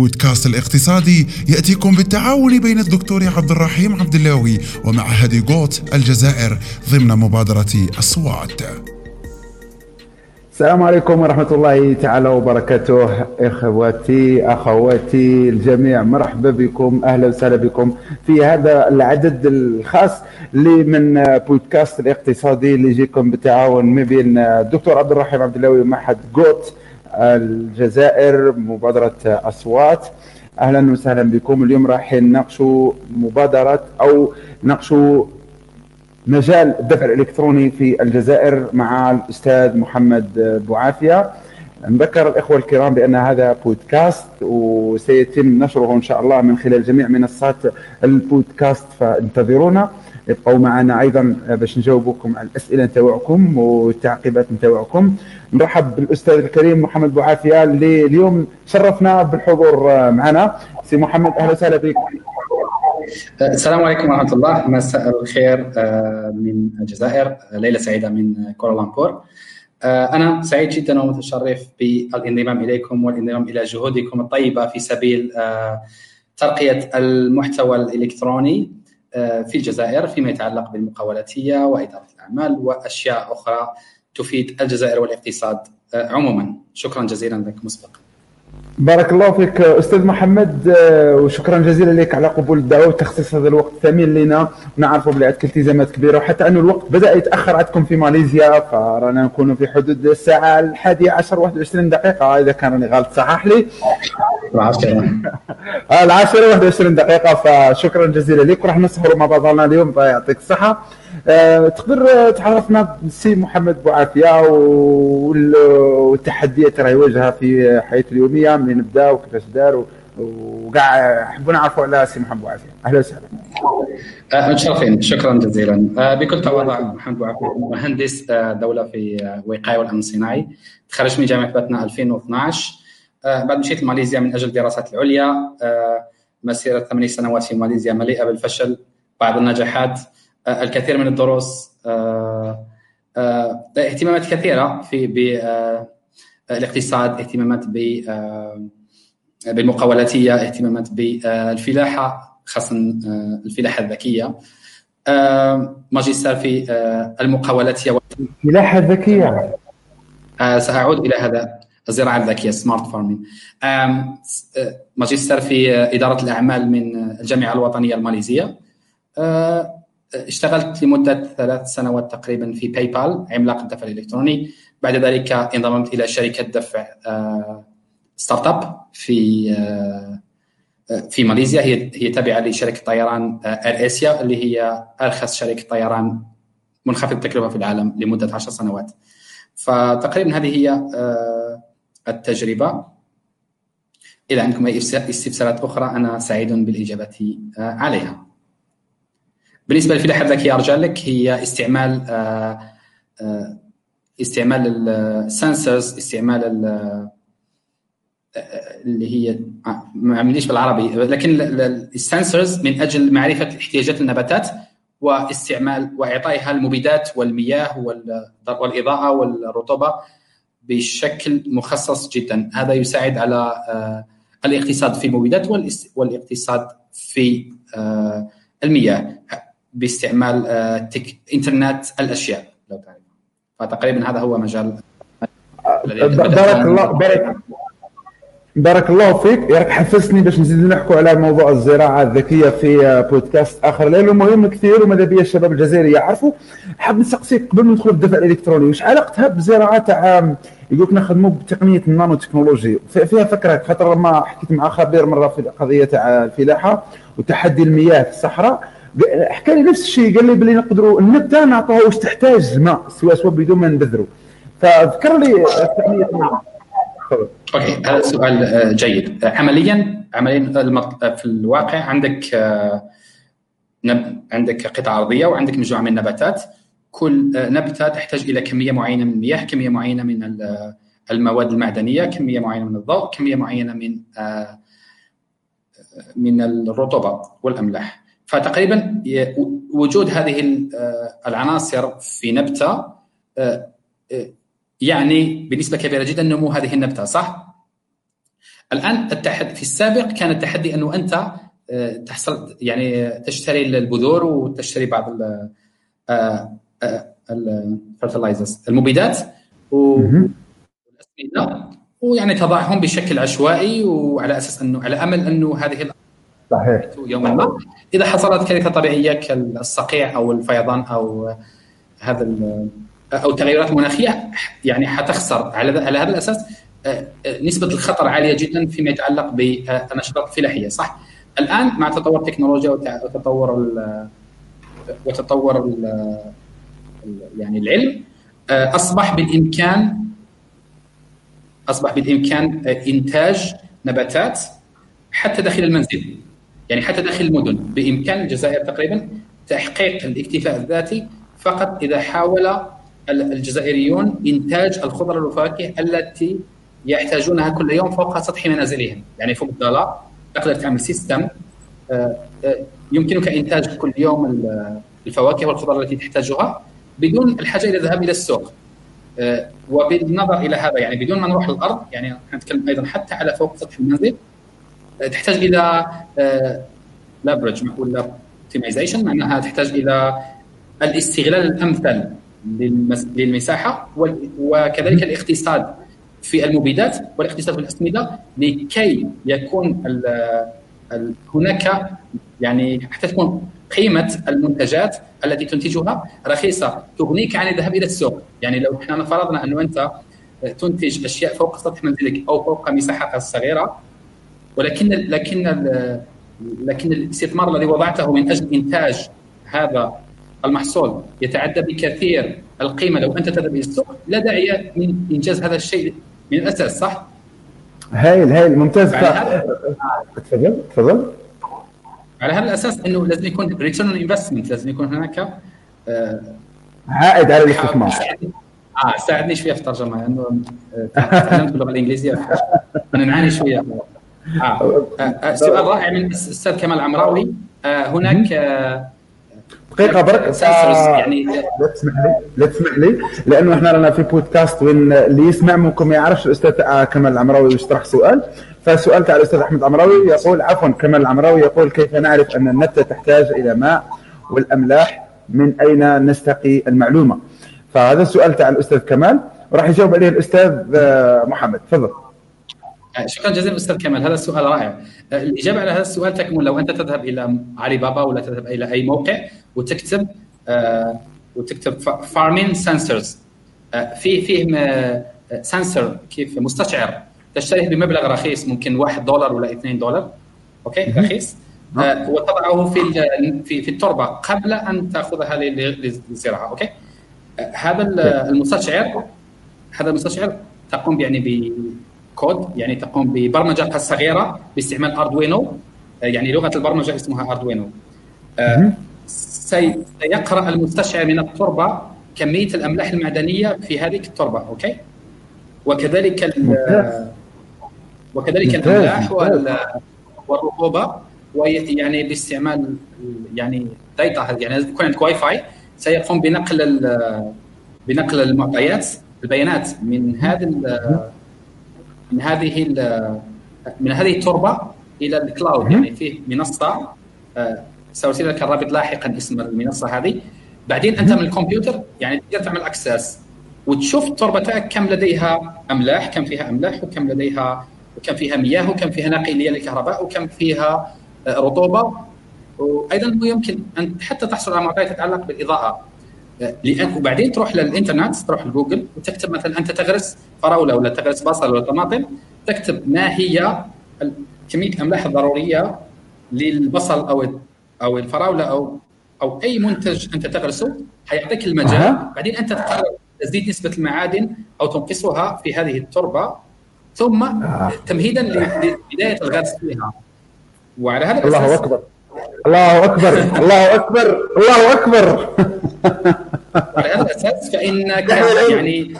بودكاست الاقتصادي يأتيكم بالتعاون بين الدكتور عبد الرحيم عبد اللاوي ومعهد جوت الجزائر ضمن مبادرة أصوات. السلام عليكم ورحمة الله تعالى وبركاته إخواتي أخواتي الجميع. مرحبا بكم أهلا وسهلا بكم في هذا العدد الخاص من بودكاست الاقتصادي اللي يجيكم بالتعاون ما بين الدكتور عبد الرحيم عبد اللاوي ومعهد جوت الجزائر مبادرة أصوات. أهلا وسهلا بكم. اليوم راح نناقشوا مبادرة أو نناقشوا مجال الدفع الإلكتروني في الجزائر مع الأستاذ محمد بوعافية. نذكر الإخوة الكرام بأن هذا بودكاست وسيتم نشره إن شاء الله من خلال جميع منصات البودكاست فانتظرونا. ابقوا معنا أيضا باش نجاوبكم على الأسئلة نتاعكم والتعقيبات نتاعكم نرحب بالأستاذ الكريم محمد بوعافية اللي اليوم شرفنا بالحضور معنا. سي محمد أهلا وسهلا بك السلام عليكم ورحمة الله. مساء الخير آه، من الجزائر ليلة سعيدة من كوالالمبور آه، أنا سعيد جدا ومتشرف بالانضمام إليكم والانضمام إلى جهودكم الطيبة في سبيل آه، ترقية المحتوى الإلكتروني. في الجزائر فيما يتعلق بالمقاولاتية وإدارة الأعمال وأشياء أخرى تفيد الجزائر والاقتصاد عموما. شكرا جزيلا لك مسبقا. بارك الله فيك أستاذ محمد آه، وشكرا جزيلا لك على قبول الدعوة وتخصيص هذا الوقت الثمين لنا. نعرفوا بلي عندك التزامات كبيرة وحتى انه الوقت بدأ يتأخر عندكم في ماليزيا فرانا نكونوا في حدود الساعة الحادية عشر 21 دقيقة. إذا كان راني غلط صحح لي؟ العاشرة العاشرة 21 دقيقة فشكرا جزيلا لك. وراح نسهروا مع بعضنا اليوم فيعطيك الصحة. تقدر تعرفنا سي محمد بوعافيه والتحديات اللي يواجهها في حياته اليومية منين بدا وكيفاش دار وكاع حبوا نعرفوا على سي محمد بوعافيه أهلا وسهلا. متشرفين. شكرا جزيلا. أه، بكل تواضع محمد بوعافيه مهندس دولة في الوقايه والأمن الصناعي. تخرجت من جامعة باتنا 2012 بعد مشيت لماليزيا من أجل الدراسات العليا. مسيرة ثمانية سنوات في ماليزيا مليئة بالفشل بعض النجاحات. الكثير من الدروس آه، آه، اهتمامات كثيرة في بالاقتصاد اهتمامات بالمقاولاتية اهتمامات بالفلاحه خاصه الفلاحة الذكية. ماجستير في المقاولاتية. الفلاحه الذكيه سأعود إلى هذا الزراعة الذكية سمارت فارمين ماجستير في إدارة الأعمال من الجامعة الوطنية الماليزية. اشتغلت لمدة ثلاث سنوات تقريبا في PayPal عملاق الدفع الإلكتروني. بعد ذلك انضممت إلى شركة دفع startup في في ماليزيا. هي هي تابعة لشركة طيران AirAsia اللي هي أرخص شركة طيران منخفض التكلفه في العالم لمدة 10 سنوات. فتقريبا هذه هي التجربة. إذا عندكم أي استفسارات أخرى أنا سعيد بالإجابة عليها. بالنسبة للفلاحه الذكيه أرجع لك هي استعمال آه، آه، استعمال السنسرز استعمال آه، اللي هي ما عمليش بالعربي لكن السنسرز من أجل معرفة احتياجات النباتات واستعمال وإعطائها المبيدات والمياه والإضاءة والرطوبة بشكل مخصص جدا. هذا يساعد على الاقتصاد في المبيدات والإقتصاد في المياه. باستعمال آه، تك... إنترنت الأشياء. لو تعرف. فتقريبا هذا هو مجال بارك الله بارك بارك الله فيك. ياك حفزتني باش نزيد نحكوا على موضوع الزراعة الذكية في آه، بودكاست آخر. لأنه مهم كثير وماذا بيا الشباب الجزائري يعرفوا. حاب نسقسيك قبل ما ندخل في الدفع الإلكتروني. واش علاقتها بالزراعة تاع يقول لك نخدموا بتقنية النانو تكنولوجي فيها فكرة. خاطر لما حكيت مع خبير مرة في القضية تاع الفلاحة وتحدي المياه في الصحراء. حكى لي نفس الشيء قال لي بلي نقدروا النبتة نعطوها واش تحتاج الماء سواء سواء بدون ما نبذروا فذكر لي تقنيه الماء okay هذا سؤال آه، جيد. عمليا عمليا في الواقع عندك آه، عندك قطعة أرضية وعندك مجموعة من النباتات. كل آه، نبتة تحتاج إلى كمية معينة من المياه كمية معينة من المواد المعدنية كمية معينة من الضوء كمية معينة من من الرطوبة والأملاح. فتقريبا وجود هذه آه، العناصر في نبتة آه، آه، يعني بنسبه كبيرة جدا نمو هذه النبتة صح؟ الآن التحدي في السابق كان التحدي أنه أنت تحصل يعني تشتري البذور وتشتري بعض الفرتلايزرز المبيدات والأسمدة ويعني تضعهم بشكل عشوائي وعلى أساس انه على أمل أنه هذه صحيح. يوما ما. إذا حصلت كارثه طبيعية كالصقيع أو الفيضان أو هذا أو تغيرات مناخية يعني حتخسر. على على هذا الأساس آه، آه، نسبة الخطر عالية جدا فيما يتعلق بالنشاطات الفلاحيه صح؟ الآن مع تطور التكنولوجيا وتطور وتطور يعني العلم آه، أصبح بالامكان أصبح بالإمكان إنتاج نباتات حتى داخل المنزل. يعني حتى داخل المدن بإمكان الجزائر تقريبا تحقيق الاكتفاء الذاتي فقط إذا حاول الجزائريون إنتاج الخضر والفواكه التي يحتاجونها كل يوم فوق سطح منازلهم. يعني فوق الضلع تقدر تعمل système آه، آه، يمكنك إنتاج كل يوم الفواكه والخضر التي تحتاجها بدون الحاجة إلى الذهاب إلى السوق. آه، وبالنظر إلى هذا يعني بدون ما نروح للأرض يعني نتكلم أيضا حتى على فوق سطح المنزل تحتاج إلى لافرج ولا optimization معناها تحتاج إلى الاستغلال الأمثل للمساحة وكذلك الاقتصاد في المبيدات والاقتصاد في الأسمدة لكي يكون هناك يعني حتى تكون قيمة المنتجات التي تنتجها رخيصة تغنيك عن الذهاب إلى السوق. يعني لو إحنا فرضنا أنه أنت تنتج أشياء فوق سطح منزلك أو فوق مساحة صغيرة ولكن لكن لكن الاستثمار الذي وضعته من أجل إنتاج هذا المحصول يتعدى بكثير القيمة. لو أنت تذهب إلى السوق لا داعي من إنجاز هذا الشيء من الأساس صح؟ هايل هايل ممتاز. تفضل تفضل. على هذا الأساس إنه لازم يكون return investment لازم يكون هناك آه عائد على الاستثمار. آه ساعدني شوية في الترجمة لأنه آه تعلمت باللغة الإنجليزية أنا نعاني شوية. آه. آه. آه. سؤال رائع من الاستاذ كمال عمراوي. آه هناك آه دقيقة برك يعني لا تسمح لي لا تسمح لي لأنه إحنا رانا في بودكاست وين اللي يسمع منكم ما يعرفش الأستاذ كمال العمراوي يشطرح سؤال. فالسؤال تاع الأستاذ أحمد العمراوي يقول عفوا كمال العمراوي يقول كيف نعرف أن النبتة تحتاج إلى ماء والأملاح؟ من أين نستقي المعلومة؟ فهذا السؤال تاع الأستاذ كمال. وراح يجاوب عليه الأستاذ آه، محمد. تفضل. آه، شكرا جزيلا أستاذ كمال. هذا السؤال رائع. آه، الإجابة على هذا السؤال تكمن لو أنت تذهب إلى علي بابا ولا تذهب إلى أي موقع وتكتب آه وتكتب farming sensors آه في فيه sensor كيف؟ مستشعر. تشتريه بمبلغ رخيص ممكن 1 دولار ولا 2 دولار. okay؟ رخيص. آه وتضعه في في في التربة قبل أن تأخذها للزراعة. okay؟ آه هذا المستشعر هذا المستشعر تقوم يعني كود يعني تقوم ببرمجة صغيرة باستعمال Arduino يعني لغة البرمجة اسمها Arduino آه، سيقرأ المستشعر من التربة كمية الأملاح المعدنية في هذه التربة okay؟ وكذلك وكذلك الأملاح والرطوبة ويعني باستعمال يعني data يعني يكون عندك واي فاي سيقوم بنقل بنقل المعطيات البيانات من هذا من هذه من هذه التربة إلى ال cloud يعني فيه منصة آه، سأرسل لك الرابط لاحقا اسم المنصة هذه. بعدين أنت من الكمبيوتر يعني تقدر تعمل access وتشوف التربه تاعك كم لديها أملاح كم فيها أملاح وكم لديها وكم فيها مياه وكم فيها ناقليه للكهرباء وكم فيها آه، رطوبة. وأيضا يمكن أن حتى تحصل على معطيات تتعلق بالإضاءة. لأن وبعدين تروح للإنترنت تروح لجوجل وتكتب مثلا أنت تغرس فراولة ولا تغرس بصل ولا طماطم تكتب ما هي كمية الاملاح الضروريه للبصل أو أو الفراولة أو أو أي منتج أنت تغرسه. حيعطيك المجال. أه. بعدين أنت تقرر تزيد نسبة المعادن أو تنقصها في هذه التربة. ثم أه. تمهيدا لبداية الغرس فيها. وعلى هذا الله أكبر. الله أكبر الله أكبر الله أكبر. على الاساس فانك يعني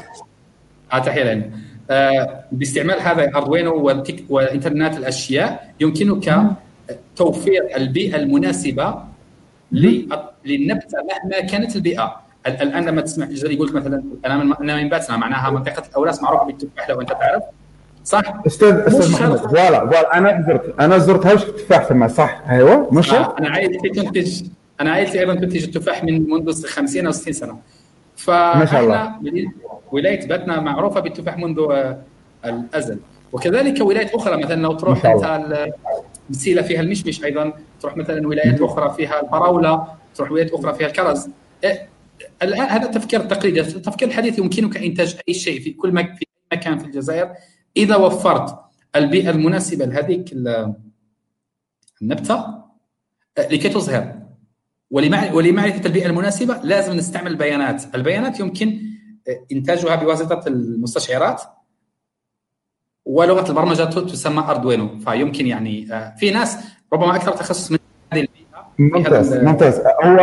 آه تحيه آه باستعمال هذا اردوينو وانترنت الأشياء يمكنك توفير البيئة المناسبة للنبتة مهما كانت البيئة. الآن لما تسمع زي قلت مثلا أنا من باتنا معناها منطقة الأوراس معروفة بالتفاح لو أنت تعرف. صح؟ أستاذ أستاذ محمد. voilà voilà. أنا زرت اانا زرت حوش التفاح ثم صح أيوه مش آه أنا عائلتي تنتج أنا عائلتي أيضا تنتج التفاح من منذ 50 أو 60 سنة. ما شاء الله. ولاية باتنا معروفة بالتفاح منذ آه، الأزل. وكذلك ولايات أخرى مثلا لو تروح انت مسيله فيها المشمش أيضا تروح مثلا ولايات أخرى فيها الفراوله تروح ولايات أخرى فيها الكرز. إيه، الآن هذا التفكير التقليدي التفكير الحديث يمكنك إنتاج أي شيء في كل في مكان في الجزائر. إذا وفرت البيئة المناسبة لهذيك النبتة آه، لكي تزهر ولمعرفة البيئة المناسبة لازم نستعمل البيانات، البيانات يمكن آه، إنتاجها بواسطة المستشعرات ولغة البرمجة تسمى اردوينو فيمكن يعني آه، في ناس ربما أكثر تخصص من هذه البيئة ممتاز ممتاز. هو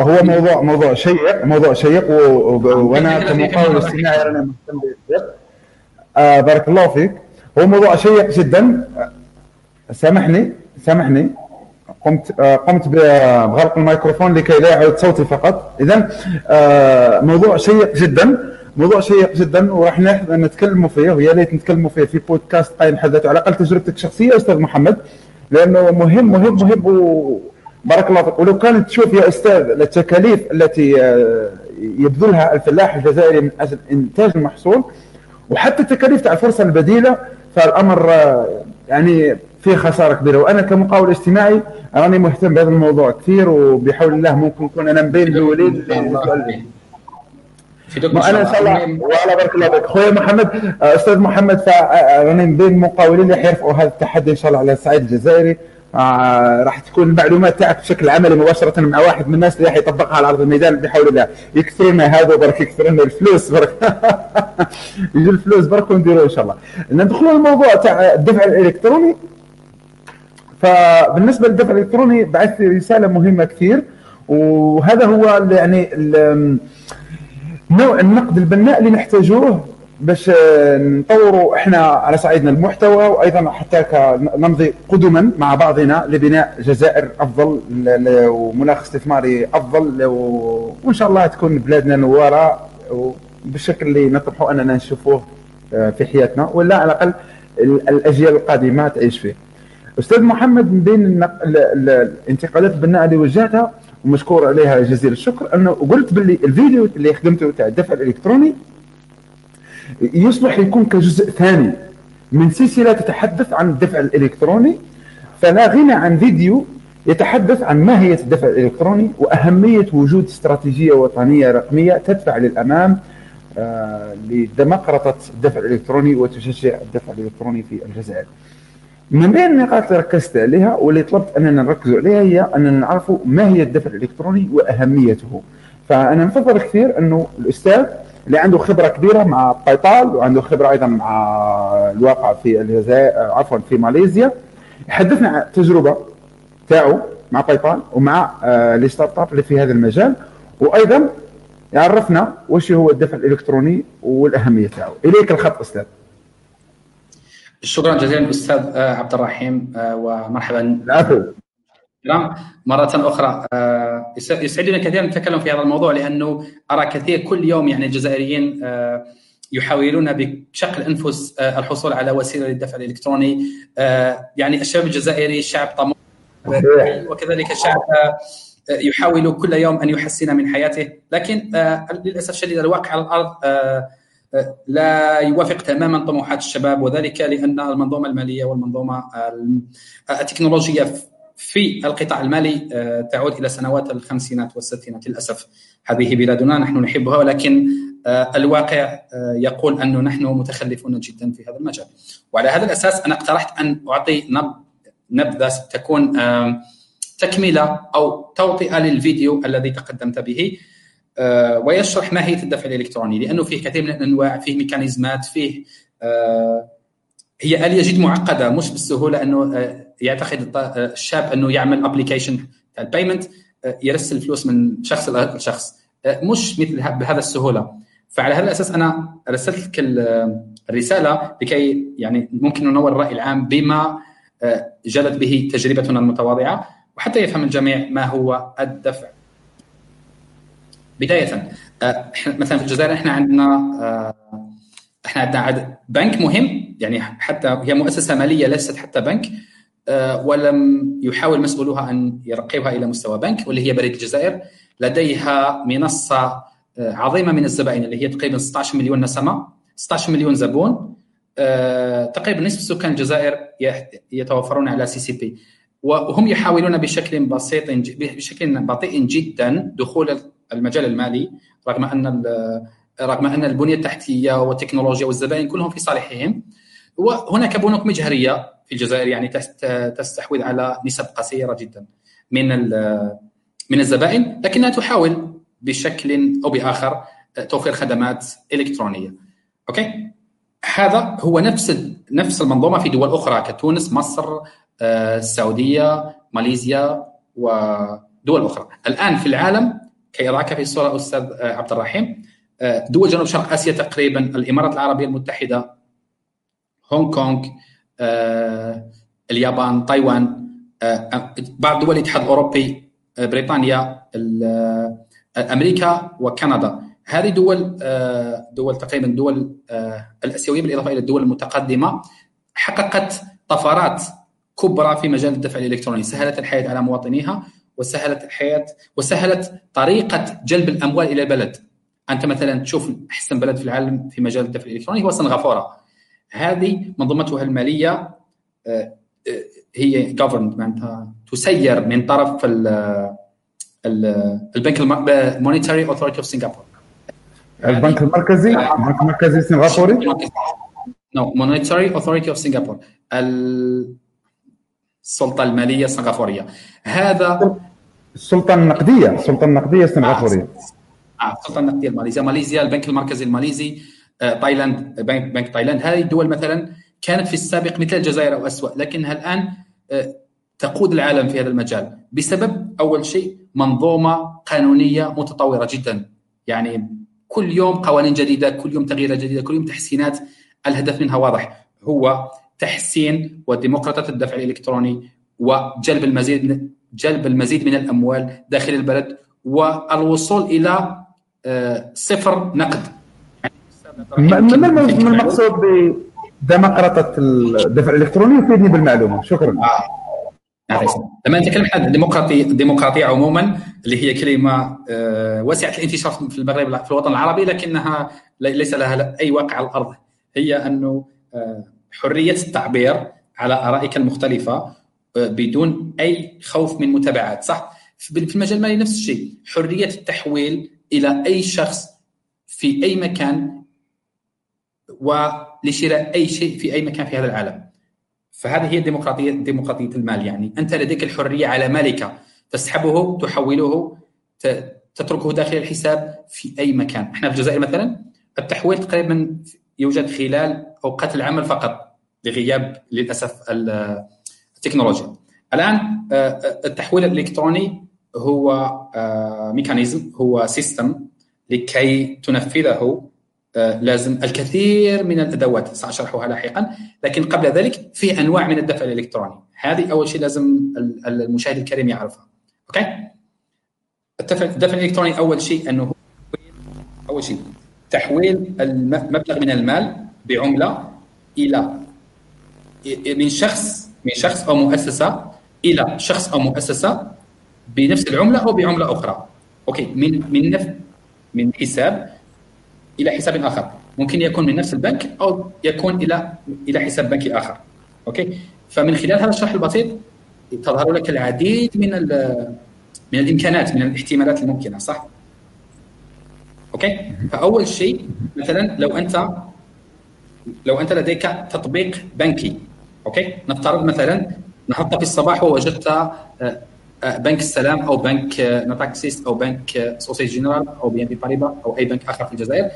هو موضوع موضوع شيق موضوع شيق وأنا كمقاول اجتماعي أنا مهتم آه بارك الله فيك. هو موضوع شيق جدا. سامحني سامحني. قمت آه قمت بغلق الميكروفون لكي لا يعود صوتي فقط. اذا آه موضوع شيق جدا. موضوع شيق جدا وراح نتكلموا فيه ويا ليت نتكلموا فيه في بودكاست قايم حد ذاته على الاقل تجربتك الشخصية أستاذ محمد لأنه مهم مهم مهم بارك الله فيك. ولو كانت تشوف يا أستاذ التكاليف التي آه، يبذلها الفلاح الجزائري من أجل إنتاج المحصول وحتى التكاليف تاع الفرصة البديلة فالأمر يعني فيه خسارة كبيرة. وأنا كمقاول اجتماعي راني مهتم بهذا الموضوع كثير وبحول الله ممكن نكون أنا مبين الاولين أنا إن شاء الله. وعلى بارك الله فيك. خويا محمد أستاذ محمد راني من بين المقاولين اللي حيرفعوا هذا التحدي إن شاء الله على الصعيد الجزائري. آه راح تكون المعلومات تاعك بشكل عملي مباشرة مع واحد من الناس اللي راح يطبقها على أرض الميدان بحول الله. يكثر لنا هذا برك يكثر لنا الفلوس برك يجي الفلوس برك ونديروا إن شاء الله. ندخلوا الموضوع تاع الدفع الإلكتروني. فبالنسبة للدفع الإلكتروني بعثت رسالة مهمة كثير. وهذا هو يعني نوع النقد البناء اللي نحتاجوه باش نطوروا إحنا على صعيدنا المحتوى وأيضا حتى نمضي قدما مع بعضنا لبناء جزائر أفضل ومناخ استثماري أفضل وإن شاء الله تكون بلادنا نواره بالشكل اللي نطمحوا أننا نشوفوه آه، في حياتنا ولا على الأقل الأجيال القادمة تعيش فيه. أستاذ محمد من بين الانتقادات البناءة اللي وجهتها ومشكور عليها جزيل الشكر أنه قلت باللي الفيديو اللي خدمته تاع الدفع الإلكتروني يصلح يكون كجزء ثاني من سلسلة تتحدث عن الدفع الإلكتروني فلا غنى عن فيديو يتحدث عن ماهيه الدفع الإلكتروني وأهمية وجود استراتيجية وطنية رقمية تدفع للأمام آه لدمقرطه الدفع الإلكتروني وتشجع الدفع الإلكتروني في الجزائر. من بين النقاط اللي ركزت عليها واللي طلبت أننا نركز عليها هي أننا نعرف ما هي الدفع الإلكتروني وأهميته. فأنا نفضل كثير أنه الأستاذ اللي عنده خبرة كبيرة مع باي بال وعنده خبرة أيضا مع الواقع في الجزائر عفوا في ماليزيا. يحدثنا عن التجربه تاعو مع PayPal ومع آه، les startups اللي في هذا المجال. وأيضا يعرفنا وش هو الدفع الإلكتروني والأهمية تاعو. إليك الخط أستاذ. شكرا جزيلا أستاذ آه، عبد الرحيم آه، ومرحبا. العفو. مرة أخرى آه، يسعدني كثيرا نتكلم في هذا الموضوع لأنه أرى كثير كل يوم يعني الجزائريين آه، يحاولون بشق الأنفس آه، الحصول على وسيلة للدفع الإلكتروني. يعني الشعب الجزائري شعب طموح وكذلك شعب يحاول كل يوم أن يحسن من حياته. لكن للأسف الشديد الواقع على الأرض لا يوافق تماما طموحات الشباب وذلك لأن المنظومة المالية والمنظومة التكنولوجية في القطاع المالي آه، تعود إلى سنوات الخمسينات والستينات للأسف. هذه بلادنا نحن نحبها ولكن آه، الواقع آه، يقول انه نحن متخلفون جدا في هذا المجال. وعلى هذا الأساس أنا اقترحت أن أعطي نبذة تكون تكملة أو توطئة للفيديو الذي تقدمت به ويشرح ماهيه الدفع الإلكتروني. لأنه فيه كثير من الأنواع فيه mécanismes ات فيه هي آلية جد معقدة؟ مش بالسهولة انه يعتقد آه، الشاب إنه يعمل application البيمنت آه، يرسل فلوس من شخص لشخص مش مثل بهذا السهولة. فعلى هذا الأساس أنا رسلت لك الرسالة لكي يعني ممكن ننور الرأي العام بما جلت به تجربتنا المتواضعة وحتى يفهم الجميع ما هو الدفع. بداية مثلا في الجزائر إحنا عندنا إحنا عندنا بنك مهم يعني حتى هي مؤسسة مالية ليست حتى بنك. آه، ولم يحاول مسؤولوها أن يرقيها إلى مستوى بنك واللي هي بريد الجزائر. لديها منصة آه، عظيمة من الزبائن اللي هي تقريبا 16 مليون نسمة 16 مليون زبون. تقريبا نصف سكان الجزائر يتوفرون على CCP. وهم يحاولون بشكل بسيط بشكل بطيء جدا دخول المجال المالي رغم أن رغم أن البنية التحتية والتكنولوجيا والزبائن كلهم في صالحهم. وهناك بنوك مجهرية في الجزائر يعني تستحوذ على نسب صغيرة جدا من من الزبائن لكنها تحاول بشكل أو بآخر توفير خدمات إلكترونية. okay؟ هذا هو نفس نفس المنظومة في دول أخرى كتونس مصر آه، السعودية ماليزيا ودول أخرى. الآن في العالم كي يضعك في الصورة أستاذ آه، عبد الرحيم آه، دول جنوب شرق آسيا تقريبا الإمارات العربية المتحدة هونغ كونغ اليابان تايوان بعض دول الاتحاد الأوروبي بريطانيا أمريكا وكندا. هذه دول دول تقريبا دول الأسيوية بالإضافة إلى الدول المتقدمة حققت طفرات كبرى في مجال الدفع الإلكتروني. سهلت الحياة على مواطنيها وسهلت الحياة وسهلت طريقة جلب الأموال إلى البلد أنت مثلا تشوف أحسن بلد في العالم في مجال الدفع الإلكتروني هو سنغافورة. هذه منظومتها المالية آه، آه، هي governed معناتها تسير من طرف البنك ال Monetary Authority of Singapore البنك المركزي؟ البنك المركزي السنغافوري No Monetary Authority of Singapore السلطة المالية السنغافوريه هذا السلطة النقدية السلطة النقدية السنغافوريه آه السلطة النقدية الماليزية ماليزيا البنك المركزي الماليزي. آه، تايلاند بنك بنك تايلاند. هذه الدول مثلا كانت في السابق مثل الجزائر أو اسوء لكنها الآن آه، تقود العالم في هذا المجال بسبب أول شيء منظومة قانونية متطورة جدا. يعني كل يوم قوانين جديدة كل يوم تغييرات جديدة كل يوم تحسينات. الهدف منها واضح هو تحسين وديمقراطية الدفع الإلكتروني وجلب المزيد جلب المزيد من الأموال داخل البلد والوصول إلى آه، صفر نقد. ما المقصود بديمقراطيه الدفع الإلكتروني يفيدني بالمعلومة. شكرا. آه. لما نتكلم عن الديمقراطيه الديمقراطية عموما اللي هي كلمة آه، واسعة الانتشار في المغرب في الوطن العربي لكنها ليس لها أي واقع على الأرض. هي أنه حرية التعبير على آرائك المختلفة آه، بدون أي خوف من متابعات صح؟ في المجال المالي نفس الشيء. حرية التحويل إلى أي شخص في أي مكان ولشراء أي شيء في أي مكان في هذا العالم. فهذه هي الديمقراطيه ديمقراطيه المال يعني. أنت لديك الحرية على مالك. تسحبه تحوله تتركه داخل الحساب في أي مكان. إحنا في الجزائر مثلا التحويل تقريبا يوجد خلال أوقات العمل فقط لغياب للأسف التكنولوجيا. الآن آه، آه، التحويل الإلكتروني هو آه، mécanisme هو système لكي تنفذه لازم الكثير من الأدوات سأشرحها لاحقا لكن قبل ذلك في أنواع من الدفع الإلكتروني. هذه أول شيء لازم المشاهد الكريم يعرفها. Okay؟ الدفع الإلكتروني أول شيء أنه أول شيء تحويل المبلغ من المال بعملة إلى من شخص من شخص أو مؤسسة إلى شخص أو مؤسسة بنفس العملة أو بعملة أخرى. Okay؟ من من من حساب إلى حساب آخر. ممكن يكون من نفس البنك أو يكون إلى إلى حساب بنكي آخر. Okay؟ فمن خلال هذا الشرح البسيط تظهر لك العديد من من الإمكانات من الاحتمالات الممكنة صح؟ Okay؟ فأول شيء مثلا لو أنت لو أنت لديك تطبيق بنكي okay؟ نفترض مثلا نحط في الصباح ووجدت آه، بنك السلام أو بنك Natixis أو بنك Société Générale أو BNP Paribas أو أي بنك آخر في الجزائر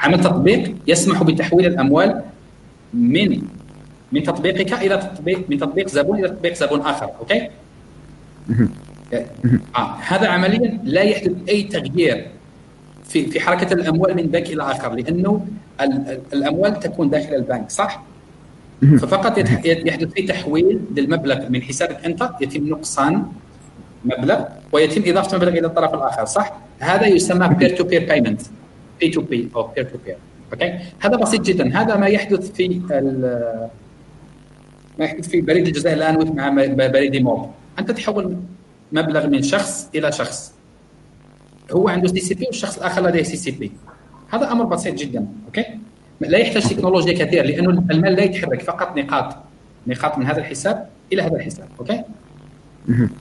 عمل تطبيق يسمح بتحويل الأموال من من تطبيقك إلى تطبيق من تطبيق زبون إلى تطبيق زبون آخر أوكي آه. هذا عمليا لا يحدث أي تغيير في في حركة الأموال من بنك إلى آخر لأنه الأموال تكون داخل البنك صح؟ ففقط يحدث في تحويل للمبلغ من حسابك أنت يتم نقصان مبلغ ويتم إضافة مبلغ إلى الطرف الآخر صح؟ هذا يسمى peer to peer payment P2P أو peer to peer okay هذا بسيط جدا. هذا ما يحدث في ما يحدث في بريد الجزائر الآن مع بريدي موب أنت تحول مبلغ من شخص إلى شخص. هو عنده CCP والشخص الآخر لديه CCP هذا أمر بسيط جدا okay لا يحتاج تكنولوجيا كثيرة لأنه المال لا يتحرك فقط نقاط نقاط من هذا الحساب إلى هذا الحساب okay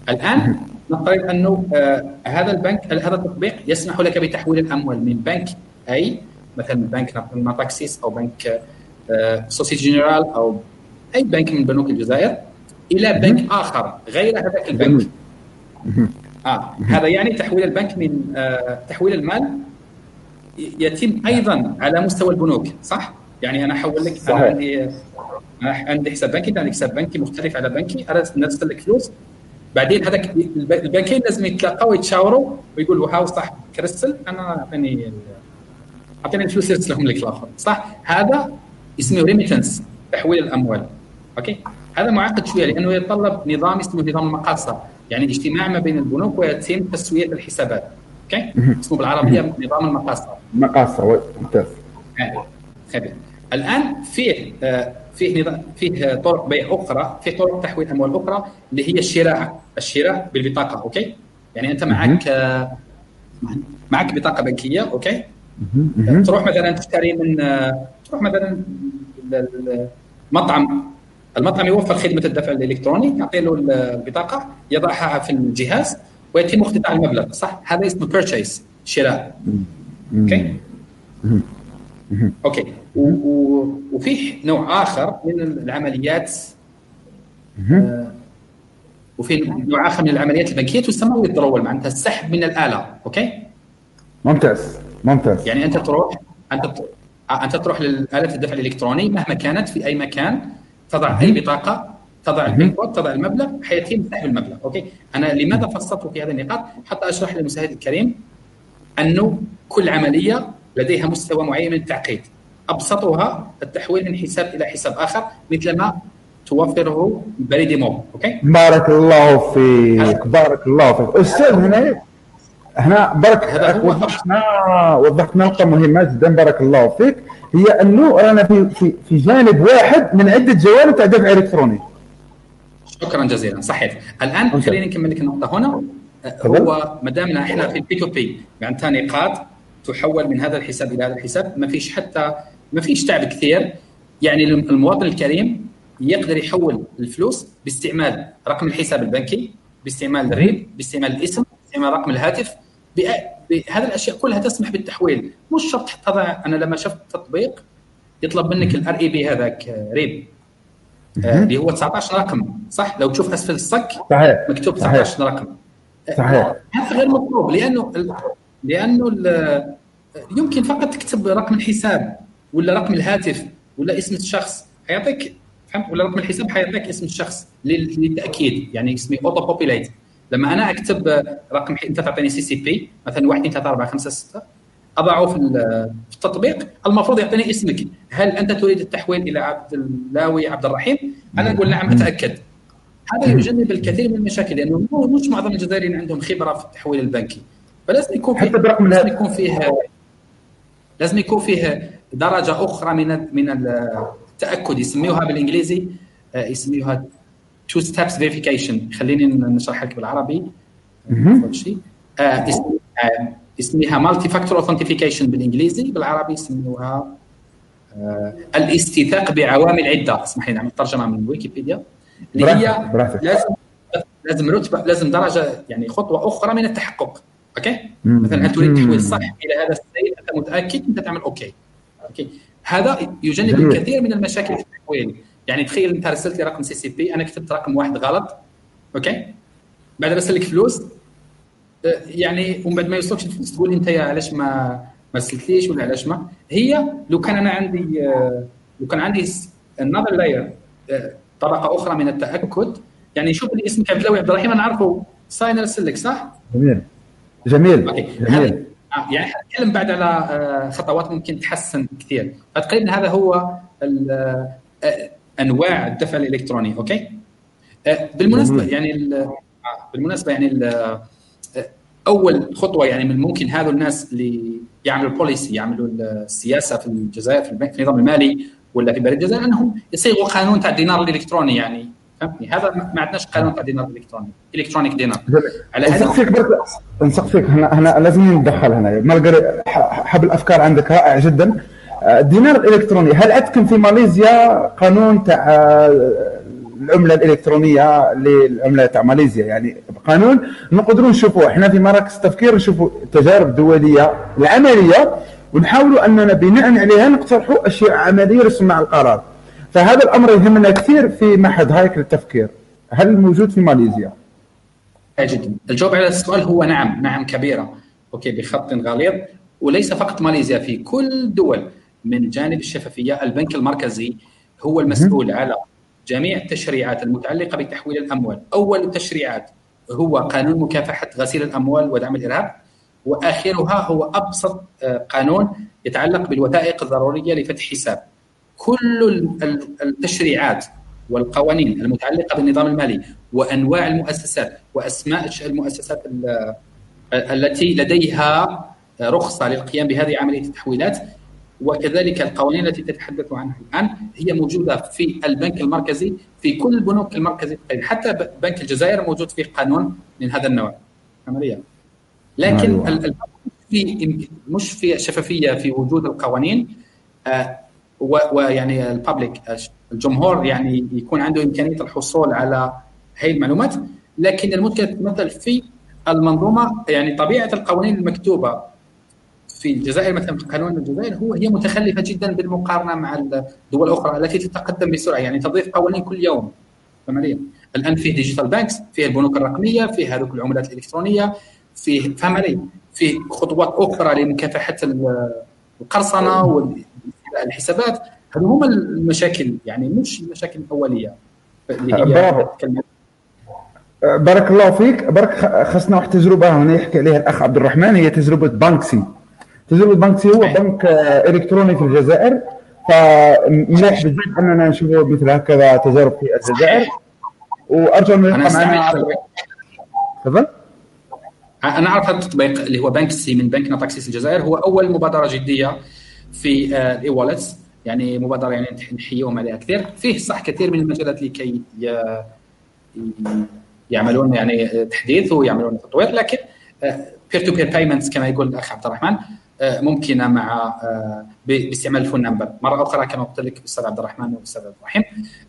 الآن نفترض أنه آه هذا البنك هذا التطبيق يسمح لك بتحويل الأموال من بنك A مثلا بنك Natixis أو بنك آه Société Générale أو أي بنك من بنوك الجزائر إلى بنك آخر غير هذاك البنك. آه هذا يعني تحويل البنك من آه تحويل المال يتم أيضا على مستوى البنوك صح؟ يعني أنا أحول لك. أنا عندي عندي حساب بنكي عندك حساب بنكي مختلف على بنكي أنا نرسل لك فلوس بعدين هذاك البنكين لازم يتلاقوا ويتشاوروا ويقولوا هاو صح كريستل أنا أعطيني أعطيني الفلوس يرسلهم لك الآخر. صح؟ هذا اسمه remittance تحويل الأموال. Okay؟ هذا معقد شوية لأنه يتطلب نظام اسمه نظام المقاصة يعني اجتماع ما بين البنوك ويتم تسوية الحسابات. Okay؟ اسمه بالعربية نظام المقاصة. مقاصة ممتاز. خبير الآن فيه آه فيه فيه طرق بيع أخرى فيه طرق تحويل أموال أخرى اللي هي الشراء الشراء بالبطاقة okay؟ يعني أنت معك معك بطاقة بنكية okay؟ تروح مثلا تشتري من تروح مثلا المطعم المطعم يوفر خدمة الدفع الإلكتروني تعطي له البطاقة يضعها في الجهاز ويتم اقتطاع المبلغ صح؟ هذا اسمه purchase شراء. okay؟ okay. وفيه نوع آخر من العمليات آه وفي نوع آخر من العمليات البنكية تسمى withdrawal معناتها السحب من الآلة. أوكي؟ ممتاز ممتاز. يعني أنت تروح أنت أنت تروح لآلة الدفع الإلكتروني مهما كانت في أي مكان تضع أي بطاقة تضع ال PIN code تضع المبلغ حيتم سحب المبلغ. okay؟ أنا لماذا فصلت في هذه النقاط؟ حتى أشرح للمشاهد الكريم أنه كل عملية لديها مستوى معين من التعقيد. أبسطها التحويل من حساب إلى حساب آخر مثل ما توفره بريدي موب okay؟ بارك الله فيك بارك الله فيك. أستاذ هنا هنا بارك وضحنا وضحت نقطة مهمة جدا بارك الله فيك. هي أنه رانا في في في جانب واحد من عدة جوانب تاع دفع إلكتروني. شكرا جزيلا. صحيح. الآن خليني نكمل لك النقطة هنا. هو ما دامنا إحنا في ال P to P معناتها نقاط تحول من هذا الحساب إلى هذا الحساب. ما فيش حتى ما فيش تعب كثير. يعني المواطن الكريم يقدر يحول الفلوس باستعمال رقم الحساب البنكي باستعمال ال RIP باستعمال الاسم باستعمال رقم الهاتف. بهذه الأشياء كلها تسمح بالتحويل. مش شرط تضع أنا لما شفت تطبيق يطلب منك ال R I P هذاك RIP. اللي هو 19 رقم صح؟ لو تشوف أسفل الصك صحيح. مكتوب 19 صحيح. رقم. صحيح. هذا غير مطلوب لأنه لأنه يمكن فقط تكتب رقم الحساب ولا رقم الهاتف ولا اسم الشخص حيعطيك فهمت ولا رقم الحساب حيعطيك اسم الشخص للتأكيد يعني اسمه auto populate لما أنا أكتب رقم أنت تعطيني CCP مثلا 1 2 3 4 5 6 أضعه في في التطبيق المفروض يعطيني اسمك. هل أنت تريد التحويل إلى عبد اللاوي عبد الرحيم؟ أنا أقول نعم أتأكد. هذا يجنب الكثير من المشاكل لأنه مش معظم الجزائريين عندهم خبرة في التحويل البنكي. فلازم يكون فيه لازم يكون فيه لازم يكون فيه درجة أخرى من من التأكد. يسميوها بالإنجليزي يسميوها two steps verification خليني نشرح لك بالعربي. شيء. اسمها multi factor authentification بالإنجليزي بالعربي يسموها الاستيثاق بعوامل عدة. اسمح لي نعمل ترجمه من ويكيبيديا. اللي هي لازم لازم رتبة لازم درجة يعني خطوة أخرى من التحقق. أوكي؟ مثلا هل تريد تحويل صح إلى هذا السيد؟ أنت متأكد أنت تعمل okay. okay. هذا يجنب الكثير من المشاكل في التحويل. يعني تخيل أنت رسلت لي رقم CCP أنا كتبت رقم واحد غلط. okay؟ بعد أرسل لك فلوس. يعني ومن بعد ما يوصلكش الفلوس تقول أنت يا علاش ما ما رسلتليش ولا علاش ما؟ هي لو كان أنا عندي لو كان عندي another layer طبقة أخرى من التأكد يعني شوف لي اسمك عبد الله عبد الرحيم أنا عارفه ساين أرسل لك صح؟ جميل. جميل okay. جميل. يعني حنتكلم بعد على خطوات ممكن تحسن كثير. فتقريبا هذا هو أنواع الدفع الإلكتروني okay؟ بالمناسبة يعني بالمناسبة يعني أول خطوة يعني من ممكن هذول الناس اللي يعملوا ال policy يعملوا السياسة في الجزائر في النظام المالي ولا في بلد الجزائر أنهم يصيغوا قانون تاع الدينار الإلكتروني يعني. فهمتني هذا ما عندناش قانون تاع الدينار الالكتروني electronic. dinar على هذا نسقسيك برك نسقسيك هنا هنا لازم ندخل هنا. malgré حب الافكار عندك رائع جدا. الدينار الالكتروني هل عندكم في ماليزيا قانون تاع العملة الإلكترونية للعملة تاع ماليزيا؟ يعني قانون نقدروا نشوفوا إحنا في مراكز التفكير نشوفوا التجارب الدوليه العملية ونحاولوا أننا بناء عليها نقترحوا أشياء عملية لصناع القرار. فهذا الأمر يهمنا كثير في معهد هايك للتفكير هل موجود في ماليزيا؟ جدا. الجواب على السؤال هو نعم نعم كبيرة. أوكي بخط غليظ. وليس فقط ماليزيا في كل دول من جانب الشفافية البنك المركزي هو المسؤول على جميع التشريعات المتعلقة بتحويل الأموال. أول التشريعات هو قانون مكافحة غسيل الأموال ودعم الإرهاب. وآخرها هو أبسط آه، قانون يتعلق بالوثائق الضرورية لفتح حساب. كل التشريعات والقوانين المتعلقة بالنظام المالي وأنواع المؤسسات وأسماء المؤسسات التي لديها رخصة للقيام بهذه عملية التحويلات وكذلك القوانين التي تتحدث عنها الآن هي موجودة في البنك المركزي في كل البنوك المركزية حتى بنك الجزائر موجود فيه قانون من هذا النوع. عمليا لكن. في مش في شفافية في وجود القوانين. آه، ويعني الببليك الجمهور يعني يكون عنده إمكانية الحصول على هذه المعلومات. لكن المشكلة تتمثل في المنظومة يعني طبيعة القوانين المكتوبة في الجزائر مثلا في قانون الجزائر هو هي متخلفة جدا بالمقارنة مع الدول الأخرى التي تتقدم بسرعة يعني تضيف قوانين كل يوم. عمليا الآن فيه digital banks فيه البنوك الرقمية فيه هذوك العملات الإلكترونية فيه فهم علي فيه خطوات أخرى لمكافحة القرصنة والحسابات هذو هما المشاكل يعني مش المشاكل الأولية اللي هي بارك الله فيك. برك خصنا واحد التجربه هنا يحكي عليها الأخ عبد الرحمن هي تجربة بانكسي. تجربة بانكسي هو بنك إلكتروني في الجزائر فمليح بزاف أننا نشوفوا مثل هكذا تجارب في الجزائر. وأرجو انه يبقى معنا تفضل. أنا أعرف هذا التطبيق اللي هو بانكسي من بنك ناتيكسيس الجزائر هو أول مبادرة جدية في ال e-wallets يعني مبادرة يعني نحييهم عليها كثير. فيه صح كثير من المجالات لكي يعملون يعني تحديث ويعملون تطوير. لكن peer to peer payments كما يقول الأخ عبد الرحمن آه، ممكنه مع آه، باستعمال ال phone number مرة أخرى كما قلت لك أستاذ عبد الرحمن وأستاذ عبد الرحيم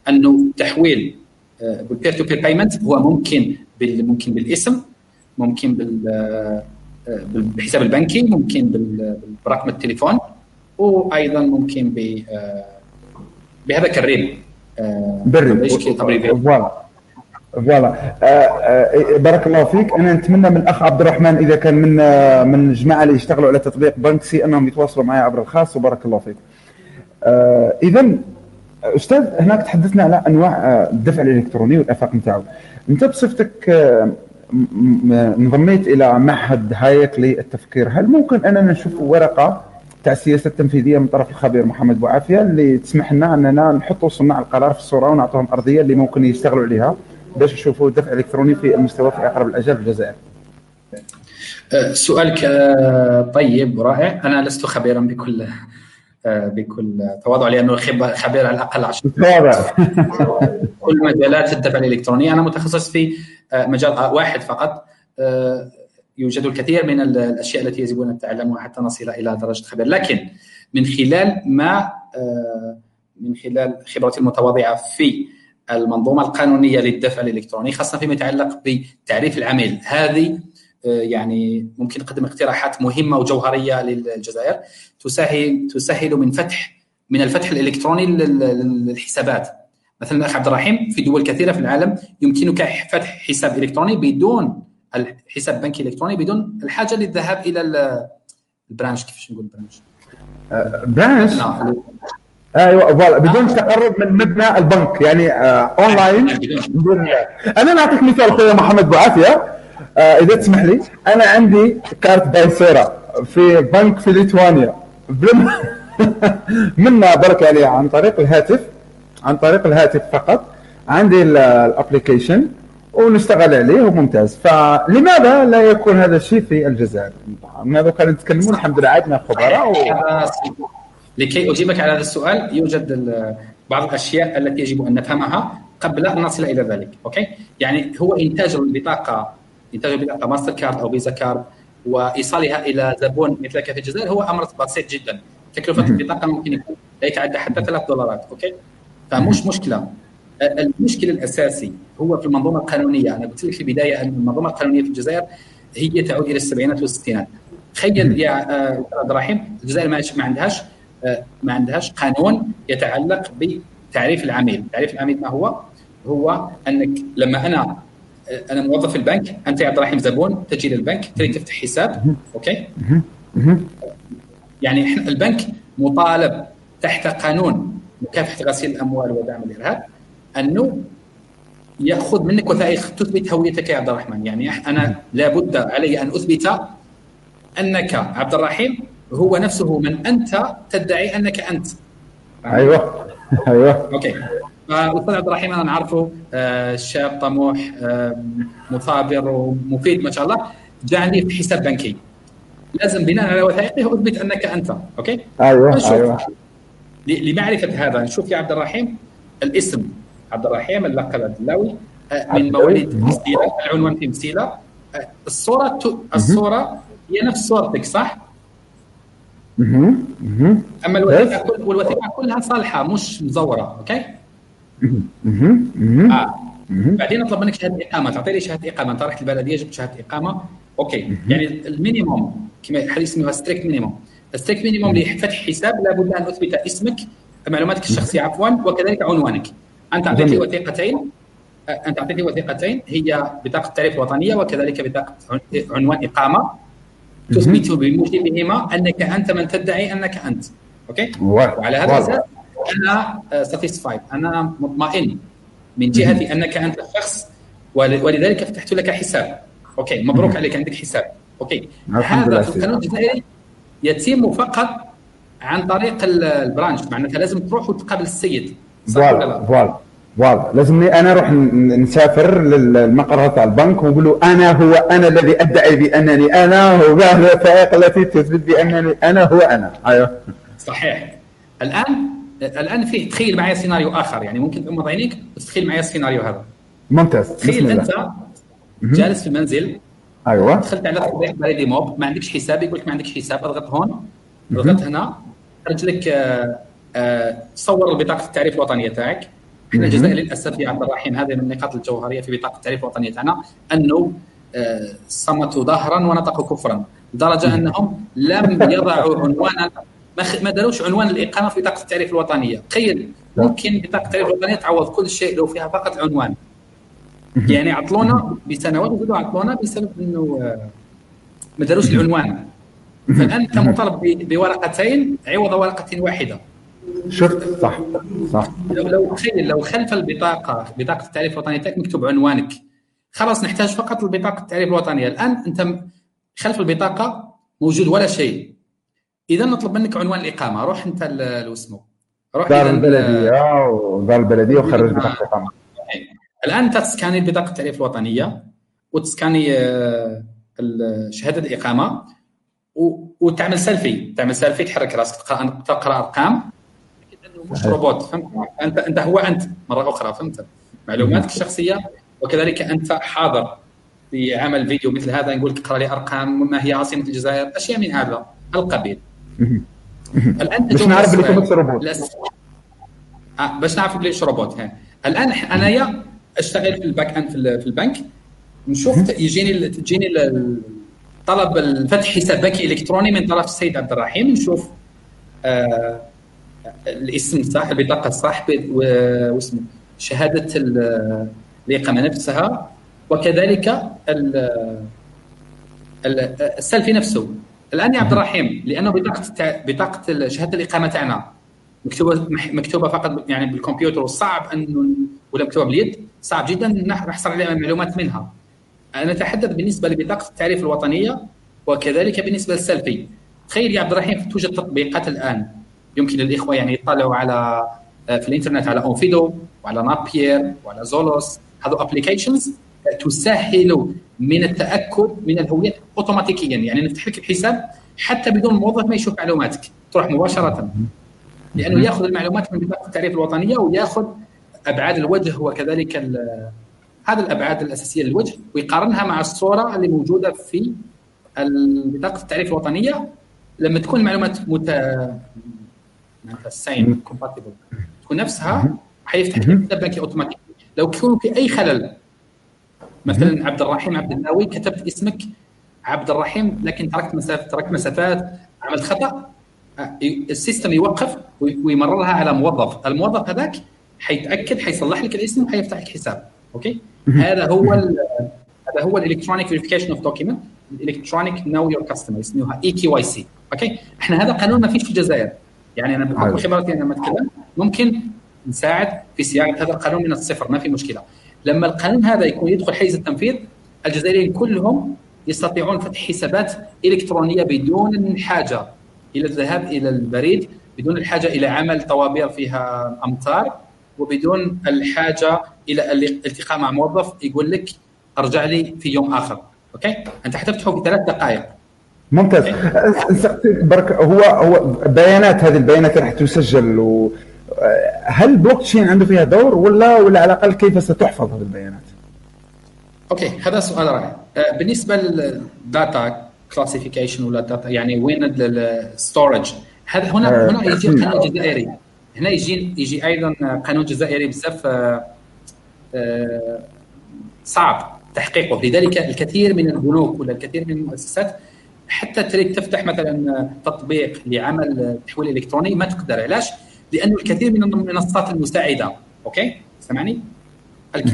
أنه تحويل بال peer to peer payment هو ممكن ممكن بالاسم ممكن آه، بالحساب البنكي ممكن برقم التليفون. وأيضا ممكن ب بهذا ال RIP voilà. فوالا. آه، آه، بارك الله فيك. أنا نتمنى من الاخ عبد الرحمن إذا كان من آه، من الجماعه اللي يشتغلوا على تطبيق بنكسي أنهم يتواصلوا معي عبر الخاص وبارك الله فيك. اذا أستاذ هناك تحدثنا على أنواع الدفع الإلكتروني والآفاق نتاعو. أنت بصفتك انضميت إلى معهد هايك للتفكير. هل ممكن أننا نشوف ورقة تاع السياسة التنفيذية من طرف الخبير محمد بوعافية اللي تسمح لنا أننا نحطوا صناع القرار في الصورة ونعطوهم أرضية اللي ممكن يشتغلوا عليها باش نشوفوا الدفع الالكتروني في المستوى في أقرب الاجال في الجزائر. سؤالك طيب ورائع أنا لست خبيرا بكل بكل تواضع لأنه خبير على الأقل عشر كل مجالات الدفع الإلكتروني. أنا متخصص في أه، مجال واحد فقط. يوجد الكثير من الأشياء التي يجب أن نتعلمها حتى نصل إلى درجة خبير. لكن من خلال ما من خلال خبرتي المتواضعة في المنظومة القانونية للدفع الإلكتروني خاصة فيما يتعلق بتعريف العميل هذه آه، يعني ممكن نقدم اقتراحات مهمة وجوهرية للجزائر تسهل تسهل من فتح من الفتح الإلكتروني للحسابات. مثلا الاخ عبد الرحيم في دول كثيرة في العالم يمكنك فتح حساب إلكتروني بدون الحساب بنكي إلكتروني بدون الحاجة للذهاب إلى ال branch كيفاش نقول branch branch؟ نعم. أيوه voilà بدون تقرب من مبنى البنك يعني آه أونلاين. أنا نعطيك مثال اخويا محمد بوعافيه آه إذا تسمح لي أنا عندي كارت بايسيرا في بنك في ليتوانيا. منا برك يعني عن طريق الهاتف عن طريق الهاتف فقط. عندي ال application ونشتغل عليه وممتاز. فلماذا لا يكون هذا الشيء في الجزائر؟ ماذا كان نتكلمون الحمد لله عندنا خبراء و... لكي أجيبك على هذا السؤال يوجد بعض الأشياء التي يجب أن نفهمها قبل أن نصل إلى ذلك okay؟ يعني هو إنتاج البطاقة إنتاج البطاقة ماستر كارد أو فيزا كارد وإيصالها إلى زبون مثلك في الجزائر هو أمر بسيط جدا. تكلفة البطاقة ممكن يكون لا يتعدى حتى 3 دولارات okay؟ فمش مشكلة. المشكل الأساسي هو في المنظومة القانونية. أنا قلت لك في البداية أن المنظومة القانونية في الجزائر هي تعود إلى السبعينات والستينات. تخيل يا آه، عبد الرحيم الجزائر ما عندهاش آه، ما عندهاش قانون يتعلق بتعريف العميل، تعريف العميل ما هو؟ هو أنك لما أنا آه، أنا موظف في البنك أنت يا عبد الرحيم زبون تجي للبنك تريد تفتح حساب أوكي؟ يعني البنك مطالب تحت قانون مكافحة غسيل الأموال ودعم الإرهاب. أنه يأخذ منك وثائق تثبت هويتك يا عبد الرحمن. يعني أنا لابد علي أن أثبت أنك عبد الرحيم هو نفسه من أنت تدعي أنك أنت. أيوه. أيوه. okay. فالاستاذ عبد الرحيم أنا نعرفه آه، شاب طموح آه، مثابر ومفيد ما شاء الله. جاني فتح حساب بنكي. لازم بناء على وثائقه أثبت أنك أنت. okay؟ أيوه أيوه. لمعرفة هذا نشوف يا عبد الرحيم الاسم. عبد الرحيم اللقب آه، من مواليد مسيله العنوان في مسيله الصورة الصورة هي نفس صورتك صح؟ أما الوثيقة كل والوثيقة كلها صالحة مش مزورة okay؟ آه. بعدين نطلب منك شهادة إقامة. تعطي لي شهادة إقامة. انت رحت البلديه جبت شهادة إقامة. okay. يعني ال minimum كما اسمها strict minimum ال strict minimum لفتح حساب لابد أن أثبت اسمك معلوماتك الشخصية عفوا وكذلك عنوانك. أنت أعطيتني وثيقتين. أنت أعطيتني وثيقتين. هي بطاقة التعريف الوطنيه وكذلك بطاقة عنوان إقامة. تثبت بموجبهما أنك أنت من تدعي أنك أنت. okay؟ وعلى هذا الاساس أنا satisfied أنا مطمئن من جهة أنك أنت الشخص ولذلك فتحت لك حساب. okay؟ مبروك عليك عندك حساب. okay؟ هذا في القانون الجزائري يتم فقط عن طريق ال branch. معناتها لازم تروح وتقابل السيد. voilà voilà voilà. لازمني أنا أروح نسافر للمقر تاع البنك ونقول له أنا هو أنا الذي أدعي بأنني أنا هو الوثائق التي تثبت بأنني أنا هو أنا. أيوه. صحيح. الآن الآن فيه تخيل معي سيناريو آخر يعني ممكن تغمض عينيك وتتخيل معي السيناريو هذا. ممتاز. تخيل أنت جالس في المنزل أيوه. دخلت على تطبيق بريدي موب ما عندكش حساب يقول لك ما عندكش حساب أضغط هون أضغط هنا خرج لك آه، صور بطاقة التعريف الوطنية تاعك. إحنا الجزائر للأسف يا عبد الرحيم هذه من النقاط الجوهرية في بطاقة التعريف الوطنية تاعنا أنه آه، صمتوا ظهرا ونطقوا كفرا لدرجه أنهم لم يضعوا عنوانا ما داروش عنوان الإقامة في بطاقة التعريف الوطنية. تخيل ممكن بطاقة التعريف الوطنية تعوض كل شيء لو فيها فقط عنوان. يعني عطلونا بسنوات وزادوا عطلونا بسبب إنه ما داروش العنوان. فالان انت مطالب بورقتين عوض ورقة واحدة. شفت صح صح. لو لو تخيل لو خلف البطاقة بطاقة التعريف الوطني تاعك مكتوب عنوانك. خلاص نحتاج فقط البطاقة التعريف الوطنية. الآن أنت خلف البطاقة موجود ولا شيء. إذا نطلب منك عنوان الإقامة. روح أنت لو اسمه روح دار البلدية ودار البلدية وخرج بطاقة الإقامة. الآن انت تسكاني بطاقة التعريف الوطنية وتسكاني آه، شهادة الإقامة وتعمل سيلفي تعمل سيلفي تحرك راسك تقرأ أرقام. مش روبوت؟ فهمت؟ انت أنت هو أنت. مرة أخرى فهمت؟ معلوماتك الشخصية وكذلك أنت حاضر في عمل فيديو مثل هذا نقول لك اقرأ لي أرقام ما هي عاصمة الجزائر؟ أشياء من هذا القبيل. الآن باش نعرف بلي كنت روبوت. آه باش نعرف بلي روبوت الآن انايا أشتغل في ال back end في البنك. نشوف يجيني تجيني طلب الفتح حساب بنكي إلكتروني من طرف السيد عبد الرحيم. نشوف آه الاسم صح البطاقه صح واسمه شهادة الإقامة نفسها وكذلك السيلفي نفسه. الآن يا عبد الرحيم لأنه بطاقة بطاقة شهادة الإقامة تاعنا مكتوبه مكتوبة فقط يعني بالكمبيوتر وصعب انه ولا مكتوبة باليد صعب جدا نحصل عليها معلومات منها. أنا أتحدث بالنسبة لبطاقة التعريف الوطنية وكذلك بالنسبة للسيلفي تخيل يا عبد الرحيم توجد تطبيقات الآن. يمكن للإخوة يعني يطلعوا على في الإنترنت على Onfido وعلى Napier وعلى Zoloz هذو applications تسهل من التأكد من الهوية اوتوماتيكيا. يعني نفتح لك الحساب حتى بدون الموظف ما يشوف معلوماتك. تروح مباشرة. لأنه يأخذ المعلومات من بطاقة التعريف الوطنية ويأخذ أبعاد الوجه وكذلك هذه الأبعاد الأساسية للوجه ويقارنها مع الصورة اللي موجودة في بطاقة التعريف الوطنية. لما تكون المعلومات مت معناتها sont compatibles تكون نفسها حيفتح لك حساب بنكي اوتوماتيكي لو كان في أي خلل مثلا عبد الرحيم عبد الناوي كتبت اسمك عبد الرحيم لكن تركت مسافات تركت مسافات عملت خطأ آه، ال system يوقف ويمررها على موظف. الموظف هذاك حيتأكد حيصلح لك الاسم وحيفتح لك حساب. okay؟ هذا هو هذا هو ال electronic verification of document ال electronic know your customer يسموها eKYC أوكي؟ إحنا هذا قانون ما فيش في الجزائر. يعني أنا بحكم خبرتي أنا لما أتكلم ممكن نساعد في صياغه هذا القانون من الصفر ما في مشكلة. لما القانون هذا يكون يدخل حيز التنفيذ الجزائريين كلهم يستطيعون فتح حسابات إلكترونية بدون حاجة إلى الذهاب إلى البريد بدون الحاجة إلى عمل طوابير فيها امتار وبدون الحاجة إلى الالتقاء مع موظف يقول لك أرجع لي في يوم آخر. okay؟ أنت حتفتحه في ثلاث دقائق. ممتاز. نسقسيك برك هو هو بيانات هذه البيانات راح تسجل و هل بلوك تشين عنده فيها دور ولا ولا على الأقل كيف ستحفظ هذه البيانات؟ okay هذا سؤال رائع. آه، بالنسبة لل data classification ولا data يعني وين ال storage هذا هنا آه، هنا يجي قانون جزائري. هنا يجي يجي أيضا قانون جزائري بزاف آه، صعب تحقيقه. لذلك الكثير من البنوك ولا الكثير من المؤسسات حتى تريد تفتح مثلا تطبيق لعمل تحويل إلكتروني ما تقدر. علاش؟ لأنه الكثير من المنصات المساعدة. أوكي؟ سمعني؟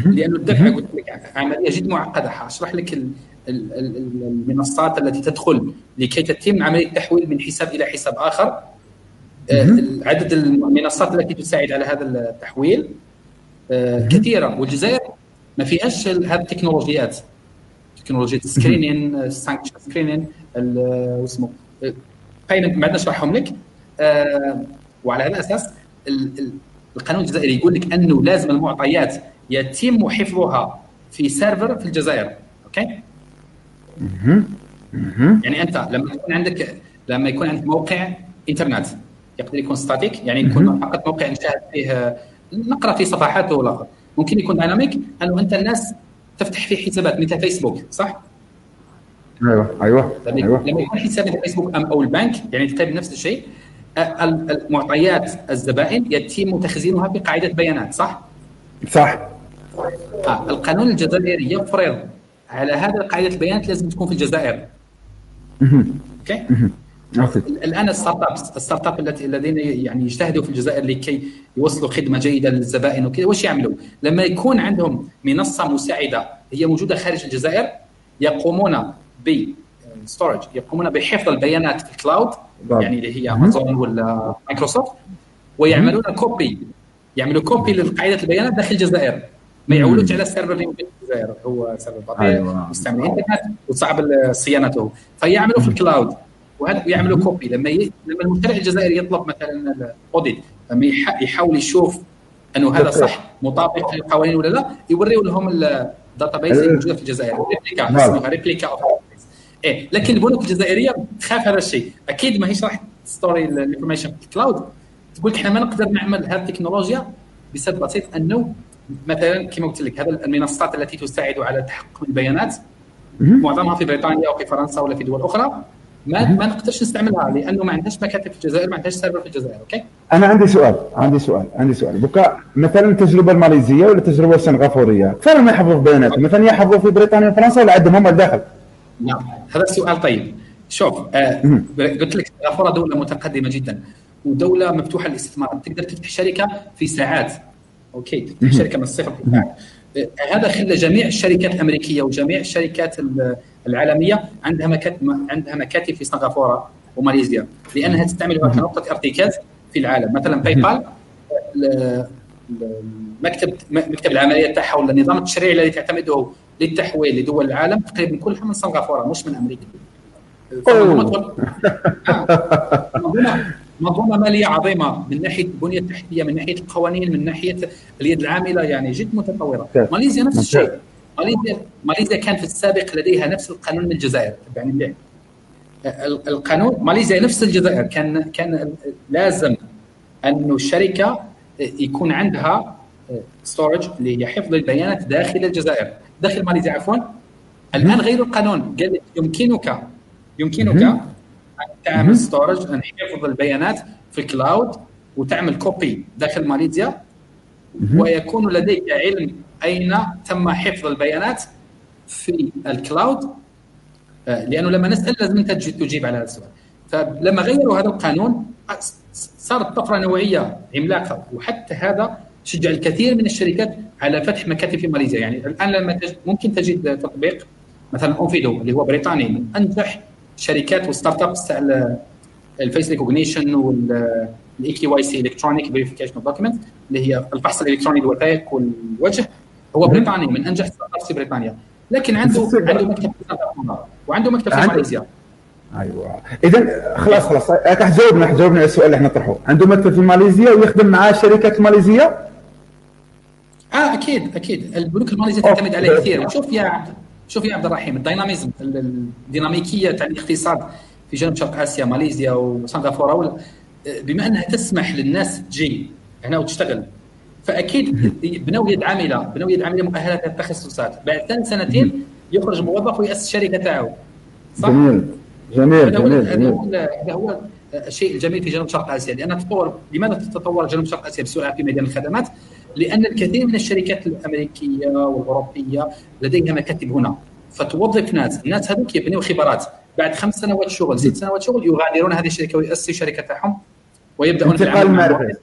لأنه الدفع قلت لك عملية جد معقدة. حاشرح لك المنصات التي تدخل لكي تتم عملية التحويل من حساب إلى حساب آخر. آه، عدد المنصات التي تساعد على هذا التحويل آه، كثيرة. والجزائر ما فيهاش هذه التكنولوجيات. تكنولوجيا screening sanction screening اسمه payment بعد نشرحهم لك آه، وعلى هذا الاساس القانون الجزائري يقول لك أنه لازم المعطيات يتم حفظها في server في الجزائر okay؟ يعني أنت لما يكون عندك لما يكون عندك موقع إنترنت يقدر يكون static يعني يكون فقط موقع نشاهد فيه نقرأ في صفحاته ولا ممكن يكون dynamic أنه أنت الناس تفتح فيه حسابات مثل فيسبوك صح؟ أيوه أيوه أيوه. لما يكون حساب مثل فيسبوك أو البنك يعني تكتب نفس الشيء معطيات الزبائن يتم تخزينها في قاعدة بيانات صح؟ صح. آه القانون الجزائري يفرض على هذا قاعدة البيانات لازم تكون في الجزائر. okay؟ الآن ال startup ال startup الذين يعني يجتهدوا في الجزائر لكي يوصلوا خدمة جيدة للزبائن وكذا واش يعملوا؟ لما يكون عندهم منصة مساعدة هي موجودة خارج الجزائر يقومون ب storage يقومون بحفظ البيانات في ال cloud يعني اللي هي امازون ولا مايكروسوفت ويعملون copy يعملوا copy لقاعدة البيانات داخل الجزائر. ما يعولوش على ال server اللي في الجزائر هو server بطيء أيوة. مستعمل انترنت وصعب صيانته. فيعملوا في ال cloud وهذا يعملوا copy لما ي... لما المشتري الجزائري يطلب مثلا ال audit لما يحاول يشوف أنه هذا صح مطابق للقوانين ولا لا يوريوا لهم ال database الموجوده في الجزائر. replica اسمها replica أوف إيه لكن البنوك الجزائرية تخاف هذا الشيء. أكيد ما هيش راح ت store ال information في ال cloud. تقول إحنا ما نقدر نعمل هذه التكنولوجيا بسبب بسيط أنه مثلا كما قلت لك هذه المنصات التي تساعد على تحقق البيانات معظمها في بريطانيا أو في فرنسا ولا في دول أخرى. ما ما نقدرش نستعملها لأنه ما عندهاش مكاتب في الجزائر ما عندهاش server في الجزائر okay؟ أنا عندي سؤال عندي سؤال عندي سؤال. بك مثلا التجربه الماليزية ولا التجربه السنغافورية؟ فعلا ما يحفظوا البيانات مثلا يحفظوا في بريطانيا وفرنسا ولا عندهم هم الداخل نعم. هذا السؤال طيب. شوف آه قلت لك سنغافوره دولة متقدمة جدا ودولة مفتوحة للاستثمار. تقدر تفتح شركة في ساعات okay؟ تفتح شركة من الصفر في ساعات هذا خلى جميع الشركات الأمريكية وجميع الشركات العالمية عندها مكاتب عندها مكاتب في سنغافورة وماليزيا لأنها تستعملها كنقطه ارتكاز في العالم. مثلا PayPal مكتب مكتب العملية تاعها ولا النظام التشريعي الذي تعتمده للتحويل لدول العالم تقريبا كلها من سنغافورة مش من أمريكا. منظومة مالية عظيمة من ناحية البنية التحتية من ناحية القوانين من ناحية اليد العاملة يعني جد متطورة. ماليزيا نفس الشيء. ماليزيا ماليزيا كان في السابق لديها نفس القانون من الجزائر يعني القانون ماليزيا نفس الجزائر. كان كان لازم انه الشركة يكون عندها storage اللي هي حفظ البيانات داخل الجزائر. داخل ماليزيا عفوا. الآن غير القانون. قال يمكنك يمكنك أن تعمل storage أن حفظ البيانات في ال cloud وتعمل copy داخل ماليزيا. ويكون لديك علم أين تم حفظ البيانات في ال cloud آه، لأنه لما نسأل لازم أنت تجيب على هذا السؤال. فلما غيروا هذا القانون صارت طفرة نوعية عملاقة. وحتى هذا شجع الكثير من الشركات على فتح مكاتب في ماليزيا. يعني الآن لما تجد ممكن تجد تطبيق مثلا Onfido اللي هو بريطاني من أنجح شركات و startups تاع ال face recognition وال eKYC electronic verification of document اللي هي الفحص الإلكتروني للوثائق والوجه هو بريطاني من أنجح startups في بريطانيا. لكن عنده عنده مكتب في وعنده مكتب في ماليزيا. أيوه. اذا خلاص خلاص. حجاوبنا حجاوبنا على السؤال اللي إحنا نطرحه عنده مكتب في ماليزيا ويخدم معاه شركات ماليزيه آه أكيد أكيد البنوك الماليزيه تعتمد عليه كثير وشوف يا شوف يا عبد الرحيم الديناميزم الديناميكية تاع الاقتصاد في جنوب شرق آسيا ماليزيا وسنغافوره بما أنها تسمح للناس تجي هنا وتشتغل فأكيد بنوا يد عاملة بنوا يد عاملة مؤهله التخصصات بعد ثلاث سنتين يخرج موظف ويأسس شركة تاعو صح؟ جميل جميل هذا جميل, جميل. هذا هو الشيء الجميل في جنوب شرق آسيا لأن تطور لماذا تتطور جنوب شرق آسيا بسرعة في ميدان الخدمات؟ لأن الكثير من الشركات الأمريكية والأوروبية لديها مكاتب هنا. فتوظف ناس، الناس هذوك يبنيوا خبرات. بعد خمس سنوات شغل ست سنوات شغل يغادرون هذه الشركة ويؤسسوا شركة تاعهم ويبدأون انتقال المعرفه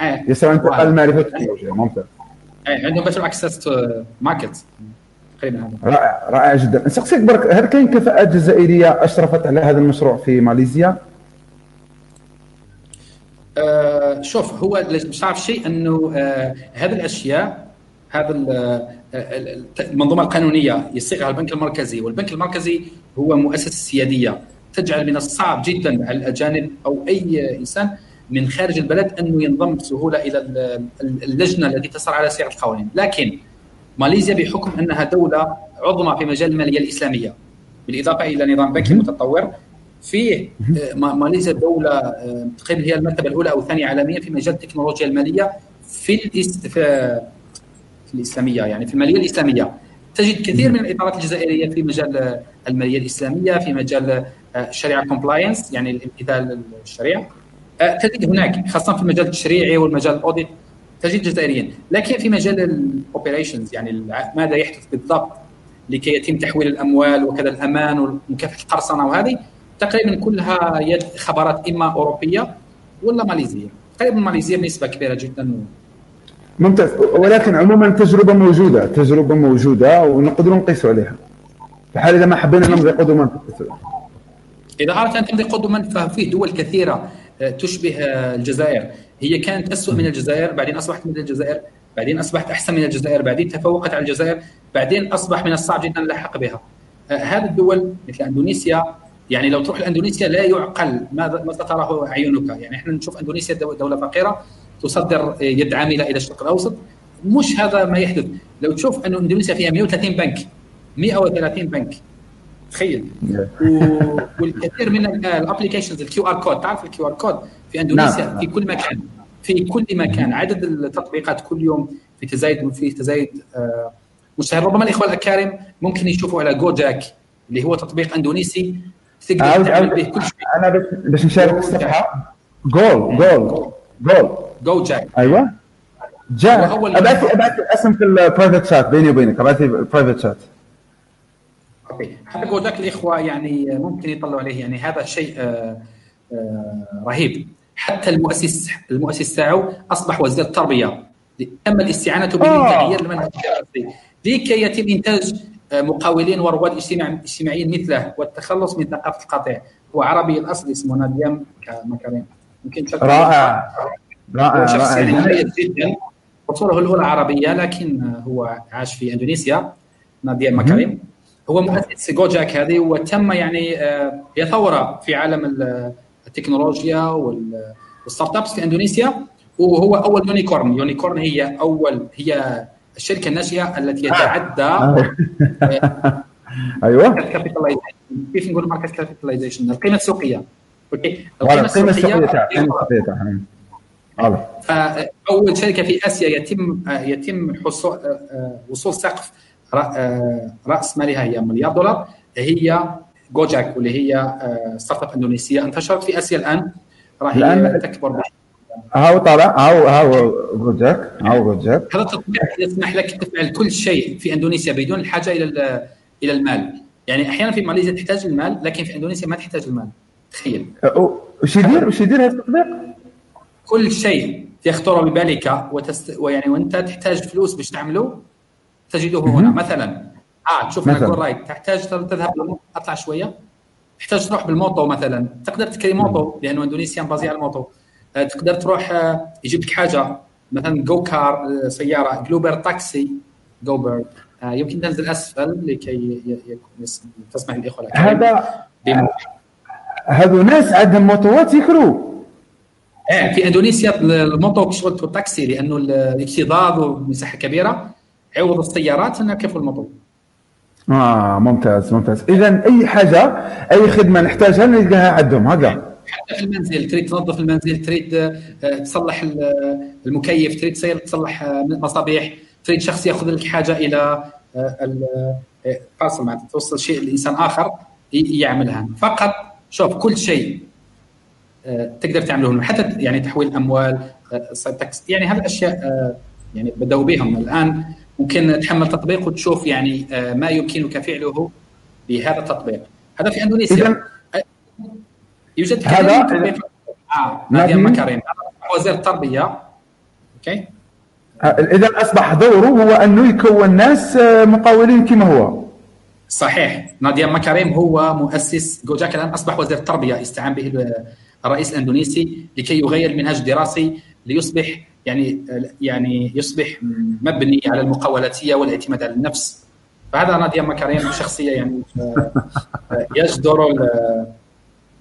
آه. يسوي انتقال والتكنولوجيا ممتاز. آه. عندهم بس access to market رائع رائع جدا. نسقسيك برك هل كاين كفاءات جزائرية أشرفت على هذا المشروع في ماليزيا؟ آه شوف هو مش تعرف شيء إنه آه هذه الأشياء هذا آه، المنظومة القانونية يصيغها البنك المركزي والبنك المركزي هو مؤسسة سيادية. تجعل من الصعب جدا على الأجانب أو أي إنسان من خارج البلد إنه ينضم بسهولة إلى اللجنة التي تصر على صياغه القوانين، لكن ماليزيا بحكم إنها دولة عظمى في مجال المالية الإسلامية بالإضافة إلى نظام بنكي متطور فيه آه، ماليزيا دوله آه، تقريبا هي المرتبة الأولى أو الثانية عالميا في مجال التكنولوجيا المالية في في الإسلامية يعني في المالية الإسلامية. تجد كثير من الإطارات الجزائرية في مجال المالية الإسلامية في مجال الشريعه compliance يعني الامتثال للشريعة. تجد هناك خاصة في المجال التشريعي والمجال ال audit تجد جزائريين. لكن في مجال ال operations يعني ماذا يحدث بالضبط لكي يتم تحويل الأموال وكذا الأمان ومكافحه القرصنة وهذه تقريبا كلها يد خبرات إما أوروبية ولا ماليزية. تقريبا ماليزية بنسبه كبيرة جدا. ممتاز. ولكن عموما التجربه موجودة تجربة موجودة ونقدر نقيس عليها. في حال إذا ما حبينا نمضي قدما إذا أردت أن تمضي قدما ففيه دول كثيرة آه، تشبه آه، الجزائر. هي كانت اسوء من الجزائر بعدين أصبحت مثل الجزائر بعدين أصبحت أحسن من الجزائر بعدين تفوقت على الجزائر بعدين أصبح من الصعب جدا اللحق بها. آه، هذه الدول مثل إندونيسيا يعني لو تروح لإندونيسيا لا يعقل ماذا ما تراه عيونك. يعني إحنا نشوف إندونيسيا دولة فقيرة تصدر يد عامله إلى الشرق الأوسط. مش هذا ما يحدث. لو تشوف انه إندونيسيا فيها 130 بنك 130 بنك. تخيل. والكثير من ال applications ال QR code تعرف ال QR code في إندونيسيا نعم. في كل مكان. في كل مكان. عدد التطبيقات كل يوم في تزايد في تزايد آه مستهل. ربما الإخوة الأكارم ممكن يشوفوا على Gojek اللي هو تطبيق إندونيسي. تقدر تعمل به كل شيء أنا بس باش نشارك الصفحه جول جول جول Gojek أيوه جاك ابعث ابعث اسم في ال private chat بيني وبينك ابعث لي private chat okay جاك الاخوه يعني ممكن يطلعوا عليه يعني هذا شيء آه آه رهيب حتى المؤسس المؤسس تاعو اصبح وزير التربيه تم الاستعانه به لتغيير المنهج الدراسي لكي يتم انتاج آه، مقاولين ورواد اجتماعيين مثله والتخلص من ثقافه القطيع. هو عربي الاصل اسمه ناديم مكرم يمكن رائع. رائع رائع. يعني جدا. اصوله الاولى عربيه لكن هو عاش في إندونيسيا ناديم مكرم هو مؤسس Gojek هذه وتم يعني آه، هي ثورة في عالم التكنولوجيا وال startups في إندونيسيا. وهو أول unicorn. unicorn هي اول هي الشركة الناشئه التي يتعدى أيوه. كيف نقول market capitalization القيمة السوقية. أوكي؟ القيمة السوقية تاعها فأول شركة في آسيا يتم يتم حصول وصول سقف رأس مالها هي مليار دولار. هي Gojek واللي هي startup إندونيسية انتشرت في آسيا الآن. راهي تكبر هاو طالع هاو هاو Gojek هاو Gojek هذا التطبيق يسمح لك تفعل كل شيء في إندونيسيا بدون الحاجة إلى إلى المال. يعني أحيانا في ماليزيا تحتاج المال لكن في إندونيسيا ما تحتاج المال. تخيل. وش يدير وش يدير هذا التطبيق؟ كل شيء يخطر ببالك وتست... ويعني وأنت تحتاج فلوس باش تعمله تجده هنا. مثلا آه تشوف مثلا. ride تحتاج تذهب أطلع شوية. تحتاج تروح بال moto مثلا. تقدر تكري moto لأنه اندونيسيا basée على ال moto. تقدر تروح آه يجيب لك حاجة مثلا جو كار آه سيارة جلوبر تاكسي جوبر آه يمكن تنزل أسفل لكي تسمح للإخوة هذا هذو ناس عندهم موطوات يكروا إيه في إندونيسيا الموطو شغل تاكسي لأنه الاكتظاظ ومساحة كبيرة عوض السيارات نركبوا الموطو آه ممتاز ممتاز. اذا أي حاجة أي خدمة نحتاجها نلقاها عندهم هذا حتى في المنزل تريد تنظف المنزل تريد تصلح المكيف تريد سير تصلح مصابيح تريد شخص يأخذ لك حاجة إلى البارسل معناتها توصل شيء لإنسان آخر يعملها. فقط شوف كل شيء تقدر تعمله. حتى يعني تحويل أموال يعني هذه الأشياء يعني بدأوا بهم الآن. ممكن تحمل تطبيق وتشوف يعني ما يمكنك فعله بهذا التطبيق. هذا في إندونيسيا. يوجد هذا نديم مكاريم. وزير التربية. أوكي. إذا أصبح دوره هو انه يكون ناس مقاولين كما هو. صحيح. نديم مكاريم هو مؤسس. Gojek الآن أصبح وزير التربية استعان به الرئيس الإندونيسي لكي يغير المنهج الدراسي ليصبح يعني يعني يصبح مبني على المقاولاتية والاعتماد على النفس. فهذا ناديا مكاريم شخصية يعني يجدر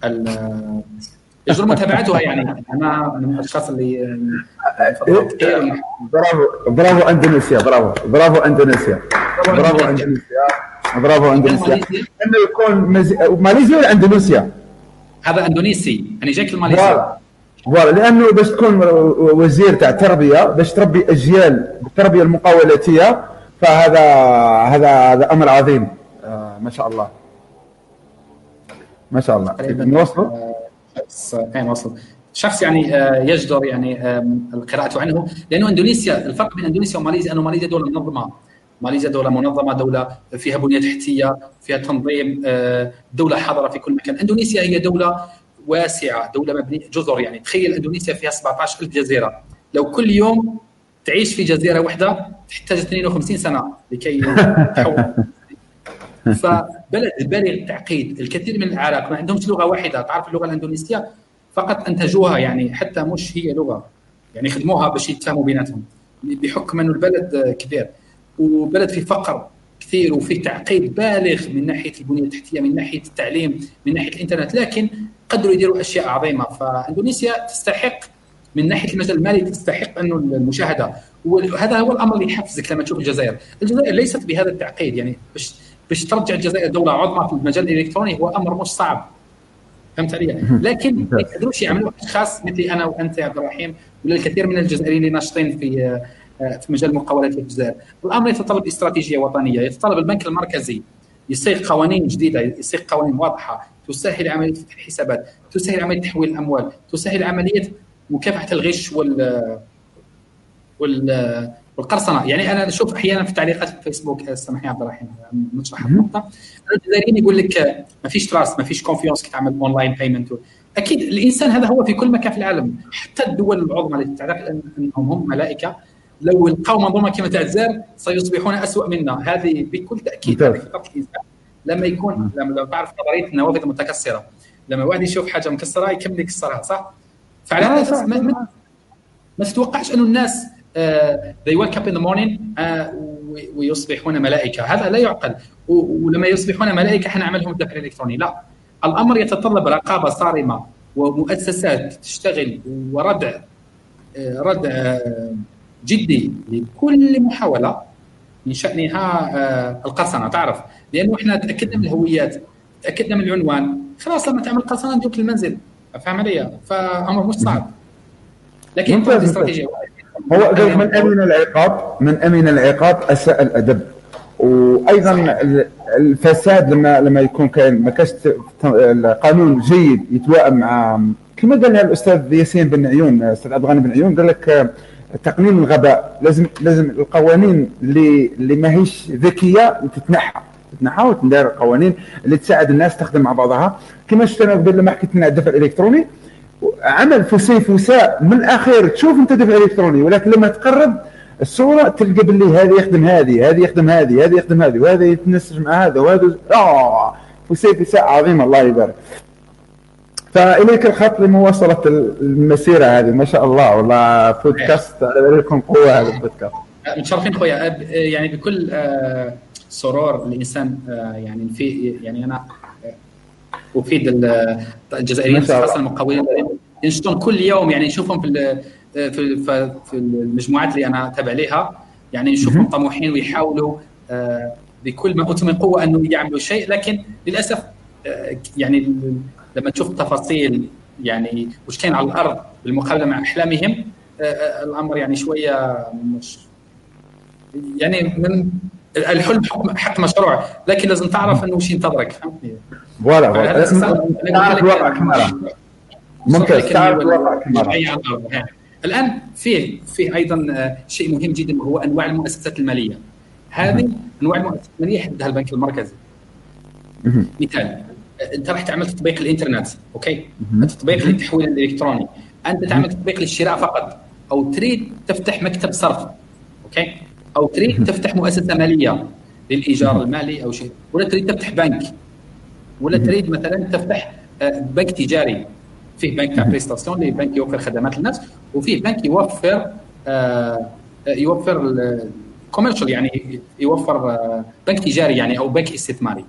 ال يجدر متابعتها يعني. أنا من الأشخاص اللي برافو برافو أندونيسيا برافو برافو أندونيسيا برافو أندونيسيا. برافو أندونيسيا. إنه يكون ماليزيا ولا أندونيسيا؟ هذا إندونيسي. أنا جاك الماليزي فوالا لأنه باش تكون وزير تاع تربيه باش تربي أجيال بالتربية المقاولاتية فهذا هذا هذا أمر عظيم. آه ما شاء الله. ما شاء الله. نوصل إيه نوصل شخص يعني يجدر يعني القراءة عنه لأنه إندونيسيا الفرق بين إندونيسيا وماليزيا أنه ماليزيا دولة منظمة. ماليزيا دولة منظمة دولة فيها بنية تحتيه فيها تنظيم دولة حاضره في كل مكان. إندونيسيا هي دولة واسعة دولة مبنية جزر يعني. تخيل إندونيسيا فيها 17000 جزيرة. لو كل يوم تعيش في جزيرة واحدة تحتاج 52 سنة لكي تحول. فبلد بالغ التعقيد الكثير من العراق ما عندهمش لغة واحدة. تعرف اللغة الإندونيسية؟ فقط انتجوها يعني حتى مش هي لغة. يعني خدموها باش يتفاهموا بيناتهم. بحكم أنه البلد كبير. وبلد فيه فقر كثير وفيه تعقيد بالغ من ناحية البنية التحتية من ناحية التعليم من ناحية الإنترنت. لكن قدروا يديروا أشياء عظيمة. فإندونيسيا تستحق من ناحية المجال المالي تستحق انه المشاهدة. وهذا هو الأمر اللي يحفزك لما تشوف الجزائر، الجزائر ليست بهذا التعقيد. يعني باش باش ترجع الجزائر دولة عظمى في المجال الإلكتروني هو أمر مش صعب. فهمت علي؟ لكن ما يقدروش يعملوا أشخاص مثلي أنا وأنت يا عبد الرحيم ولا الكثير من الجزائريين اللي ناشطين في في مجال المقاولات في الجزائر، الأمر يتطلب استراتيجية وطنية، يتطلب البنك المركزي يصيغ قوانين جديدة، يصيغ قوانين واضحة تسهل عملية فتح الحسابات، تسهل عملية تحويل الأموال، تسهل عملية مكافحة الغش وال وال والقرصنة يعني أنا أشوف أحيانا في تعليقات في الفيسبوك سامحني عبد الرحيم نشرح النقطة. الجزائريين يقول لك ما فيش trust ما فيش confiance كي تعمل online payment أكيد الإنسان هذا هو في كل مكان في العالم حتى الدول العظمى اللي تعتقد أنهم هم ملائكة لو لقوا منظومه كما تاع الجزائر سيصبحون اسوء منا. هذه بكل تأكيد فطره الإنسان. لما يكون لما لو تعرف نظرية النوافذ المتكسرة. لما واحد يشوف حاجة مكسرة يكمل يكسرها صح؟ فعلى هذا ما, ما, ما تتوقعش انه الناس they wake up in the morning uh, ويصبحون ملائكة. هذا لا يعقل. ولما يصبحون ملائكة حنعملهم الدفع الالكتروني لا. الأمر يتطلب رقابة صارمة ومؤسسات تشتغل وردع ردع جدي لكل محاولة من شأنها القرصنه تعرف؟ لأنه إحنا تأكدنا من الهويات تأكدنا من العنوان. خلاص لما تعمل قرصنه ندوك المنزل فاهم علي؟ فأمر مش صعب. لكن ممتاز. استراتيجية. هو من أمن العقاب من أمن العقاب أساء الأدب. وأيضا الفساد لما لما يكون كاين ما كاش القانون جيد يتوائم مع كما قال الأستاذ ياسين بن عيون أستاذ عبد الغني بن عيون قال لك تقنين الغباء لازم لازم القوانين اللي اللي ماهيش ذكية تتنحى. تتنحى وتندار قوانين اللي تساعد الناس تخدم مع بعضها. كما شفت أنا قبل لما حكيت لنا الدفع الإلكتروني عمل فسيفساء من الأخير. تشوف أنت دفع إلكتروني ولكن لما تقرب الصورة تلقى باللي هذه يخدم هذه هذه يخدم هذه هذه يخدم هذه وهذا يتنسج مع هذا وهذا آه فسيفساء عظيم الله يبارك. فإليك الخط لمواصلة المسيرة هذه. ما شاء الله والله بودكاست على لكم قوة هذا البودكاست. متشرفين خويا. يعني بكل آه، سرور الإنسان آه، يعني في يعني أنا افيد الجزائريين خاصه المقاولين ينشطون كل يوم يعني نشوفهم في في في المجموعات اللي أنا تابع لها يعني نشوفهم طموحين ويحاولوا آه، بكل ما اوتوا من قوة أنه يعملوا شيء. لكن للأسف آه، يعني لما تشوف التفاصيل يعني وش كاين على الأرض بالمقابلة مع أحلامهم آه، الأمر يعني شوية مش يعني من الحلم حق مشروع. لكن لازم تعرف أنه وش ينتظرك فهمتني؟ voilà voilà ممتاز. الآن فيه فيه أيضا آه، شيء مهم جدا وهو أنواع المؤسسات المالية. هذه أنواع المؤسسات المالية يحددها البنك المركزي. مثال أنت راح تعمل تطبيق الإنترنت أوكي؟ التطبيق للتحويل الإلكتروني. أنت تعمل تطبيق للشراء فقط أو تريد تفتح مكتب صرف أوكي؟ أو تريد تفتح مؤسسة مالية للإيجار المالي أو شيء ولا تريد تفتح بنك. ولا تريد مثلا تفتح آه، بنك تجاري. فيه بنك تاع prestation اللي بنك يوفر خدمات للناس وفيه بنك يوفر آه، يوفر commercial يعني يوفر آه، بنك تجاري يعني أو بنك استثماري.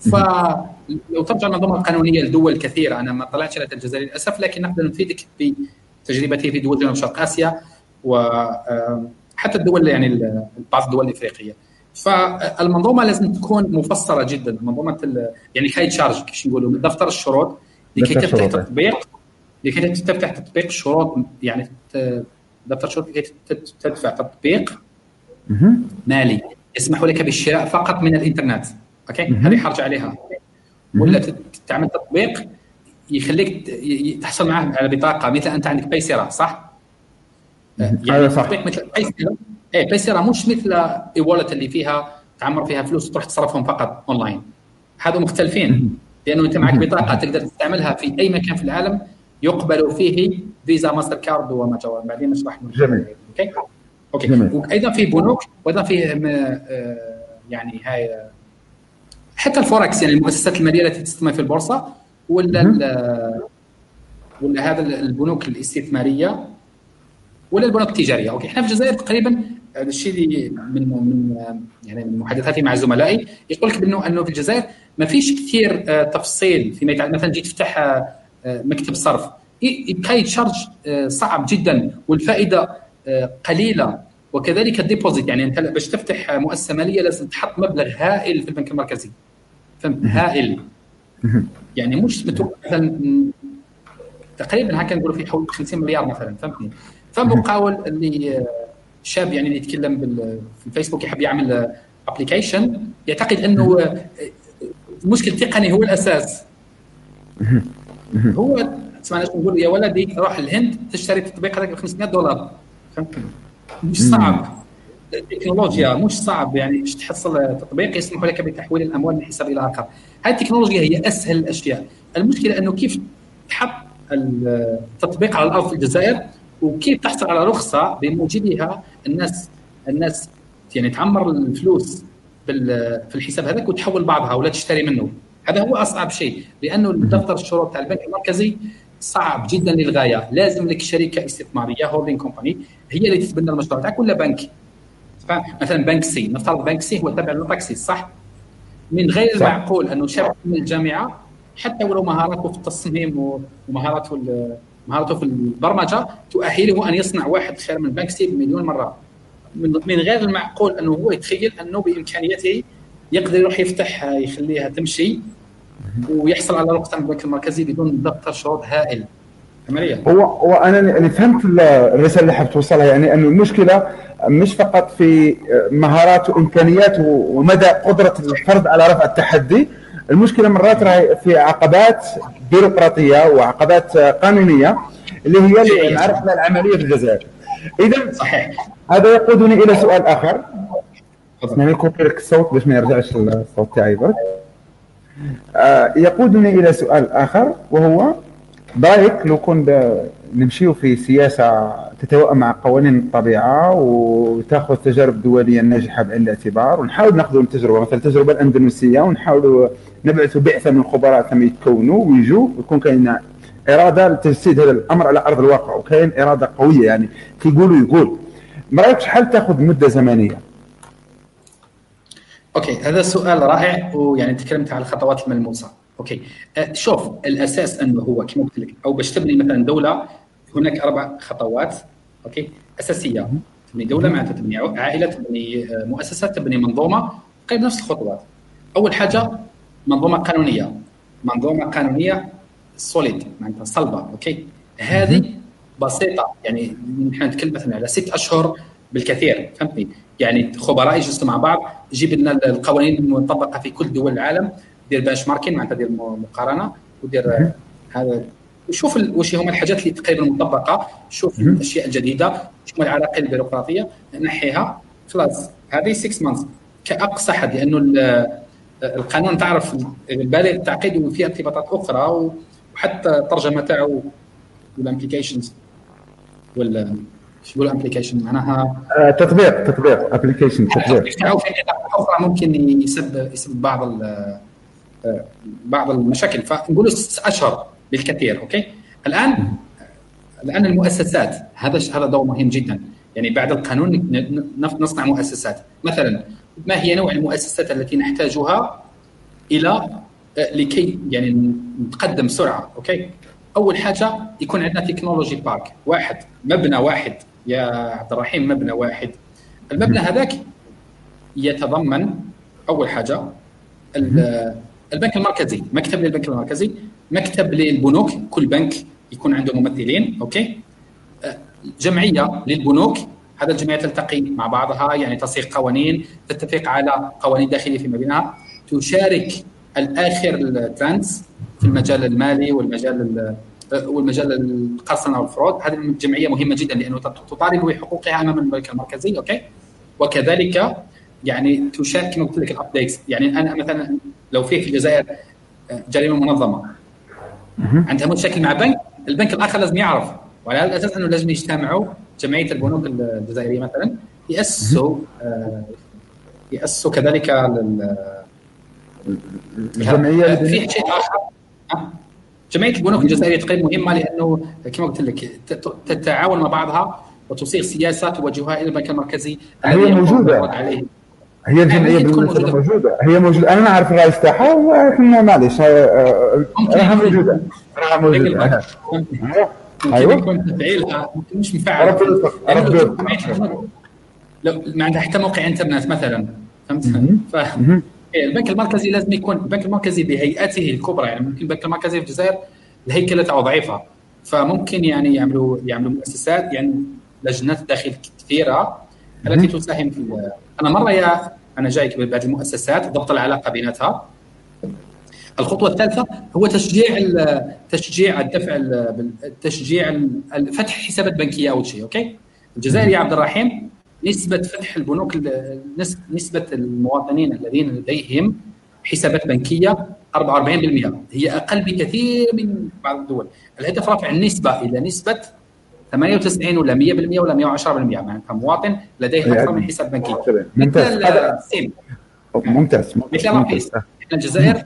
فلو ترجع المنظومه القانونية لدول كثيرة أنا ما طلعتش على الجزائر للأسف لكن نقدر نفيدك بتجربتي في دول جنوب شرق آسيا وحتى الدول يعني بعض الدول الإفريقية. فالمنظومة لازم تكون مفصلة جدا. منظومة يعني cahier des charges كيش نقولوا دفتر الشروط لكي تفتح تطبيق لكي تفتح تطبيق الشروط يعني دفتر الشروط لكي تدفع تطبيق مالي. يسمح لك بالشراء فقط من الإنترنت. أوكي؟ هذه حرج عليها. ولا تعمل تطبيق يخليك تحصل معه على بطاقة مثل أنت عندك Paysera صح؟ يعني صح. تطبيق مثل Paysera إيه Paysera مش مثل e-wallet اللي فيها تعمر فيها فلوس وتروح تصرفهم فقط اونلاين هذا مختلفين. لأنه أنت معك بطاقة تقدر تستعملها في أي مكان في العالم يقبل فيه Visa MasterCard وما جواب بعدين نشرح جميل. أوكي؟ أوكي. جميل. وأيضا في بنوك وأيضا في آه، يعني هاي حتى الفوركس يعني المؤسسات المالية التي تستثمر في البورصة ولا ولا هذا البنوك الاستثمارية ولا البنوك التجارية. أوكي. إحنا في الجزائر تقريبا هذا الشيء اللي من من يعني من محادثاتي مع زملائي يقول لك بانه أنه في الجزائر ما فيش كثير آه، تفصيل فيما يتعلق مثلا جيت تفتح آه، مكتب صرف. يبقى cahier des charges آه، صعب جدا والفائدة قليلة. وكذلك ال deposit يعني أنت باش تفتح مؤسسة مالية لازم تحط مبلغ هائل في البنك المركزي. فهمت؟ هائل. يعني مش مثلا تقريبا هكا نقولوا في حول 50 مليار مثلا فهمتني؟ فمقاول اللي شاب يعني اللي يتكلم في الفيسبوك يحب يعمل ابلكيشن يعتقد إنه المشكل التقني هو الأساس. هو تسمع نقول يا ولدي روح الهند تشتري تطبيق هذاك ب 500 دولار. مش صعب. التكنولوجيا مش صعب يعني تحصل تطبيق يسمح لك بتحويل الأموال من حساب إلى آخر. هذه التكنولوجيا هي أسهل الأشياء. المشكلة إنه كيف تحط التطبيق على الأرض في الجزائر؟ وكيف تحصل على رخصة بموجبها الناس الناس يعني تعمر الفلوس في الحساب هذاك وتحول بعضها ولا تشتري منه. هذا هو أصعب شيء لأنه دفتر الشروط تاع البنك المركزي صعب جدا للغاية. لازم لك شركة استثمارية holding company هي اللي تتبنى المشروع تاعك ولا بنك؟ مثلا Banxy نفترض Banxy هو تابع ل Natixis صح؟ من غير المعقول أنه شاب من الجامعة حتى ولو مهاراته في التصميم ومهاراته مهارته في البرمجة تؤهله أن يصنع واحد خير من Banxy بمليون مرة. من غير المعقول أنه هو يتخيل أنه بإمكانيته يقدر يروح يفتح يخليها تمشي ويحصل على رقم البنك المركزي بدون ضغط شروط هائل. عمليا هو وأنا اللي فهمت الرسالة اللي حاب توصلها. يعني انه المشكلة مش فقط في مهارات وإمكانيات ومدى قدرة الفرد على رفع التحدي المشكلة مرات راهي في عقبات بيروقراطية وعقبات قانونية اللي هي اللي نعرفها العملية في الجزائر إذا صحيح. هذا يقودني إلى سؤال آخر. يعني كوبي لك الصوت باش ما يرجعش الصوت تاعي برك آه يقودني إلى سؤال آخر وهو برايك لو كنا نمشيو في سياسة تتوائم مع قوانين الطبيعة وتأخذ تجارب دولية ناجحة بعين الاعتبار. ونحاول ناخذ التجربه مثلا التجربه الأندونيسية ونحاولوا نبعثوا بعثه من الخبراء ثم يتكونوا ويجوا ويكون كاين إرادة لتجسيد هذا الأمر على أرض الواقع وكاين إرادة قوية يعني كيقولوا يقول. ما رايك شحال تأخذ مدة زمنية؟ OK هذا سؤال رائع ويعني تكلمت على الخطوات الملموسة. OK أه، شوف الأساس أنه هو كما قلت لك أو باش تبني مثلا دولة هناك أربع خطوات OK؟ أساسية. تبني دولة معناتها تبني عائلة تبني أه، مؤسسة تبني منظومة قريب نفس الخطوات. أول حاجة منظومة قانونية. منظومة قانونية solide معناتها صلبة OK؟ هذه بسيطة يعني نحن نتكلم مثلا على ست أشهر بالكثير فهمتني؟ يعني خبراء يجلسوا مع بعض يجيب لنا القوانين المطبقة في كل دول العالم دير بنش ماركين معناتها دير مقارنة ودير هذا وشوف واش هما الحاجات اللي تقريبا مطبقة. شوف الأشياء الجديدة شوف العراقيل البيروقراطية نحيها. خلاص هذه 6 مانث كأقصى حد لأنه القانون تعرف بالغ التعقيد وفيه ارتباطات أخرى وحتى الترجمة تاعو وال applications ولا شو يقولوا application معناها؟ آه تطبيق تطبيق application تطبيق. أخرى ممكن يسبب يسبب بعض آه، بعض المشاكل. فنقول ست أشهر. بالكثير OK؟ الآن الآن المؤسسات هذا هذا دور مهم جدا. يعني بعد القانون نصنع مؤسسات. مثلا ما هي نوع المؤسسات التي نحتاجها إلى آه، لكي يعني نتقدم بسرعة OK؟ أول حاجة يكون عندنا technology park واحد مبنى واحد. يا عبد الرحيم مبنى واحد. المبنى هذاك يتضمن أول حاجة البنك المركزي مكتب للبنك المركزي. مكتب للبنوك كل بنك يكون عنده ممثلين OK؟ جمعية للبنوك هذا الجمعية تلتقي مع بعضها يعني تصيغ قوانين تتفق على قوانين داخلية فيما بينها تشارك الآخر ال trends في المجال المالي والمجال والمجال القرصنه وال fraud هذه الجمعية مهمة جدا لأنه تطالب بحقوقها أمام البنك المركزي OK؟ وكذلك يعني تشارك كما قلت لك ال updates يعني أنا مثلا لو في في الجزائر آه، جريمة منظمة. عندها مشاكل مع بنك، البنك الآخر لازم يعرف وعلى هذا الاساس إنه لازم يجتمعوا جمعية البنوك الجزائرية مثلا يأسسوا آه، يأسسوا كذلك لل الجمعيه في شيء آخر. جمعية البنوك الجزائرية تقريبا مهمة لأنه كما قلت لك تتعاون مع بعضها وتصيغ سياسات توجهها إلى البنك المركزي هي موجودة. عليه. هي الجمعية بالمناسبة موجودة. هي موجودة. أنا نعرف الرئيس تاعها وإحنا معليش. راها موجودة. راها موجودة. أيوه. يكون تفعيلها ممكن مش مفعل لو ما عندها حتى موقع إنترنت مثلا. فهمت؟ إيه، البنك المركزي لازم يكون البنك المركزي بهيئته الكبرى. يعني ممكن البنك المركزي في الجزائر الهيكلة تاعو ضعيفة. فممكن يعني يعملوا يعملوا مؤسسات يعني لجنات داخل كثيرة. التي تساهم في أنا مرة يا أنا جايك بهذه المؤسسات ضبط العلاقة بيناتها. الخطوة الثالثة هو تشجيع تشجيع الدفع تشجيع فتح حسابات بنكيه أول شيء أوكي؟ الجزائر يا عبد الرحيم نسبة فتح البنوك نسبة المواطنين الذين لديهم حسابات بنكية 44% هي أقل بكثير من بعض الدول. الهدف رفع النسبة إلى نسبة 98 ولا 100% ولا 110% معناتها مواطن لديه أكثر من حساب بنكي. ممتاز. ممتاز. مثل رئيس إحنا الجزائر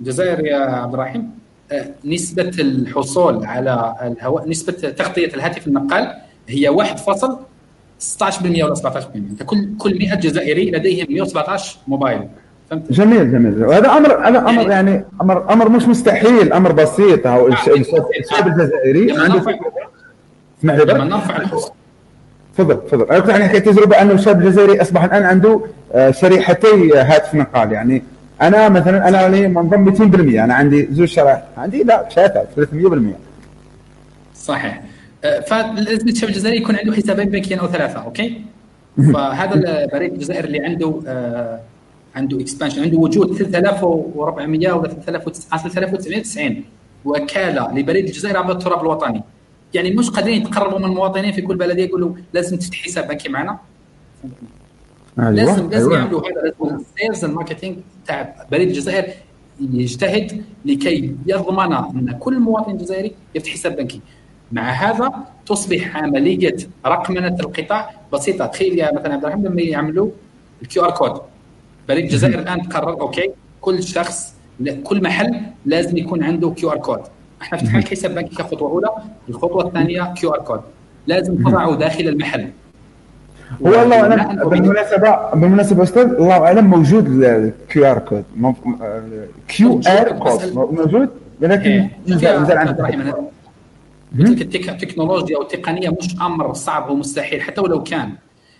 الجزائر يا عبد الرحيم آه، نسبة الحصول على الهواء نسبة تغطية الهاتف النقال هي 1. 16% ولا 17% أنت كل كل 100 جزائري لديهم 117 موبايل. فهمت؟ جميل جميل. وهذا أمر هذا أمر يعني, يعني أمر أمر مش مستحيل أمر بسيط. هو الشعب الجزائري عنده لما نرفع تفضل تفضل. أنا كنت عن حكايه تجربة انه الشاب الجزائري أصبح الآن عنده آه، شريحتي هاتف نقال يعني أنا مثلا أنا لي منظم 200% أنا عندي زوج شرائح. عندي لا ثلاثة 300% صحيح. آه، فلازم الشاب الجزائري يكون عنده حسابين بنكيين أو ثلاثة OK؟ فهذا البريد الجزائري اللي عنده آه عنده expansion عنده وجود 3400 ولا 3990 وكالة لبريد الجزائر عبر التراب الوطني. يعني مش قادرين يتقربوا من المواطنين في كل بلديه يقولوا لازم تفتح حساب بنكي معنا. أيوة. لازم لازم أيوة. يعملوا هذا. لازم ال sales ال marketing تاع بريد الجزائر يجتهد لكي يضمن إن كل مواطن جزائري يفتح حساب بنكي. مع هذا تصبح عملية رقمنة القطاع بسيطة. تخيل يا مثلا عبد الرحمن لما يعملوا ال QR code بريد الجزائر الآن تقرر OK كل شخص كل محل لازم يكون عنده QR code إحنا فتحنا لك حساب بنكي كخطوة أولى الخطوة الثانية QR code. لازم تضعه داخل المحل. هو الله اعلم بالمناسبه بالمناسبة أستاذ الله أعلم موجود ال QR code. QR code. موجود؟ ولكن نزال عن قلت لك التكنولوجيا أو التقنية مش أمر صعب ومستحيل حتى ولو كان.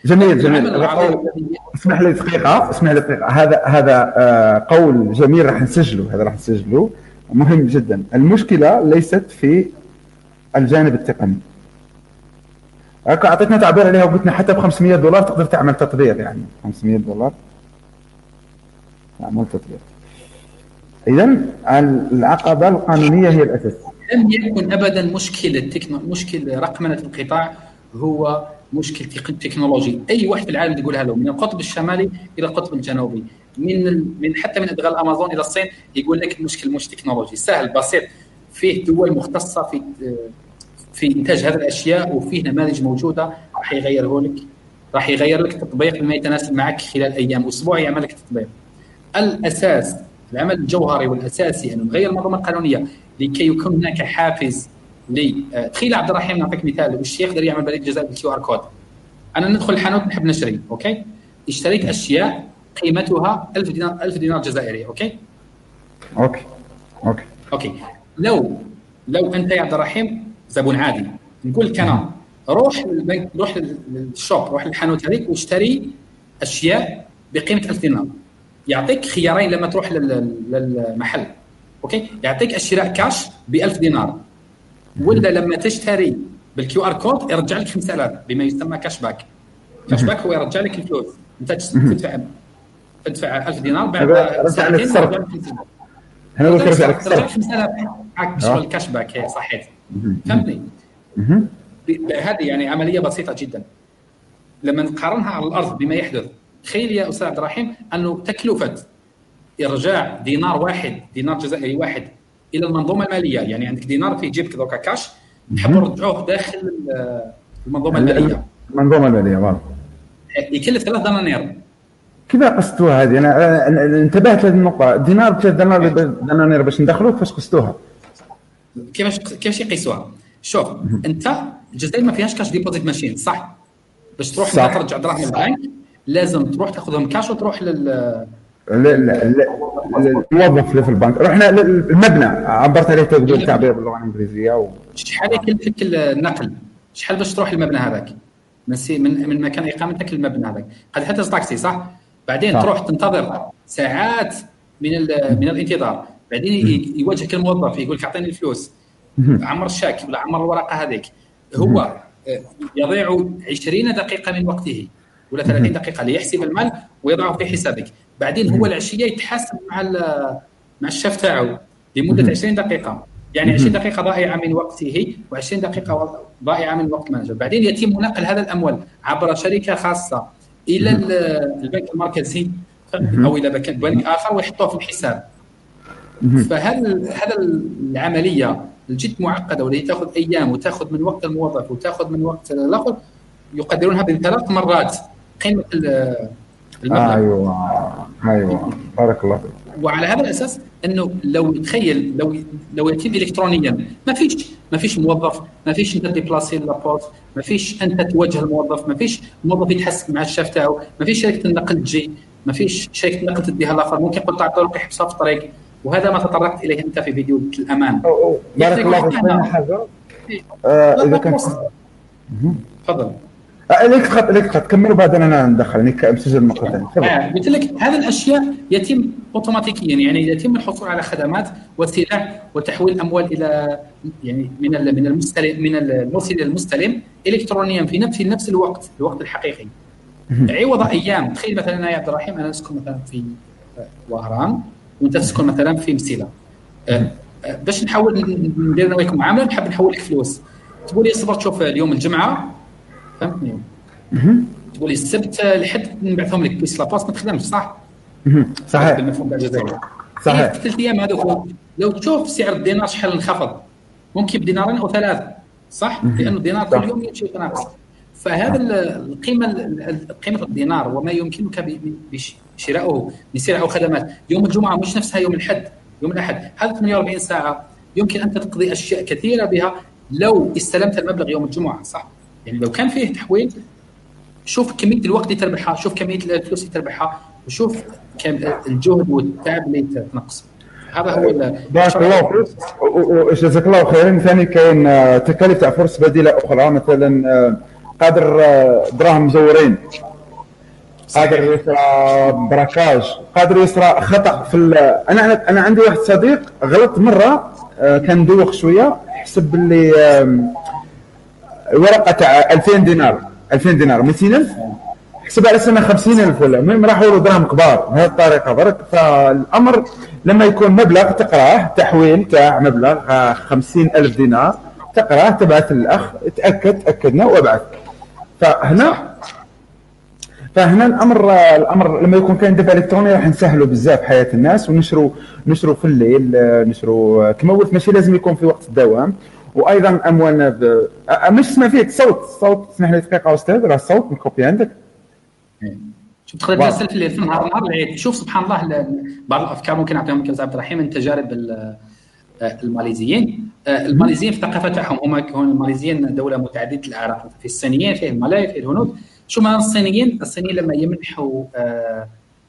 جميل جميل. اسمح لي دقيقة اسمح لي دقيقة. هذا هذا آه، قول جميل راح نسجله هذا راح نسجله. مهم جدا. المشكلة ليست في الجانب التقني. أعطيتنا تعبير عليها وقلتنا حتى ب 500 دولار تقدر تعمل تطبيق يعني. 500 دولار تعمل تطبيق. اذا العقبة القانونية هي الأساس. لم يكن ابدا مشكلة تكنو... مشكل رقمنه القطاع هو مشكل تكنولوجي. أي واحد في العالم تقولها له من القطب الشمالي إلى القطب الجنوبي من من حتى من أدغال الامازون إلى الصين يقول لك المشكل مش تكنولوجي. سهل بسيط. فيه دول مختصة في في إنتاج هذه الأشياء وفيه نماذج موجودة راح يغيره لك. راح يغير لك تطبيق بما يتناسب معك خلال أيام أسبوع يعمل لك تطبيق الأساس العمل الجوهري والأساسي أنه نغير المنظومة القانونية لكي يكون هناك حافز لي. آه، تخيل عبد الرحيم نعطيك مثال. وش يقدر يعمل بريد جزائر بال QR code. أنا ندخل الحانوت نحب نشتري OK؟ اشتريت أشياء قيمتها 1000 دينار 1000 دينار جزائري أوكي؟ أوكي. أوكي. أوكي. لو لو أنت يا عبد الرحيم زبون عادي. نقول لك أنا روح للبنك روح لل shop روح للحانوت هذيك واشتري أشياء بقيمة 1000 دينار. يعطيك خيارين لما تروح للمحل OK؟ يعطيك الشراء كاش ب 1000 دينار. ولا لما تشتري بال QR code يرجع لك 5000 بما يسمى cash back cash back هو يرجع لك الفلوس. انت تدفع تدفع 1000 دينار بعد ساعتين يرجع لك إحنا نقول ترجع لك 5000 معك شغل cash back صحيت فهمتني؟ هذه يعني عملية بسيطة جدا. لما نقارنها على الأرض بما يحدث. تخيل يا أستاذ عبد الرحيم أنه تكلفة ارجاع دينار واحد دينار جزائري واحد إلى المنظومة المالية. يعني عندك دينار في جيبك دوكا كاش نحب نرجعوه داخل المنظومة المالية. المنظومة المالية والله يكلف ثلاث دنانير. كيف قصتوها هذه؟ أنا انتبهت لهذه النقطة. دينار بثلاث دنانير باش ندخلوه كيفاش قصتوها كيفاش كيفاش يقيسوها؟ شوف أنت الجزائر ما فيهاش cash deposit machine صح. باش تروح ترجع دراهم البنك لازم تروح تاخذهم كاش وتروح لل الموظف اللي في البنك. رحنا للمبنى عبرت عليه التعبير باللغة الإنجليزية و... شحال يكلفك النقل. شحال باش تروح للمبنى هذاك. من من من مكان اقامتك للمبنى هذاك. قد حتى طاكسي صح؟ بعدين صح. تروح تنتظر ساعات من من الانتظار. بعدين يواجهك الموظف يقول لك أعطيني الفلوس. عمر الشاك ولا عمر الورقة هذيك. هو آه، يضيع 20 دقيقة من وقته ولا 30 دقيقة ليحسب المال ويضعه في حسابك. بعدين هو العشية يتحاسب مع مع الشاف تاعو لمدة 20 دقيقة. يعني 20 دقيقة ضائعه من وقته و20 دقيقة ضائعه من وقت مانجر. بعدين يتم نقل هذا الأموال عبر شركة خاصة إلى البنك المركزي أو إلى بنك آخر ويحطوه في الحساب. فهل هذا العملية الجد معقدة والتي تاخذ أيام وتأخذ من وقت الموظف وتأخذ من وقت الأخر يقدرونها بثلاث مرات. قيمة المبلغ. أيوه أيوه. بارك الله فيك. وعلى هذا الأساس إنه لو تخيل لو لو يتم الكترونيا ما فيش ما فيش موظف ما فيش أنت déplacer l'apport ما فيش أنت تواجه الموظف ما فيش موظف يتحسب مع الشاف تاعو ما فيش شركة النقل تجي ما فيش شركة نقل تديها الآخر ممكن قطع طرق يحبسها في الطريق وهذا ما تطرقت إليه أنت في فيديو الأمان. بارك الله فيك. حاجة آه، إذا كان تفضل. آه، ليك تخط ليك تخط كملوا بعدين أنا ندخل هيك مسجل المقطعين تفضل. آه، قلت لك هذه الأشياء يتم اوتوماتيكيا يعني يتم الحصول على خدمات وسلاح وتحويل الاموال إلى يعني من من المستلم من المرسل إلى المستلم الكترونيا في نفس في نفس الوقت الوقت الحقيقي. عوض أيام. تخيل مثلا أنا يا عبد الرحيم أنا أسكن مثلا في آه، وهران وأنت تسكن مثلا في مسيلة. آه، آه، باش نحاول ن- ندير أنا وياكم معاملة نحب نحول لك فلوس. تقول لي صبر تشوف اليوم الجمعة فهمتني؟ تقول لي السبت آه، لحد نبعثهم لك بس لاباس ما تخدمش صح؟ صحيح. صحيح. في ثلاث أيام هذوك لو تشوف سعر الدينار شحال انخفض ممكن بدينارين أو ثلاثة صح؟ لأنه الدينار. كل يوم يمشي ويتناقص فهذا ال- القيمة ال- ال- قيمة الدينار وما يمكنك شراؤه من سلع أو خدمات يوم الجمعة مش نفسها يوم الأحد يوم الأحد. هذا 48 ساعة. يمكن أن تقضي أشياء كثيرة بها لو استلمت المبلغ يوم الجمعة صح؟ يعني لو كان فيه تحويل شوف كمية الوقت اللي تربحها شوف كمية الفلوس اللي تربحها وشوف كم الجهد والتعب اللي تنقص. هذا هو بارك الله فيك. وجزاك الله خيرا ثاني كاين آه، تكاليف تاع فرص بديلة أخرى مثلا آه، قادر آه، دراهم مزورين. قادر يصرى براكاج. قادر يصرى خطأ في أنا أنا عندي واحد صديق غلط مرة كان مدوخ شوية حسب باللي ورقة تاع 2000 دينار 2000 دينار. 200000 حسبها على سنة 50000 ولا المهم راحوا له دراهم كبار. بهذه الطريقة برك فالأمر لما يكون مبلغ تقراه تحويل تاع مبلغ آه، 50000 دينار تقراه تبعث للأخ تأكد تأكدنا وأبعث. فهنا فهنا الأمر الأمر لما يكون كاين دفع إلكتروني راح نسهلوا بزاف حياة الناس ونشروا نشروا في الليل آه، نشروا آه، كما قلت ماشي لازم يكون في وقت الدوام. وأيضا اموالنا ب... مش تسمع فيك الصوت الصوت اسمح لي دقيقة أستاذ راه الصوت مكوبي عندك. شوف تقدر. ترسل في في نهار العيد شوف سبحان الله ال- بعض الأفكار ممكن أعطيهم لك عبد الرحيم من تجارب آه، الماليزيين. آه، الماليزيين في الثقافه تاعهم هم هون الماليزيين دولة متعددة الاعراق في الصينيين فيه الملاي فيه الهنود. شو ما الصينيين الصينيين لما يمنحوا آه،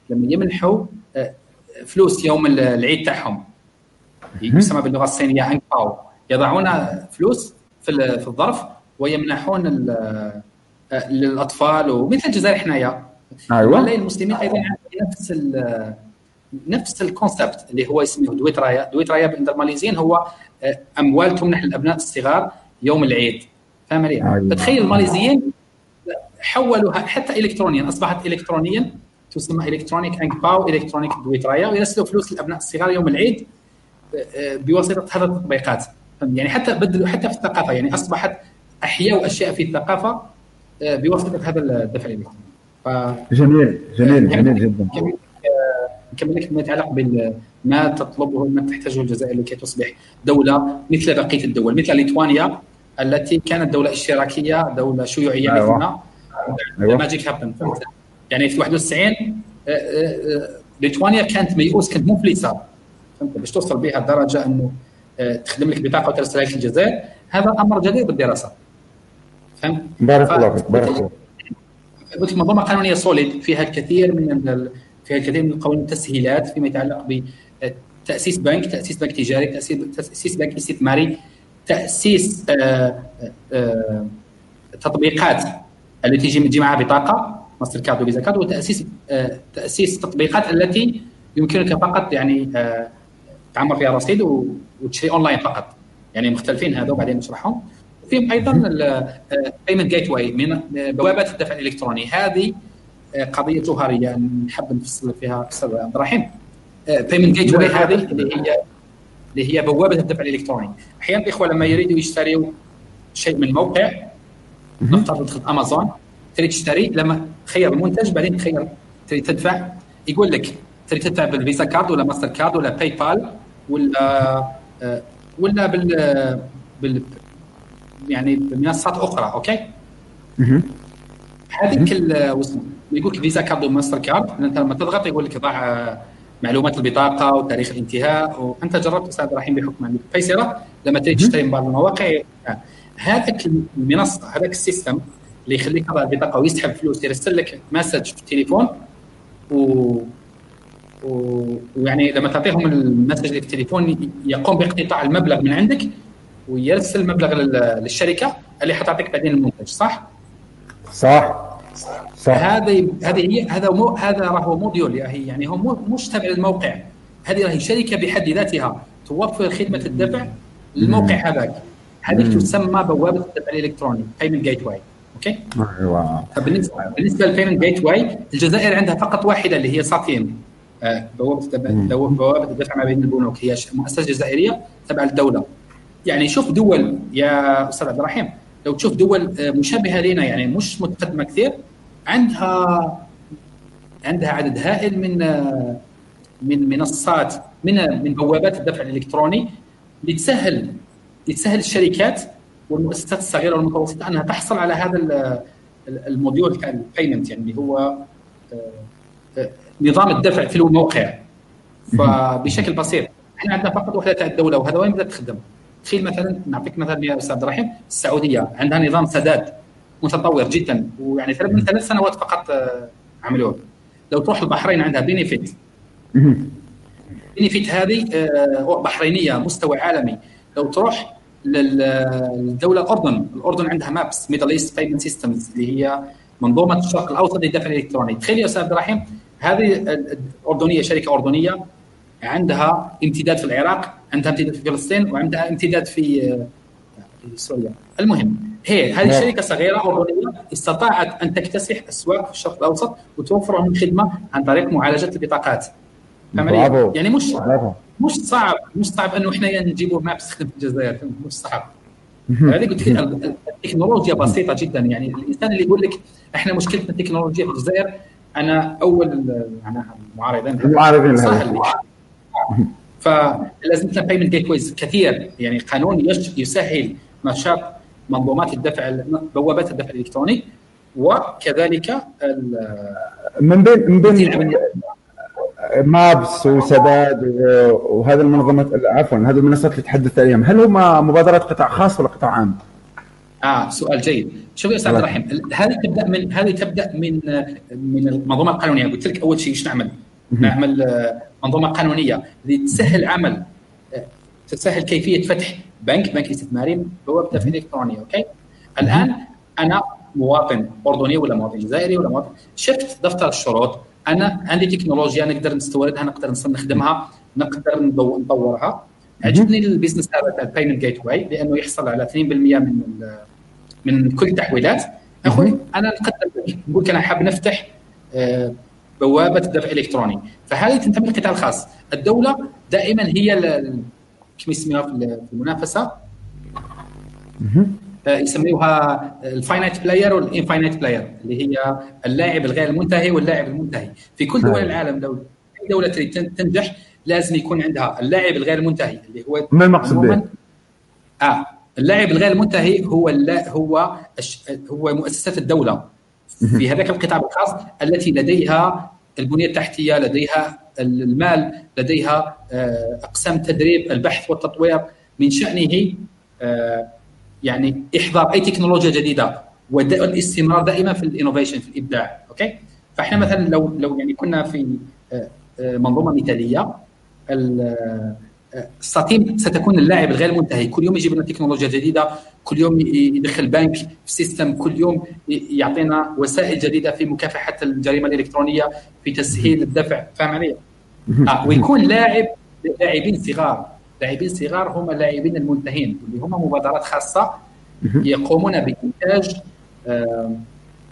لما يمنحوا فلوس يوم ال- العيد تاعهم يسمى باللغة الصينية انك باو يضعون فلوس في في الظرف ويمنحون ال- آه، للأطفال ومثل الجزائر حنايا. الملاي المسلمين أيضا نفس نفس ال concept اللي هو اسمه duit raya duit raya عند الماليزيين هو آه، اموال تمنح للابناء الصغار يوم العيد فاهم علي؟ أيوة. فتخيل الماليزيين حولوها حتى الكترونيا أصبحت الكترونيا تسمى electronic ang pow electronic duit raya ويرسلوا فلوس للأبناء الصغار يوم العيد آه، بواسطة هذه التطبيقات؟ يعني حتى بدلوا حتى في الثقافة يعني أصبحت أحياء اشياء في الثقافة آه، بواسطة هذا الدفع الالكتروني ف جميل جميل جميل جدا. نكمل نكمل لك ما يتعلق بما تطلبه ما تحتاجه الجزائر لكي تصبح دولة مثل بقية الدول مثل ليتوانيا التي كانت دولة اشتراكية دولة شيوعية أيوة. مثلنا. أيوة. ماجيك هابن يعني في 91 آه، آه، آه، ليتوانيا كانت ميؤوس كانت مفلسة. فهمت؟ باش توصل بها الدرجة أنه آه، تخدم لك بطاقه وترسلها لك الجزائر هذا أمر جدير بالدراسة. فهمت؟ بارك الله فيك بارك الله قلت لك منظومة قانونية سوليد فيها الكثير من فيها الكثير من القوانين التسهيلات فيما يتعلق بتاسيس بنك تأسيس بنك تجاري تاسيس تأسيس بنك استثماري تأسيس آه، آه، تطبيقات التي تجي معها بطاقة Mastercard و Visa Card وتأسيس آه، تأسيس تطبيقات التي يمكنك فقط يعني آه، تعمر فيها رصيد وتشتري اونلاين فقط. يعني مختلفين هذا وبعدين نشرحهم. فيهم أيضا ال payment gateway من بوابه الدفع الإلكتروني. هذه آه، قضيه جوهريه نحب نفصل فيها أستاذ عبد الرحيم. payment gateway هذه اللي هي اللي هي بوابة الدفع الإلكتروني. أحيانا الاخوه لما يريدوا يشتروا شيء من موقع نفترض تدخل أمازون تريد تشتري لما تخير المنتج بعدين تخير تريد تدفع يقول لك تريد تدفع بال Visa Card ولا ماستر كارد ولا PayPal ولا آه، ولا PayPal يعني بمنصات أخرى okay؟ هذيك يقول لك Visa Card و Mastercard أنت لما تضغط يقول لك ضع آه، معلومات البطاقة وتاريخ الانتهاء وانت جربت أستاذ عبد الرحيم بحكم الفيسره لما تريد تشتري من بعض المواقع هذاك المنصة هذاك ال system اللي يخليك تضع البطاقة ويسحب فلوس يرسل لك message في التليفون و ويعني لما تعطيهم ال message التليفون يقوم باقتطاع المبلغ من عندك ويرسل المبلغ للشركة اللي حتعطيك بعدين المنتج صح؟ صح. صح. هذه هذه هي هذا مو هذا راهو module هي يعني هو مش تابع للموقع هذه راهي شركة بحد ذاتها توفر خدمة الدفع للموقع هذاك. هذه تسمى بوابة الدفع الإلكتروني payment gateway okay؟ أيوه. بالنسبة بالنسبة لل payment gateway الجزائر عندها فقط واحدة اللي هي SATIM بوابة بوابة الدفع ما بين البنوك. هي مؤسسة جزائرية تبع الدولة. يعني شوف دول يا أستاذ عبد الرحيم لو تشوف دول آه، مشابهة لنا يعني مش متقدمة كثير عندها عندها عدد هائل من آه، من منصات من من بوابات الدفع الإلكتروني لتسهل لتسهل الشركات والمؤسسات الصغيرة والمتوسطة أنها تحصل على هذا ال module تاع ال payment يعني اللي هو نظام الدفع في الموقع. فبشكل بسيط إحنا عندنا فقط وحدة تاع الدولة وهذا وين بدأت تخدم؟ تخيل مثلا نعطيك مثلا يا أستاذ عبد الرحيم السعودية عندها نظام سداد متطور جدا ويعني من ثلاث سنوات فقط آه، عملوه لو تروح البحرين عندها BENEFIT BENEFIT هذه آه، بحرينية مستوى عالمي. لو تروح للدولة الأردن الأردن عندها MEPS Middle East Payment Systems اللي هي منظومة الشرق الأوسط للدفع الإلكتروني. تخيل يا أستاذ عبد الرحيم هذه الأردنية شركة أردنية عندها امتداد في العراق عندها امتداد في فلسطين وعندها امتداد في آه، سوريا. المهم هي هذه الشركة صغيرة أردنية استطاعت أن تكتسح أسواق في الشرق الأوسط وتوفر لهم خدمة عن طريق معالجة البطاقات. يعني مش مش صعب مش صعب إنه إحنا نجيبوا MEPS تخدم في الجزائر. مش صعب. هذه قلت التكنولوجيا بسيطة جدا. يعني الإنسان اللي يقول لك إحنا مشكلتنا التكنولوجيا في الجزائر أنا أول معناها معارضين. معارضين سهل. فلازم لنا payment gateways كثير. يعني قانون يسهل نشاط منظومات الدفع بوابات الدفع الإلكتروني وكذلك من بين من بين مابس وسداد وهذه المنظمات عفوا هذه المنصات اللي تحدثت عليهم. هل هم مبادرات قطاع خاص ولا قطاع عام؟ آه سؤال جيد. شوف يا أستاذ الرحيم هذه تبدأ من هذه تبدأ من من المنظومة القانونية؟ قلت لك أول شيء إيش نعمل؟ نعمل آه، منظومة قانونية تسهل عمل آه، تسهل كيفية فتح بنك بنك استثماري بوابه دفع الكتروني okay؟ الآن أنا مواطن أردني ولا مواطن جزائري ولا مواطن شفت دفتر الشروط أنا عندي تكنولوجيا نقدر نستوردها نقدر نخدمها نقدر نطورها. عجبني ال business هذا تاع ال payment gateway لأنه يحصل على 2% من من كل التحويلات. أخوي أنا نقدر نقول أنا حاب نفتح آه، بوابة دفع الكتروني فهذه تنتمي للقطاع الخاص. الدولة دائما هي كما يسميها في المنافسة؟ آه، يسميوها ال finite player وال infinite player اللي هي اللاعب الغير المنتهي واللاعب المنتهي. في كل دول نعم. العالم لو أي دولة تريد تنجح لازم يكون عندها اللاعب الغير المنتهي اللي هو ما المقصد به؟ آه. اللاعب الغير المنتهي هو هو هو مؤسسات الدولة. في هذاك القطاع الخاص التي لديها البنية التحتية لديها المال لديها آه، أقسام التدريب البحث والتطوير. من شأنه آه، يعني إحضار أي تكنولوجيا جديدة والاستمرار دائما في ال innovation في الإبداع. okay؟ فإحنا مثلا لو لو يعني كنا في آه، منظومة مثالية SATIM ستكون اللاعب الغير منتهي. كل يوم يجيب لنا تكنولوجيا جديدة كل يوم يدخل بنك في system كل يوم يعطينا وسائل جديدة في مكافحة الجريمة الإلكترونية في تسهيل الدفع. فاهم علي؟ آه ويكون لاعب لاعبين صغار. لاعبين صغار هم اللاعبين المنتهين اللي هم مبادرات خاصة يقومون بإنتاج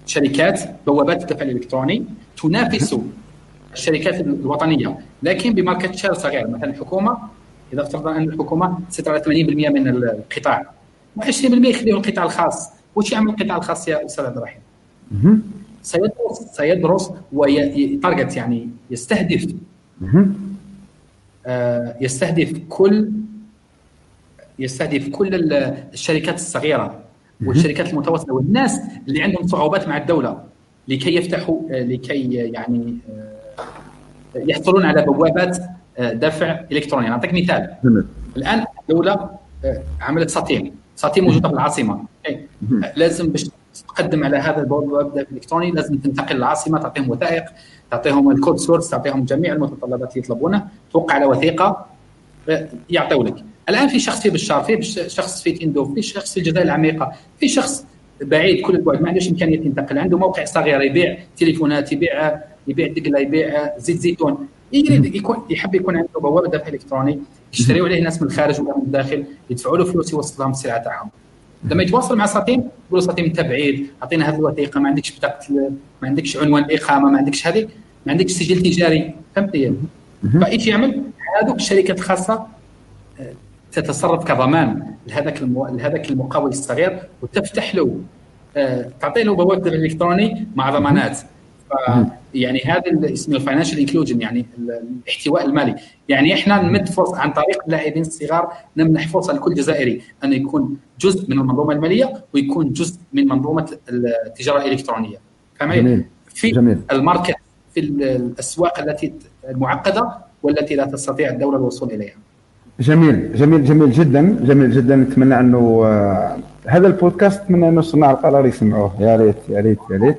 شركات بوابات الدفع الإلكتروني تنافس الشركات الوطنية. لكن ب market share صغير مثلا الحكومة إذا افترضنا أن الحكومة تسيطر على 80% من القطاع و20% يخليه القطاع الخاص. وش يعمل القطاع الخاص يا أستاذ عبد الرحيم؟ سيدرس سيدرس وي target يعني يستهدف. آه يستهدف كل يستهدف كل الشركات الصغيرة والشركات المتوسطة والناس اللي عندهم صعوبات مع الدولة لكي يفتحوا آه، لكي يعني آه، يحصلون على بوابات دفع إلكتروني. نعطيك مثال. الآن الدولة عملت SATIM SATIM موجودة في العاصمة. لازم باش تقدم على هذا الويب الالكتروني لازم تنتقل للعاصمة تعطيهم وثائق تعطيهم ال code source تعطيهم جميع المتطلبات اللي يطلبونه. توقع على وثيقة يعطيو لك. الآن في شخص في بشار في شخص في تندوف في شخص في الجزائر العميقة في شخص بعيد كل البعد ما عندوش إمكانية ينتقل. عنده موقع صغير يبيع تليفونات يبيع يبيع دقلة يبيع زيت زيتون. يريد يكون يحب يكون عنده بوابة دفع إلكتروني يشتريوا عليه ناس من الخارج ولا من الداخل يدفعوا له فلوس يوصل لهم السلعه تاعهم لما يتواصل مع ساتيم يقول له ساتيم أنت بعيد أعطينا هذه الوثيقة ما عندكش بطاقه ما عندكش عنوان إقامة ما عندكش هذه ما عندكش سجل تجاري. فهمتني فإيش يعمل؟ هذوك الشركات الخاصه آه، تتصرف كضمان لهذاك المو... لهذاك المقاول الصغير وتفتح له آه، تعطي له بوابة الالكتروني مع ضمانات. يعني هذا اسمه ال financial inclusion يعني الاحتواء المالي. يعني إحنا نمد فرصه عن طريق اللاعبين الصغار نمنح فرصة لكل جزائري انه يكون جزء من المنظومة المالية ويكون جزء من منظومة التجارة الإلكترونية. فهمت في جميل. ال market في الأسواق التي المعقدة والتي لا تستطيع الدولة الوصول إليها. جميل. جميل جميل جدا. جميل جدا. نتمنى أنه آه، هذا البودكاست من انه صناع القرار يسمعوه. يا ريت يا ريت يا ريت.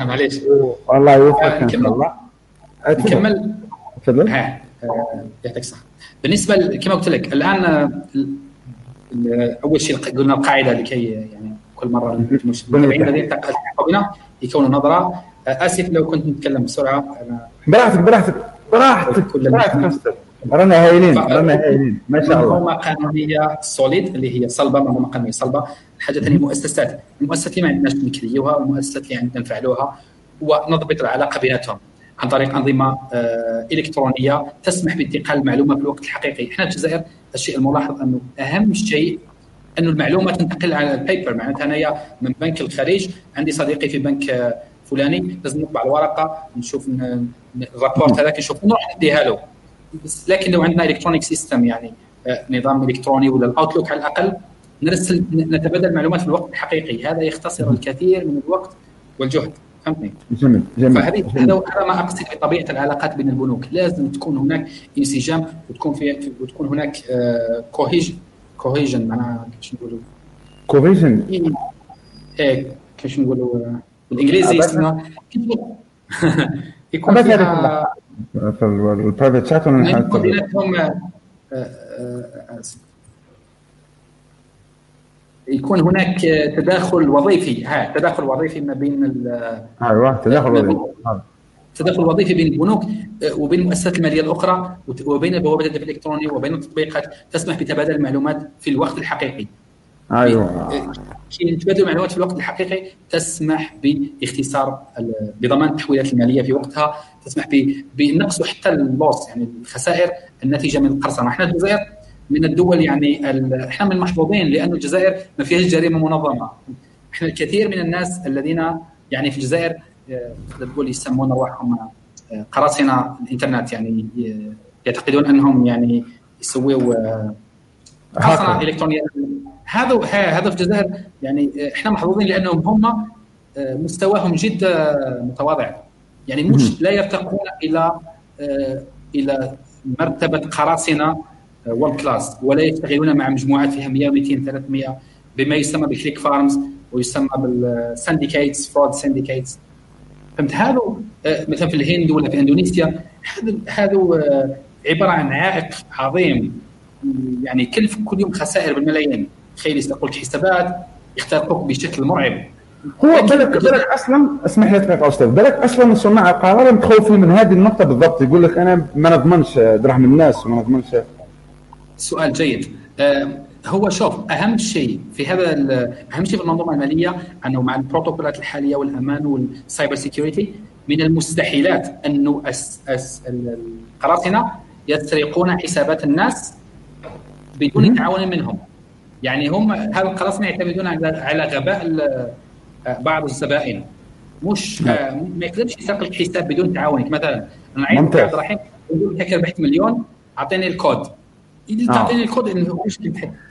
معليش. والله يوفقك إن شاء الله. نكمل. تفضل. آه، يعطيك الصحة. بالنسبة كما قلت لك الآن أول شيء قلنا القاعدة لكي يعني كل مرة المتابعين الذين بنا يكونوا نظرة. آسف لو كنت نتكلم بسرعة. أنا براحتك براحتك براحتك براحتك رانا هايلين رانا هايلين. ما شاء الله. منظومه قانونيه سوليد اللي هي صلبة منظومه قانونيه صلبة. الحاجة الثانية مؤسسات. المؤسسات اللي ما عندناش نكريوها والمؤسسات اللي عندنا نفعلوها ونضبط العلاقة بيناتهم عن طريق أنظمة آه إلكترونية تسمح بانتقال المعلومة في الوقت الحقيقي. إحنا في الجزائر الشيء الملاحظ أنه أهم شيء أنه المعلومة تنتقل على ال paper معناتها انايا من بنك الخارج عندي صديقي في بنك فلاني لازم نطبع الورقة نشوف ال rapport هذاك نشوف نروح نديها له. لكن لو عندنا electronic system يعني آه، نظام إلكتروني ولا ال Outlook على الأقل نرسل نتبادل معلومات في الوقت الحقيقي. هذا يختصر الكثير من الوقت والجهد. فهمتني؟ جميل جميل. فهذه هذا ما أقصد بطبيعة العلاقات بين البنوك. لازم تكون هناك انسجام وتكون في وتكون هناك cohesion cohesion معناها كيفاش نقولوا؟ cohesion إيه كيفاش نقولوا؟ بالإنجليزي اسمها يكون فيها في ال private chat ولا بيناتهم آه، آه، يكون هناك تداخل وظيفي. ها تداخل وظيفي ما بين أيوه تداخل وظيفي. تداخل وظيفي بين البنوك آه، وبين المؤسسات المالية الأخرى وبين بوابه الدفع الالكتروني وبين التطبيقات تسمح بتبادل المعلومات في الوقت الحقيقي. أيوه. كي تبادل المعلومات في الوقت الحقيقي تسمح باختصار بضمان التحويلات المالية في وقتها تسمح بنقص حتى اللوس يعني الخسائر الناتجة من القرصنه إحنا الجزائر من الدول يعني إحنا من المحظوظين لأنه الجزائر ما فيهاش جريمة منظمة. إحنا الكثير من الناس الذين يعني في الجزائر تقول آه، يسمون ارواحهم آه، قراصنة الإنترنت يعني يعتقدون أنهم يعني يسووا آه، قراصنة إلكترونية. هذا هذا في الجزائر يعني إحنا محظوظين لأنهم هم مستواهم جدا متواضع. يعني مش لا يرتقون إلى إلى مرتبة قراصنة world class ولا يشتغلون مع مجموعات فيها 100 200 300 بما يسمى ب click farms ويسمى بال syndicates fraud syndicates فهمت؟ هذا آه، مثلا في الهند ولا في إندونيسيا هذا هذا آه، عبارة عن عائق عظيم. يعني يكلف كل يوم خسائر بالملايين. تخيل يسرقوا لك حسابات يخترقوك بشكل مرعب. هو بالك بالك أصلا اسمح لي دقيقه أستاذ. بالك أصلا صناع القرار متخوفين من هذه النقطة بالضبط. يقول لك أنا ما نضمنش دراهم الناس وما نضمنش سؤال جيد. آه، هو شوف أهم شيء في هذا أهم شيء في المنظومة المالية أنه مع البروتوكولات الحالية والأمان وال cyber security من المستحيلات انه أس أس القراصنة يسرقون حسابات الناس بدون تعاون منهم. يعني هم هذا القراصنة يعتمدون على غباء بعض الزبائن. مش نعم. آه، ما يقدرش يسرق لك حساب بدون تعاونك مثلا أنا عايز عبد الرحيم يقول لك ربحت مليون أعطيني الكود. تعطيني الكود إيش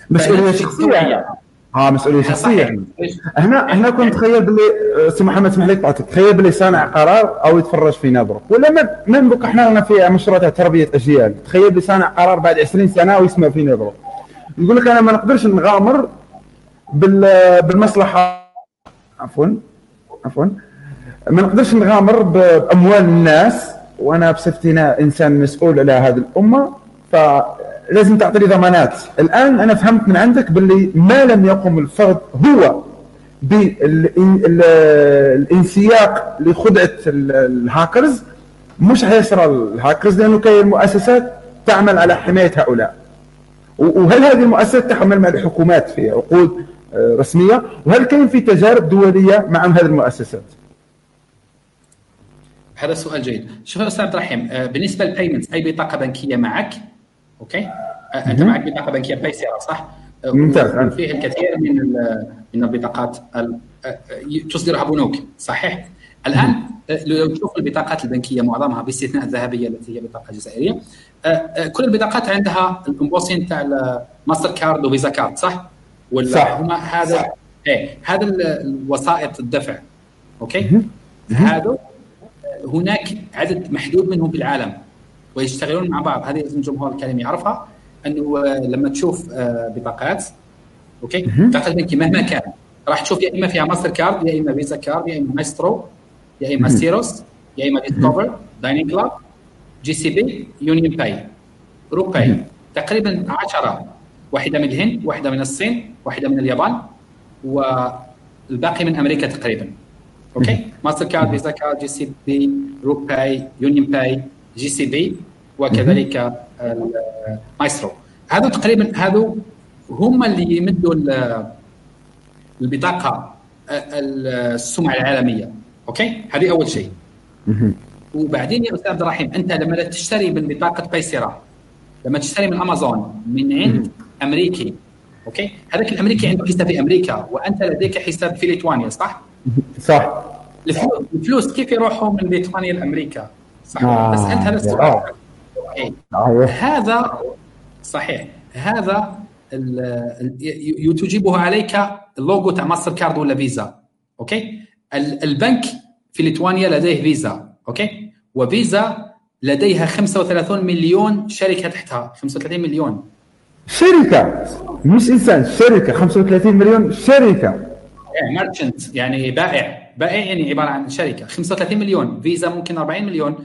مسؤولية شخصية. يعني. آه مسؤولية شخصية. يعني. هنا هنا كنت تخيل باللي آه، سي محمد اسمح لي تخيل باللي صانع قرار أو يتفرج فينا نهضرو ولا من بك إحنا لنا في مشروع تاع تربية أجيال. تخيل باللي صانع قرار بعد 20 سنة ويسمع فينا نهضرو يقول لك أنا ما نقدرش نغامر بالمصلحة. عفوا. عفوا. ما نقدرش نغامر بأموال الناس. وأنا بصفتي إنسان مسؤول على هذه الأمة. فلازم تعطي لي ضمانات. الآن أنا فهمت من عندك باللي ما لم يقم الفرد هو بالانسياق لخدعة الهاكرز. مش هيسرى الهاكرز لأنه كاين مؤسسات تعمل على حماية هؤلاء. وهل هذه المؤسسات تحمل مع الحكومات في عقود آه، رسمية؟ وهل كاين في تجارب دولية مع هذه المؤسسات؟ هذا سؤال جيد. شوف أستاذ الرحيم آه، بالنسبة لل payment أي بطاقة بنكية معك؟ أوكي أنت معك بطاقة بنكية Paysera صح؟ ممتاز فيه الكثير من من البطاقات تصدرها بنوك صحيح؟ الآن لو تشوف البطاقات البنكية معظمها باستثناء الذهبية التي هي بطاقة جزائرية كل البطاقات عندها ال embossing تاع Mastercard و Visa Card صح؟ ولا صح. هما هذا إيه هذا الوسائط الدفع أوكي؟ هذا هناك عدد محدود منهم في العالم ويشتغلون مع بعض. هذه لازم الجمهور الكريم يعرفها أنه لما تشوف بطاقات أوكي؟ بطاقة بنكي مهما كان. راح تشوف يا إما فيها ماستر كارد يا إما Visa Card يا إما مايسترو يا إما Cirrus يا إما Discover Diners Club JCB UnionPay RuPay. تقريبا 10 واحدة من الهند واحدة من الصين واحدة من اليابان والباقي من أمريكا تقريبا. okay؟ ماستر كارد فيزا كارد جي سي بي روباي يونيون باي جي سي بي وكذلك مايسترو هذا تقريبا هذو هم اللي يمدوا البطاقة السمعة العالمية. okay؟ هذه أول شيء. وبعدين يا أستاذ عبد الرحيم أنت لما تشتري من بطاقة Paysera لما تشتري من أمازون من عند أمريكي okay؟ هذاك الأمريكي عنده حساب في أمريكا وأنت لديك حساب في ليتوانيا صح؟ صح. الفلوس كيف يروحوا من ليتوانيا لأمريكا؟ صح آه. بس أنت هذا السؤال. آه. هذا صحيح. هذا تجيبه عليك اللوجو تاع ماستر كارد ولا فيزا. okay؟ البنك في ليتوانيا لديه فيزا. okay؟ وفيزا لديها 35 مليون شركة تحتها. 35 مليون. شركة. مش إنسان شركة. 35 مليون شركة. merchant يعني بائع. بائع يعني عبارة عن شركة. 35 مليون. فيزا ممكن 40 مليون.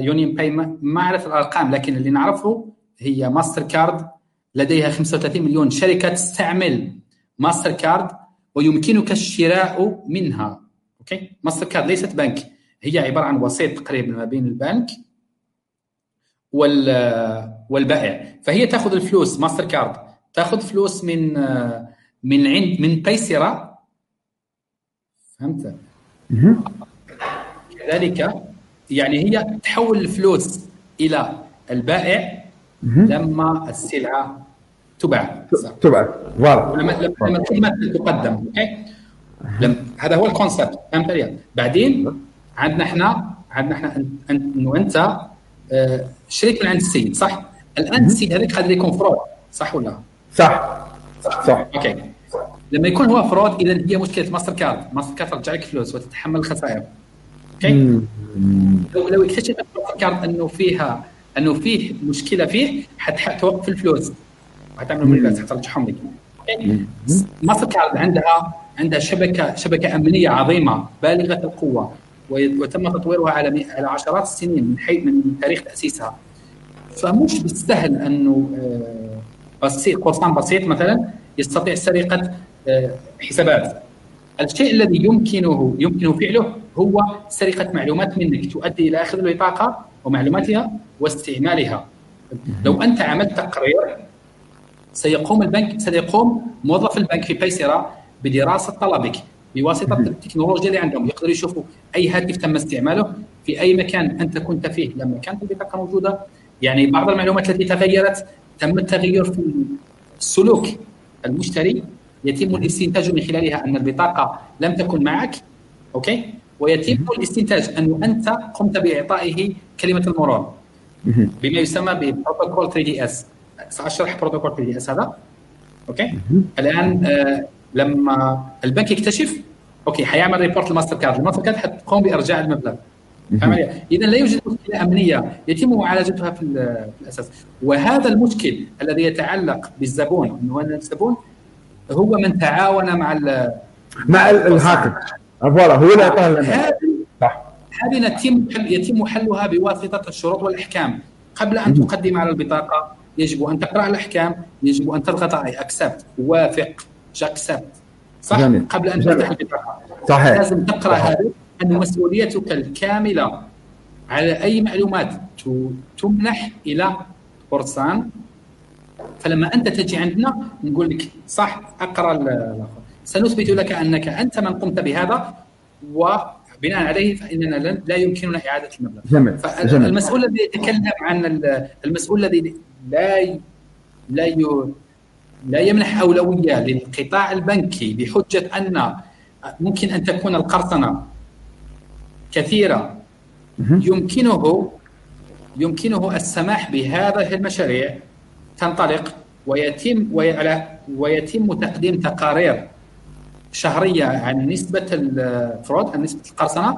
UnionPay ما اعرف الأرقام لكن اللي نعرفه هي ماستر كارد لديها 35 مليون. شركة تستعمل ماستر كارد ويمكنك الشراء منها. okay؟ ماستر كارد ليست بنك. هي عبارة عن وسيط تقريبا ما بين البنك وال والبائع. فهي تأخذ الفلوس ماستر كارد تأخذ فلوس من من عند من Paysera فهمت؟ كذلك يعني هي تحول الفلوس إلى البائع لما السلعة تباع. تباع. لما لما الخدمه تقدم. okay؟ هذا هو ال concept فهمت علي؟ بعدين عندنا إحنا عندنا إحنا إنه أنت آه، شريت من عند السيد صح؟ الآن السيد هذاك قادر يكون fraud صح ولا؟ صح. صح. صح. okay. لما يكون هو fraud إذا هي مشكلة ماستر كارد. ماستر كارد ترجع لك فلوس وتتحمل الخسائر okay. لو لو اكتشف كارد إنه فيها إنه فيه مشكلة فيه حتوقف الفلوس. وحتعمل ملفات حترجعهم لك. ماستر كارد عندها عندها شبكه شبكة أمنية عظيمة بالغة القوة وتم تطويرها على على عشرات السنين من حيث من تاريخ تأسيسها. فمش بالسهل إنه آه، بسيط قرصان بسيط مثلا يستطيع سرقة آه، حسابات. الشيء الذي يمكنه يمكن فعله هو سرقة معلومات منك تؤدي إلى اخذ البطاقه ومعلوماتها واستعمالها. لو أنت عملت تقرير سيقوم البنك سيقوم موظف البنك في بيسرا بدراسة طلبك بواسطة التكنولوجيا اللي عندهم يقدروا يشوفوا أي هاتف تم استعماله في أي مكان أنت كنت فيه. لما كانت البطاقه موجودة. يعني بعض المعلومات التي تغيرت تم التغير في سلوك المشتري. يتم الاستنتاج من خلالها أن البطاقة لم تكن معك okay؟ ويتم الاستنتاج انه أنت قمت بإعطائه كلمة المرور. بما يسمى ببروتوكول 3 DS سأشرح بروتوكول 3 DS هذا. okay؟ الآن آه لما البنك يكتشف okay حيعمل report للماستر كارد. الماستر كارد حتقوم بإرجاع المبلغ. اذا لا يوجد مشكلة أمنية. يتم معالجتها في, في الأساس. وهذا المشكل الذي يتعلق بالزبون انه الزبون هو من تعاون مع مع الهاكر فوالا هو اللي لنا. صح. هذه يتم يتم حلها بواسطة الشروط والأحكام. قبل أن تقدم على البطاقة يجب أن تقرأ الأحكام يجب أن تضغط على اكسبت وافق. جاكسبت صح؟ جميل. قبل أن تفتح البطاقة. صحيح. لازم تقرأ هذا أن مسؤوليتك الكاملة على أي معلومات تمنح إلى قرصان. فلما أنت تجي عندنا نقول لك صح أقرأ سنثبت لك أنك أنت من قمت بهذا وبناء عليه فإننا لا يمكننا إعادة المبلغ. جميل. فالمسؤول الذي يتكلم عن المسؤول الذي لا لا لا يمنح أولوية للقطاع البنكي بحجة أن ممكن أن تكون القرصنة كثيرة. يمكنه يمكنه السماح بهذه المشاريع تنطلق ويتم ويتم تقديم تقارير شهرية عن نسبة الفرود عن نسبة القرصنة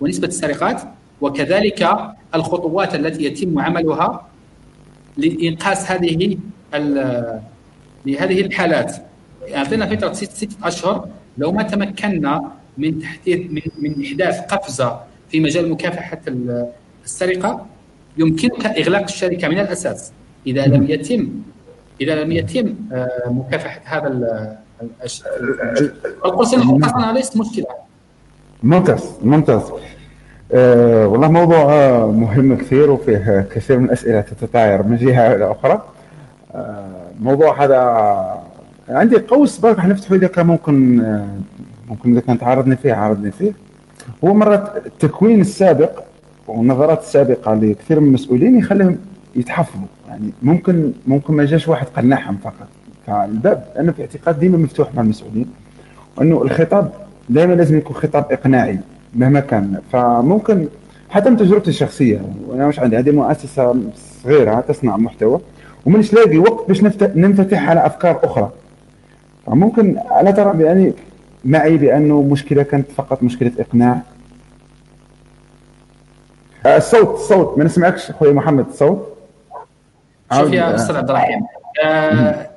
ونسبة السرقات وكذلك الخطوات التي يتم عملها لإنقاذ هذه لهذه الحالات. أعطينا فترة ست أشهر لو ما تمكنا من تحديث من, من إحداث قفزة في مجال مكافحة السرقة يمكنك إغلاق الشركة من الأساس. إذا لم يتم إذا لم يتم آه، مكافحة هذا القرصنه القرصنه ليست مشكلة. ممتاز ممتاز. أه والله موضوع مهم كثير وفيه كثير من الأسئلة تتطاير من جهة إلى أخرى. أه موضوع هذا عندي قوس برك نفتحه إذا كان ممكن أه ممكن إذا كان تعرضني فيه عارضني فيه. هو مرات التكوين السابق والنظرات السابقة لكثير من المسؤولين يخليهم يتحفظوا. يعني ممكن ممكن ما جاش واحد قنعهم فقط. فالباب أنا في اعتقاد ديما مفتوح مع المسؤولين وأنه الخطاب دائما لازم يكون خطاب إقناعي مهما كان. فممكن حتى من تجربتي الشخصية وأنا مش عندي هذه مؤسسة صغيرة تصنع محتوى ومنش لاقي وقت باش ننفتح على أفكار أخرى. فممكن الا ترى يعني معي بأنه مشكلة كانت فقط مشكلة إقناع. آه، الصوت الصوت ما نسمعكش أخوي محمد الصوت شوف يا أستاذ عبد الرحيم. آه.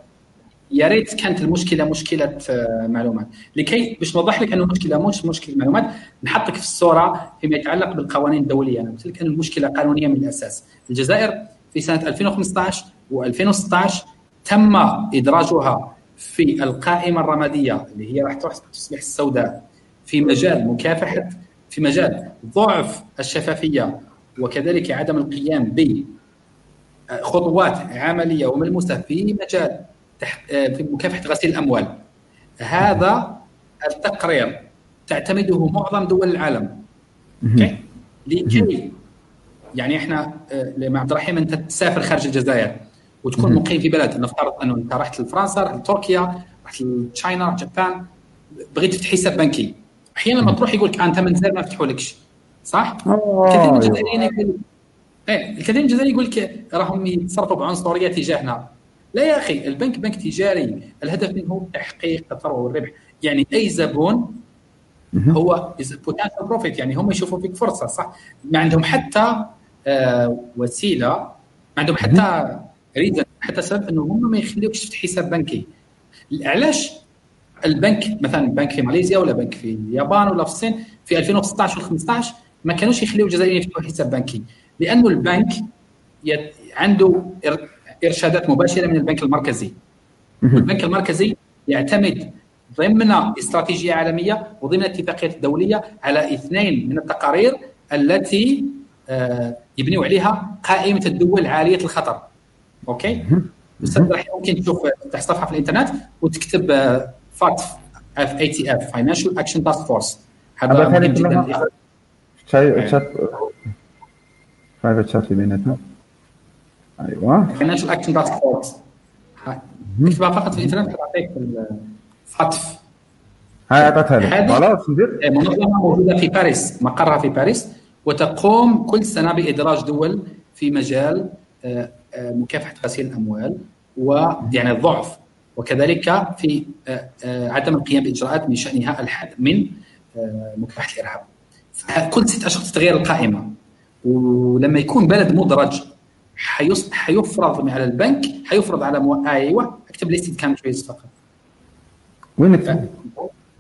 يا ريت كانت المشكلة مشكلة آه معلومات. لكي باش نوضح لك أنه المشكلة مش مشكلة معلومات نحطك في الصورة فيما يتعلق بالقوانين الدولية. أنا قلت لك ان المشكلة قانونية من الأساس. الجزائر في سنة 2015 و2016 تم إدراجها في القائمة الرمادية اللي هي راح تصبح السوداء في مجال مكافحة في مجال ضعف الشفافية وكذلك عدم القيام بخطوات عملية وملموسة في مجال في مكافحة غسيل الأموال. هذا التقرير تعتمده معظم دول العالم. أوكي؟ لكي يعني إحنا مع عبد الرحيم أنت تسافر خارج الجزائر وتكون مقيم في بلد نفترض أنه أنت رحت لفرنسا رحت لتركيا رحت لتشاينا رحت جابان بغيت تفتح حساب بنكي. أحيانا لما تروح يقول لك أنت من زين ما يفتحوا لكش صح؟ كثير من الجزائريين يقول إيه الكثير من الجزائريين يقول لك راهم يتصرفوا بعنصرية تجاهنا لا يا أخي البنك بنك تجاري الهدف منه تحقيق الثروة والربح. يعني أي زبون هو potential profit يعني هم يشوفوا فيك فرصة صح؟ ما عندهم حتى آه وسيلة ما عندهم حتى reason حتى سبب إنه هم ما يخليوكش تفتح حساب بنكي. علاش؟ البنك مثلا بنك في ماليزيا ولا بنك في اليابان ولا في الصين في 2016 و 15 ما كانوش يخليوا الجزائريين يفتحوا حساب بنكي. لأنه البنك يت... عنده إرشادات مباشرة من البنك المركزي. والبنك المركزي يعتمد ضمن استراتيجية عالمية وضمن اتفاقيات دولية على اثنين من التقارير التي آه، يبنيوا عليها قائمة الدول عالية الخطر. okay؟ أستاذ ممكن تشوف تفتح صفحه في الإنترنت وتكتب FATF F A T F financial action task force هذا مهم جدا. private chat في بيناتنا أيوه financial action task force اكتبها فقط في الانترنت تعطيك FATF هاي اعطتها لك خلاص منظمه موجوده في باريس مقرها في باريس وتقوم كل سنة بإدراج دول في مجال آه، آه، مكافحة غسيل الأموال ويعني الضعف. وكذلك في آه، عدم القيام بإجراءات من شأنها الحد من مكافحة الإرهاب. كل ست اشهر تتغير القائمة. ولما يكون بلد مدرج حيفرض على البنك حيفرض على مو... أيوه اكتب listed countries فقط. وين آه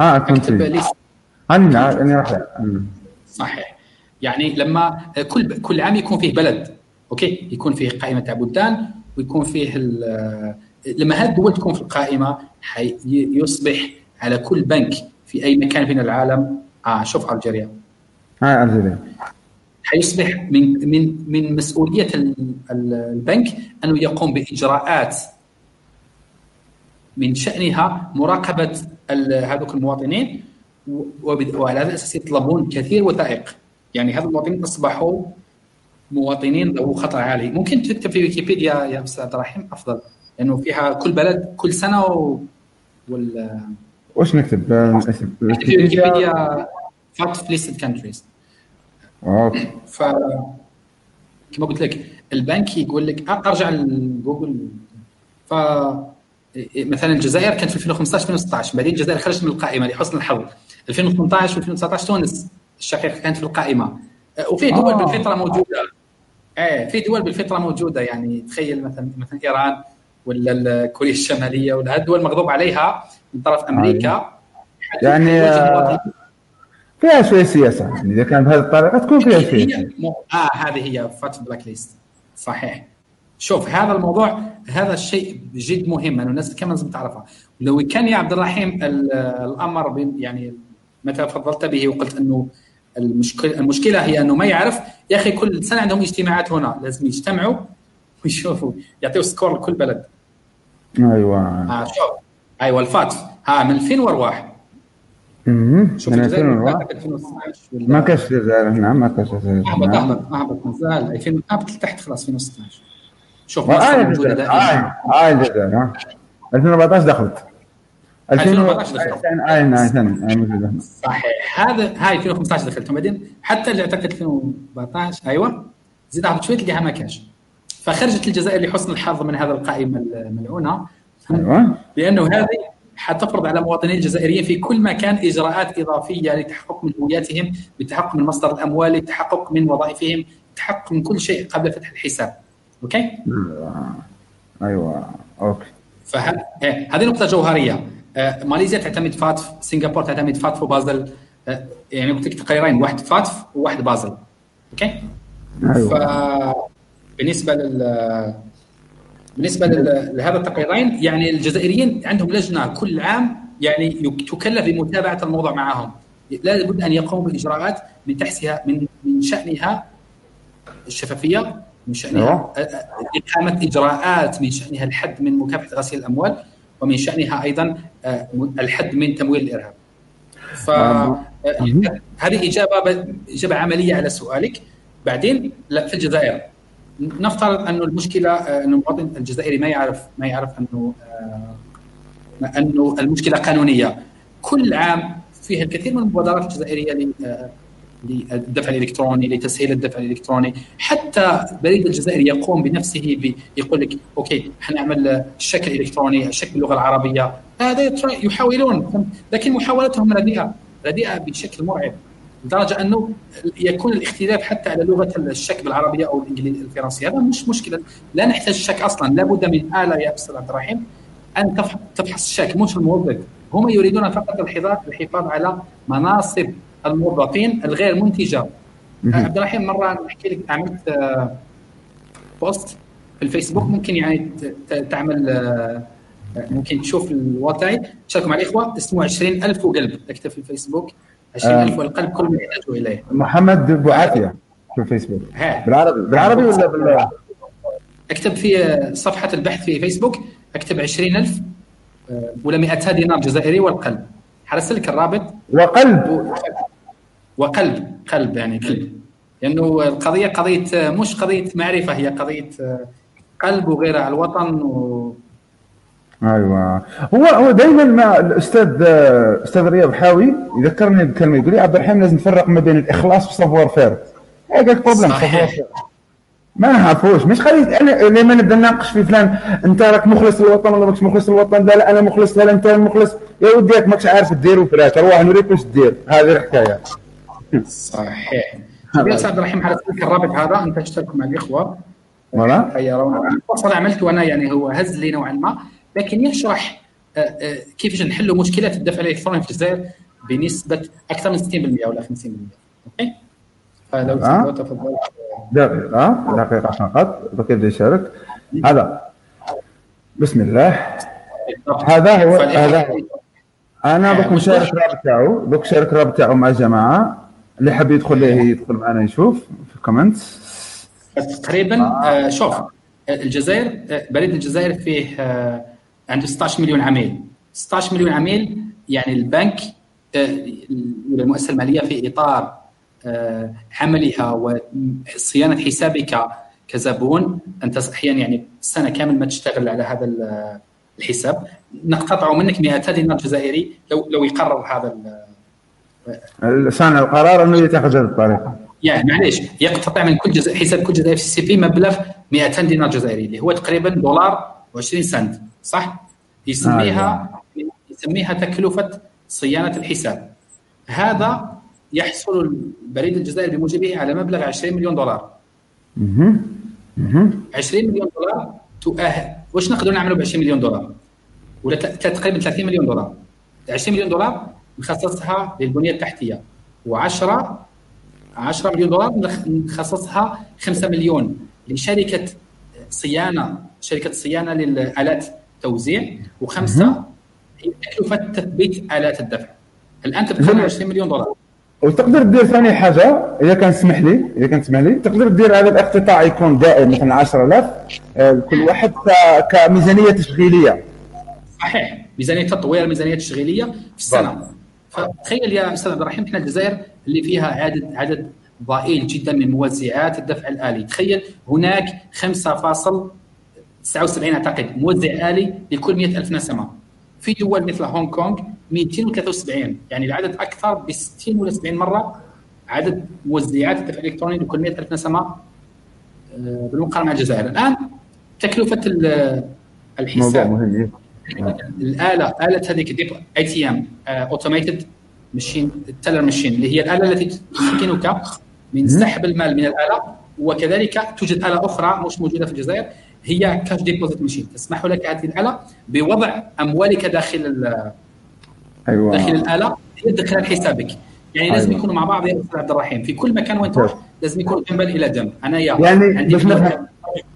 آه اكتب فهمت ليست أنا أنا راح أمم. صحيح. يعني لما كل كل عام يكون فيه بلد أوكي؟ يكون فيه قائمة تاع بلدان ويكون فيه ال- لما هذه الدول تكون في القائمه حي- يصبح على كل بنك في أي مكان من العالم. آه شوف ألجيريا. آه الجزائر حيصبح من من من مسؤولية ال- ال- البنك أنه يقوم بإجراءات من شأنها مراقبة هذوك المواطنين وعلى هذا الأساس يطلبون كثير وثائق. يعني هذا المواطنين أصبحوا مواطنين ذو خطر عالي. ممكن تكتب في ويكيبيديا يا أستاذ عبد الرحيم أفضل. لأنه فيها كل بلد كل سنة و... وال واش نكتب؟ في ويكيبيديا FATF listed countries ف كما قلت لك البنك يقول لك أرجع لجوجل. ف مثلا الجزائر كانت في 2015 2016 بعدين الجزائر خرجت من القائمة لحسن الحظ. 2018 و 2019 تونس الشقيقة كانت في القائمة. وفي دول آه. بالفطرة موجودة. إيه في دول بالفطرة موجودة. يعني تخيل مثلا مثلا إيران ولا كوريا الشمالية ولا هالدول مغضوب عليها من طرف أمريكا. يعني آه، فيها شوية سياسة. يعني إذا كان بهذه الطريقة تكون فيها مو- آه هذه هي FATF black list صحيح. شوف هذا الموضوع هذا الشيء جد مهم انه الناس كمان لازم تعرفها لو كان يا عبد الرحيم ال- الأمر يعني متى فضلت به وقلت أنه المشكلة المشكلة هي أنه ما يعرف يا أخي كل سنة عندهم اجتماعات هنا. لازم يجتمعوا ويشوفوا. يعطيوا score لكل بلد. أيوه. آه شوف. أيوه ال FATF. ها من 2000 وأرواح. أمم. شوف من الجزائر 2004 فاتت 2012 ولا- ما كانش في الجزائر هنا ما كانش في الجزائر اهبط. اهبط اهبط مازال 2000 هبط لتحت خلاص 2016 شوف مصر موجوده دائما آه الجزائر آه. 2014 دخلت. 2014 دخلت. اي نعم. صحيح. هذا هاي 2015 دخلت. وبعدين حتى اللي اعتقد 2014 أيوه. زيد هبط شوي تلقاها ما كانش فخرجت الجزائر لحسن الحظ من هذه القائمه الملعونه أيوه. لأنه هذه حتفرض على مواطني الجزائريين في كل مكان إجراءات إضافية للتحقق من هوياتهم للتحقق من مصدر الأموال للتحقق من وظائفهم للتحقق من كل شيء قبل فتح الحساب. okay؟ أيوه okay. فهذه هذه نقطة جوهرية. آه، ماليزيا تعتمد FATF سنغافورة تعتمد FATF وبازل. آه، يعني قلت لك تقريرين واحد FATF وواحد بازل. okay؟ أيوه. فبالنسبه لل بالنسبة لهذا التقريرين يعني الجزائريين عندهم لجنة كل عام يعني تكلف بمتابعة الموضوع معهم لا بد أن يقوموا بإجراءات من تحسها من من شأنها الشفافية من شأنها أيوة. إقامة إجراءات من شأنها الحد من مكافحة غسيل الأموال ومن شأنها أيضا الحد من تمويل الإرهاب. ف آه. هذه إجابة إجابة عملية على سؤالك بعدين لا في الجزائر نفترض انه المشكلة انه المواطن الجزائري ما يعرف ما يعرف أنه آه، أنه المشكلة قانونية. كل عام فيها الكثير من المبادرات الجزائرية آه، للدفع الإلكتروني لتسهيل الدفع الإلكتروني. حتى بريد الجزائري يقوم بنفسه يقول لك أوكي حنعمل الشك الالكتروني الشك باللغة العربية. هذا يحاولون لكن محاولتهم رديئة. رديئة بشكل مرعب. لدرجه أنه يكون الاختلاف حتى على لغة الشك بالعربية أو الإنجليزية الفرنسية. هذا مش مشكلة. لا نحتاج الشك أصلا. لابد من آلة يا أستاذ عبد الرحيم أن تفح- تفحص الشك. مش الموظف. هم يريدون فقط الحفاظ على مناصب الموظفين الغير منتجة. عبد الرحيم مرة نحكي لك عملت آه، بوست في الفيسبوك. ممكن يعني تعمل آه، ممكن تشوف الوضع تشاركوا مع الإخوة. اسمه 20000 وقلب. اكتب في الفيسبوك. 20000 والقلب كل ما يحتاجوا إليه. محمد بوعافية في الفيسبوك. ها. بالعربي بالعربي ولا بال أكتب في صفحة البحث في فيسبوك أكتب 20000 آه، ولا 200 دينار جزائري والقلب. حرسل لك الرابط؟ وقلب. و- وقلب قلب يعني كلب لأنه القضية قضية مش قضية معرفة هي قضية قلب وغيرها على الوطن و... أيوه. هو هو دائما ما الأستاذ أستاذ رياض حاوي يذكرني بكلمة يقول لي عبد الرحيم لازم نفرق ما بين الإخلاص وال savoir-faire هيك problème صحيح. ما نعرفوش مش خلي أنا لما نبدأ نناقش في فلان؟ أنت راك مخلص للوطن ولا ماكش مخلص للوطن لا لا أنا مخلص لا لا أنت مخلص. يا ودي راك ماكش عارف دير وفلاش روح نوريك واش دير هذه الحكاية. صحيح. يا أستاذ عبد الرحيم حرسل لك الرابط هذا أنت تشترك مع الإخوة. ولا؟ خيرون أصلا عملته أنا يعني هو هز لي نوعا ما. لكن يشرح كيفاش نحلوا مشكله الدفع الإلكتروني في الجزائر بنسبة أكثر من 60% ولا 50% أوكي؟ فلو آه؟ تفضل. دقيقة دقيقه فقط بدي يشارك هذا. بسم الله. هذا هو هذا أنا بكون شارك الرابط تاعو بك شارك الرابط تاعو مع الجماعة. اللي حاب يدخل ليه يدخل معنا يشوف في الكومنت تقريبا آه. آه شوف الجزائر بريد الجزائر فيه آه عنده 16 مليون عميل. 16 مليون عميل يعني البنك آه ولا المؤسسة المالية في إطار آه عملها وصيانة حسابك كزبون أنت أحيانا يعني سنة كامل ما تشتغل على هذا الحساب. نقتطع منك 200 دينار جزائري لو لو يقرر هذا صانع القرار أنه يتخذ هذه الطريقة. يعني معليش يقتطع من كل جزء حساب كل جزائري في السي في مبلغ 200 دينار جزائري اللي هو تقريبا دولار و20 سنت. صح؟ يسميها آه. يسميها تكلفة صيانة الحساب. هذا يحصل البريد الجزائري بموجبه على مبلغ 20 مليون دولار. 20 مليون دولار تؤهل واش نقدر نعملوا ب 20 مليون دولار؟ ولا تقريبا 30 مليون دولار. 20 مليون دولار نخصصها للبنية التحتية و10 10 مليون دولار نخصصها 5 مليون لشركة صيانه شركة صيانة للآلات. توزيع وخمسة هي تكلفه تثبيت آلات الدفع. الآن تبقى 20 مليون دولار. وتقدر دير ثاني حاجة؟ إذا كان تسمح لي إذا كان تسمح لي تقدر دير هذا الاقتطاع يكون دائم مثلا 10000 آه، كل واحد كميزانية تشغيلية. صحيح. ميزانية تطوير ميزانية تشغيلية في السنة. فتخيل يا أستاذ عبد الرحيم إحنا الجزائر اللي فيها عدد عدد ضئيل جدا من موزعات الدفع الآلي. تخيل هناك 5.79 أعتقد. موزع آلي لكل 100000 نسمة. في دول مثل هونغ كونغ 273 يعني العدد أكثر ب 60 ولا 70 مرة. عدد موزعات الدفع الإلكتروني لكل 100000 نسمة آه، بالمقارنة مع الجزائر. الآن تكلفة الحساب. مهم الآلة آلة هذيك ATM automated machine ال teller machine اللي هي الآلة التي تمكنك من سحب المال من الآلة وكذلك توجد آلة أخرى مش موجودة في الجزائر. هي cash deposit machine تسمح لك هذه الآلة بوضع أموالك داخل أيوة. داخل الآلة هي تدخلها لحسابك يعني أيوة. لازم يكونوا مع بعض يا أستاذ عبد الرحيم. في كل مكان وين تروح لازم يكون جنبا إلى جنب. أنا يا يعني عندي بس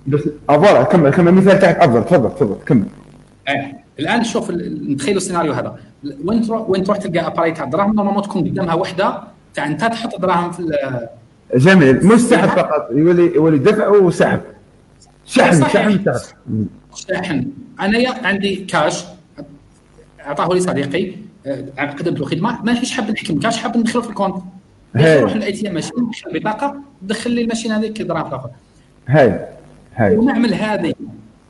بس voilà كمل كمل المثال تاعك. افضل تفضل تفضل. كمل. إيه الآن شوف نتخيلوا السيناريو هذا. وين تروح وين تروح تلقى appareil تاع الدراهم normalement تكون قدامها وحدة. تاع انت تحط دراهم في جميل. مش سحب. فقط. يولي يولي دفع وسحب. شحن شحن شحن. أنا عندي كاش. أعطاه لي صديقي. آه، قدمت له خدمه ما فيش حاب نحكم. كاش حاب ندخله في ال compte. نروح لل ATM machine ندخل البطاقه دخل لي ال machine هذيك دراهم آخر. هاي. هاي. ونعمل هذه.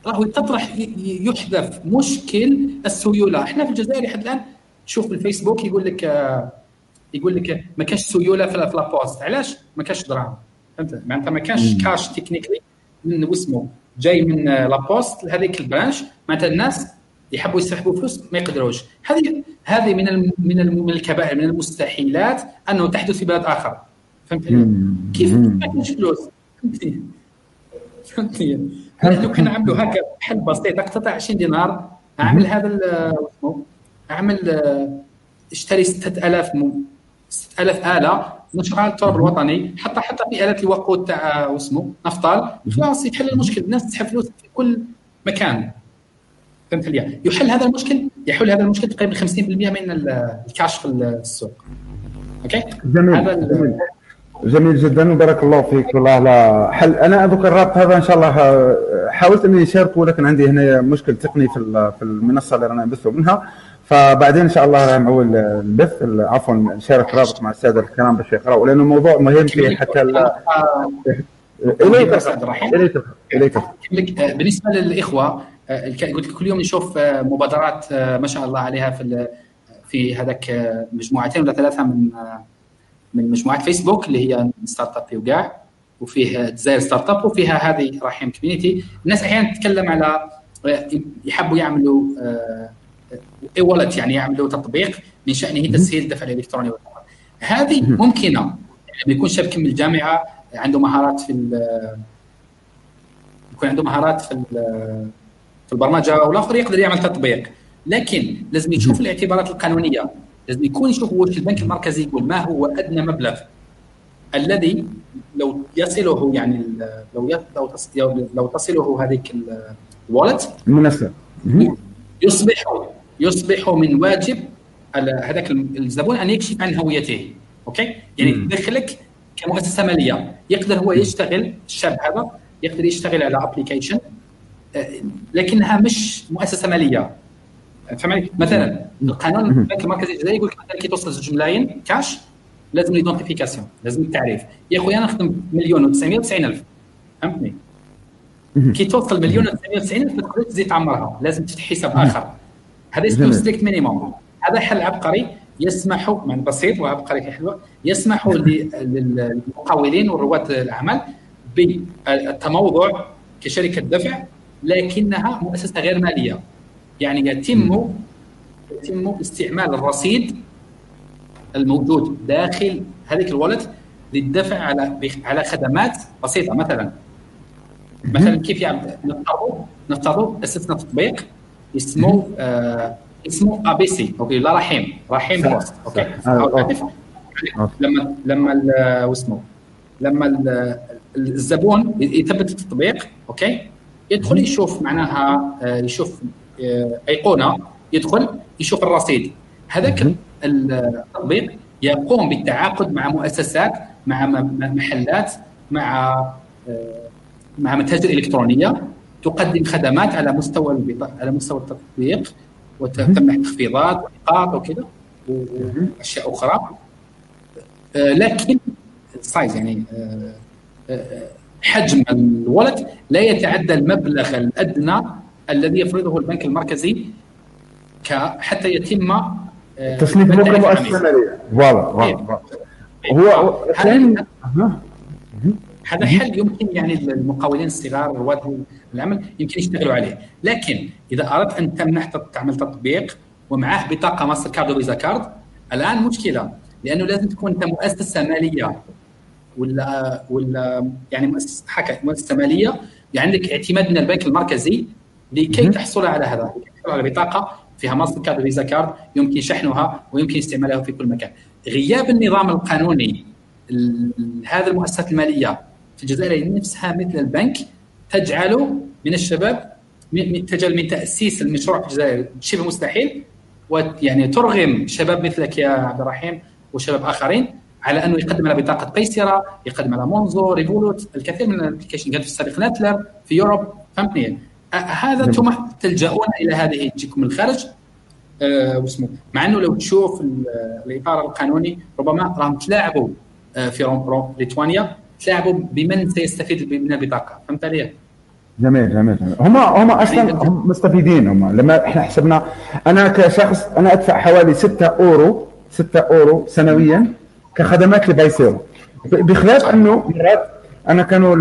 راهو تطرح يحدث مشكل السيولة. إحنا في الجزائر لحد الآن تشوف بالفيسبوك يقول لك آه، يقول لك ما كاش سيولة في la poste علاش؟ ما كاش دراهم. فهمت؟ معناتها ما كاش cash technically. من واسمه جاي من آه، la poste لهذيك ال branch معناتها الناس يحبوا يسحبوا فلوس ما يقدروش. هذه هذه من من من الكبائر من المستحيلات أنه تحدث في بلد آخر. فهمتني؟ كيف ما كاينش فلوس؟ فهمتني؟ فهمتني؟ لو كان عملوا هكا حل بسيط اقتطع 20 دينار أعمل هذا أعمل آه، اشتري 6000 6000 آلة نشرها على التراب الوطني حتى حتى في الات الوقود تاع واسمه نفطال. خلاص يحل المشكل الناس تسحب فلوس في كل مكان. فهمت لي يحل هذا المشكل؟ يحل هذا المشكل تقريبا 50% من الكاش في السوق. OK؟ جميل هذا جميل. جميل جدا وبارك الله فيك والله على حل. أنا أذكر الرابط هذا إن شاء الله حاولت إني أشاركه ولكن عندي هنا مشكل تقني في في المنصة اللي رانا نبثه منها. فبعدين إن شاء الله نعول البث. عفوا نشارك رابط مع السادة الكرام باش يقراوا لأنه الموضوع مهم في حتى اليك اليك بالنسبة للإخوة قلت كل يوم نشوف مبادرات ما شاء الله عليها في في هذاك مجموعتين ولا ثلاثة من من مجموعات فيسبوك اللي هي start-up وقاع وفيه ديزاير start-up وفيها هذه رحيم community الناس أحيانا تتكلم على يحبوا يعملوا e-wallet يعني يعملوا تطبيق من شأنه تسهيل الدفع الإلكتروني هذه ممكنة. يعني يكون شاب من الجامعة عنده مهارات في يكون عنده مهارات في في البرمجة والاخر يقدر يعمل تطبيق. لكن لازم يشوف الاعتبارات القانونية. لازم يكون يشوف واش البنك المركزي يقول ما هو أدنى مبلغ. الذي لو يصله يعني لو لو لو تصله هذيك الوالت المناسب يصبح يصبح من واجب هذاك الزبون أن يكشف عن هويته. أوكي؟ يعني يدخلك كمؤسسة مالية. يقدر هو يشتغل الشاب هذا يقدر يشتغل على application آه، لكنها مش مؤسسة مالية. فهمت؟ مثلا القانون البنك المركزي الجزائري يقول لك مثلا كي توصل زوج ملايين كاش لازم ال identification لازم التعريف يا خويا أنا نخدم مليون و990 ألف. فهمتني؟ كي توصل مليون و990 ألف ما تقدرش تزيد تعمرها لازم تفتح حساب آخر. هذا اسمه strict minimum. هذا حل عبقري يسمح من بسيط وعبقري حلوة يسمح للمقاولين ورواد الأعمال بالتموضع كشركة دفع لكنها مؤسسة غير مالية. يعني يتم يتم استعمال الرصيد الموجود داخل هذيك الولد للدفع على على خدمات بسيطة. مثلا مثلا كيف يعني نفترض نفترض اسسنا تطبيق اسمه آه اسمه ABC OK لا رحيم. رحيم بوست OK آه، لما لما واسمه لما الزبون يثبت التطبيق OK يدخل يشوف معناها آه، يشوف آه، أيقونة يدخل يشوف الرصيد. هذاك التطبيق يقوم بالتعاقد مع مؤسسات مع محلات مع مع متاجر إلكترونية تقدم خدمات على مستوى على مستوى التطبيق وتمنح تخفيضات ونقاط وكذا وأشياء أخرى. آه، لكن ال size يعني آه، آه، حجم ال wallet لا يتعدى المبلغ الأدنى الذي يفرضه البنك المركزي حتى يتم تصنيف مؤسسة مالية. voilà إيه. هو هذا حل يمكن يعني المقاولين الصغار رواد العمل يمكن يشتغلوا عليه. لكن إذا أردت أن تمنح تعمل تطبيق ومعه بطاقة ماستر كارد وفيزا كارد الآن مشكلة لأنه لازم تكون أنت مؤسسة مالية ولا ولا يعني مؤسسة حكا مؤسسة مالية يعني عندك اعتماد من البنك المركزي لكي تحصل على هذا. تحصل على بطاقة فيها ماستر كارد وفيزا كارد يمكن شحنها ويمكن استعمالها في كل مكان. غياب النظام القانوني هذه المؤسسات المالية في الجزائر نفسها مثل البنك تجعل من الشباب تجعل من تأسيس المشروع في الجزائر. شبه مستحيل. ويعني ترغم شباب مثلك يا عبد الرحيم وشباب آخرين على أنه يقدم على بطاقة قيسره يقدم على مونزو ريفولوت الكثير من الابلكيشن. كانت في السابق ناتلر في يوروب فهمتني هذا ثم نعم. تلجؤون إلى هذه تجيكم من الخارج أه واسمه مع أنه لو تشوف الإطار القانوني ربما راهم تلاعبوا آه، في ليتوانيا. تلاعبوا بمن سيستفيد من البطاقه فهمت علي؟ جميل جميل. جميل هم هم أصلا هم مستفيدين هم لما إحنا حسبنا أنا كشخص أنا أدفع حوالي 6 اورو 6 أورو سنويا كخدمات لبايسيرا بخلاف انه مرات أنا كانوا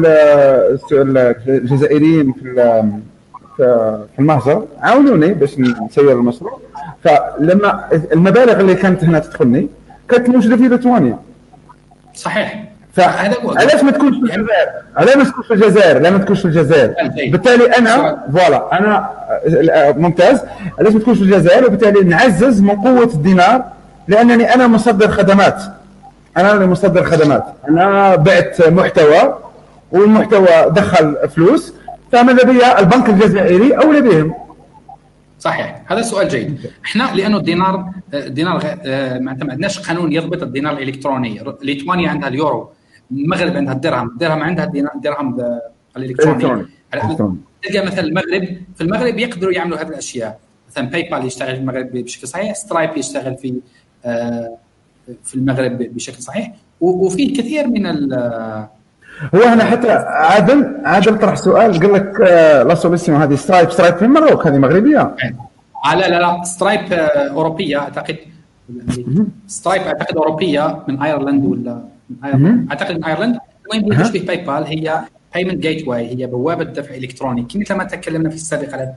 الجزائريين في في المهجر عاونوني باش نسير المشروع فلما المبالغ اللي كانت هنا تدخلني كانت موجودة في ليتوانيا. صحيح. علاش ما تكونش في الجزائر؟ علاش ما تكونش في الجزائر؟ لا ما تكونش في الجزائر؟ بالتالي أنا فوالا أنا ممتاز. علاش ما تكونش في الجزائر؟ وبالتالي نعزز من قوة الدينار لأنني أنا مصدر خدمات. أنا اللي مصدر خدمات. أنا بعت محتوى والمحتوى دخل فلوس فماذا بيا البنك الجزائري اولى بهم صحيح. هذا سؤال جيد. إحنا لأنه الدينار الدينار آه، ما عندناش قانون يضبط الدينار الإلكتروني. ليتوانيا عندها اليورو. المغرب عندها الدرهم. الدرهم عندها الدرهم الإلكتروني. تلقى مثلا المغرب في المغرب يقدروا يعملوا هذه الأشياء. مثلا PayPal يشتغل في المغرب بشكل صحيح Stripe يشتغل في آه، في المغرب بشكل صحيح. وفي كثير من هو هنا حتى عادل عادل طرح سؤال قال لك آه، la solution هذه Stripe Stripe في المروك هذه مغربية. آه لا لا لا Stripe أوروبية أعتقد. Stripe أعتقد أوروبية من ايرلند ولا؟ أعتقد من أيرلند المهم هي تشبه PayPal هي payment gateway هي بوابة دفع إلكتروني. مثل ما تكلمنا في السابق على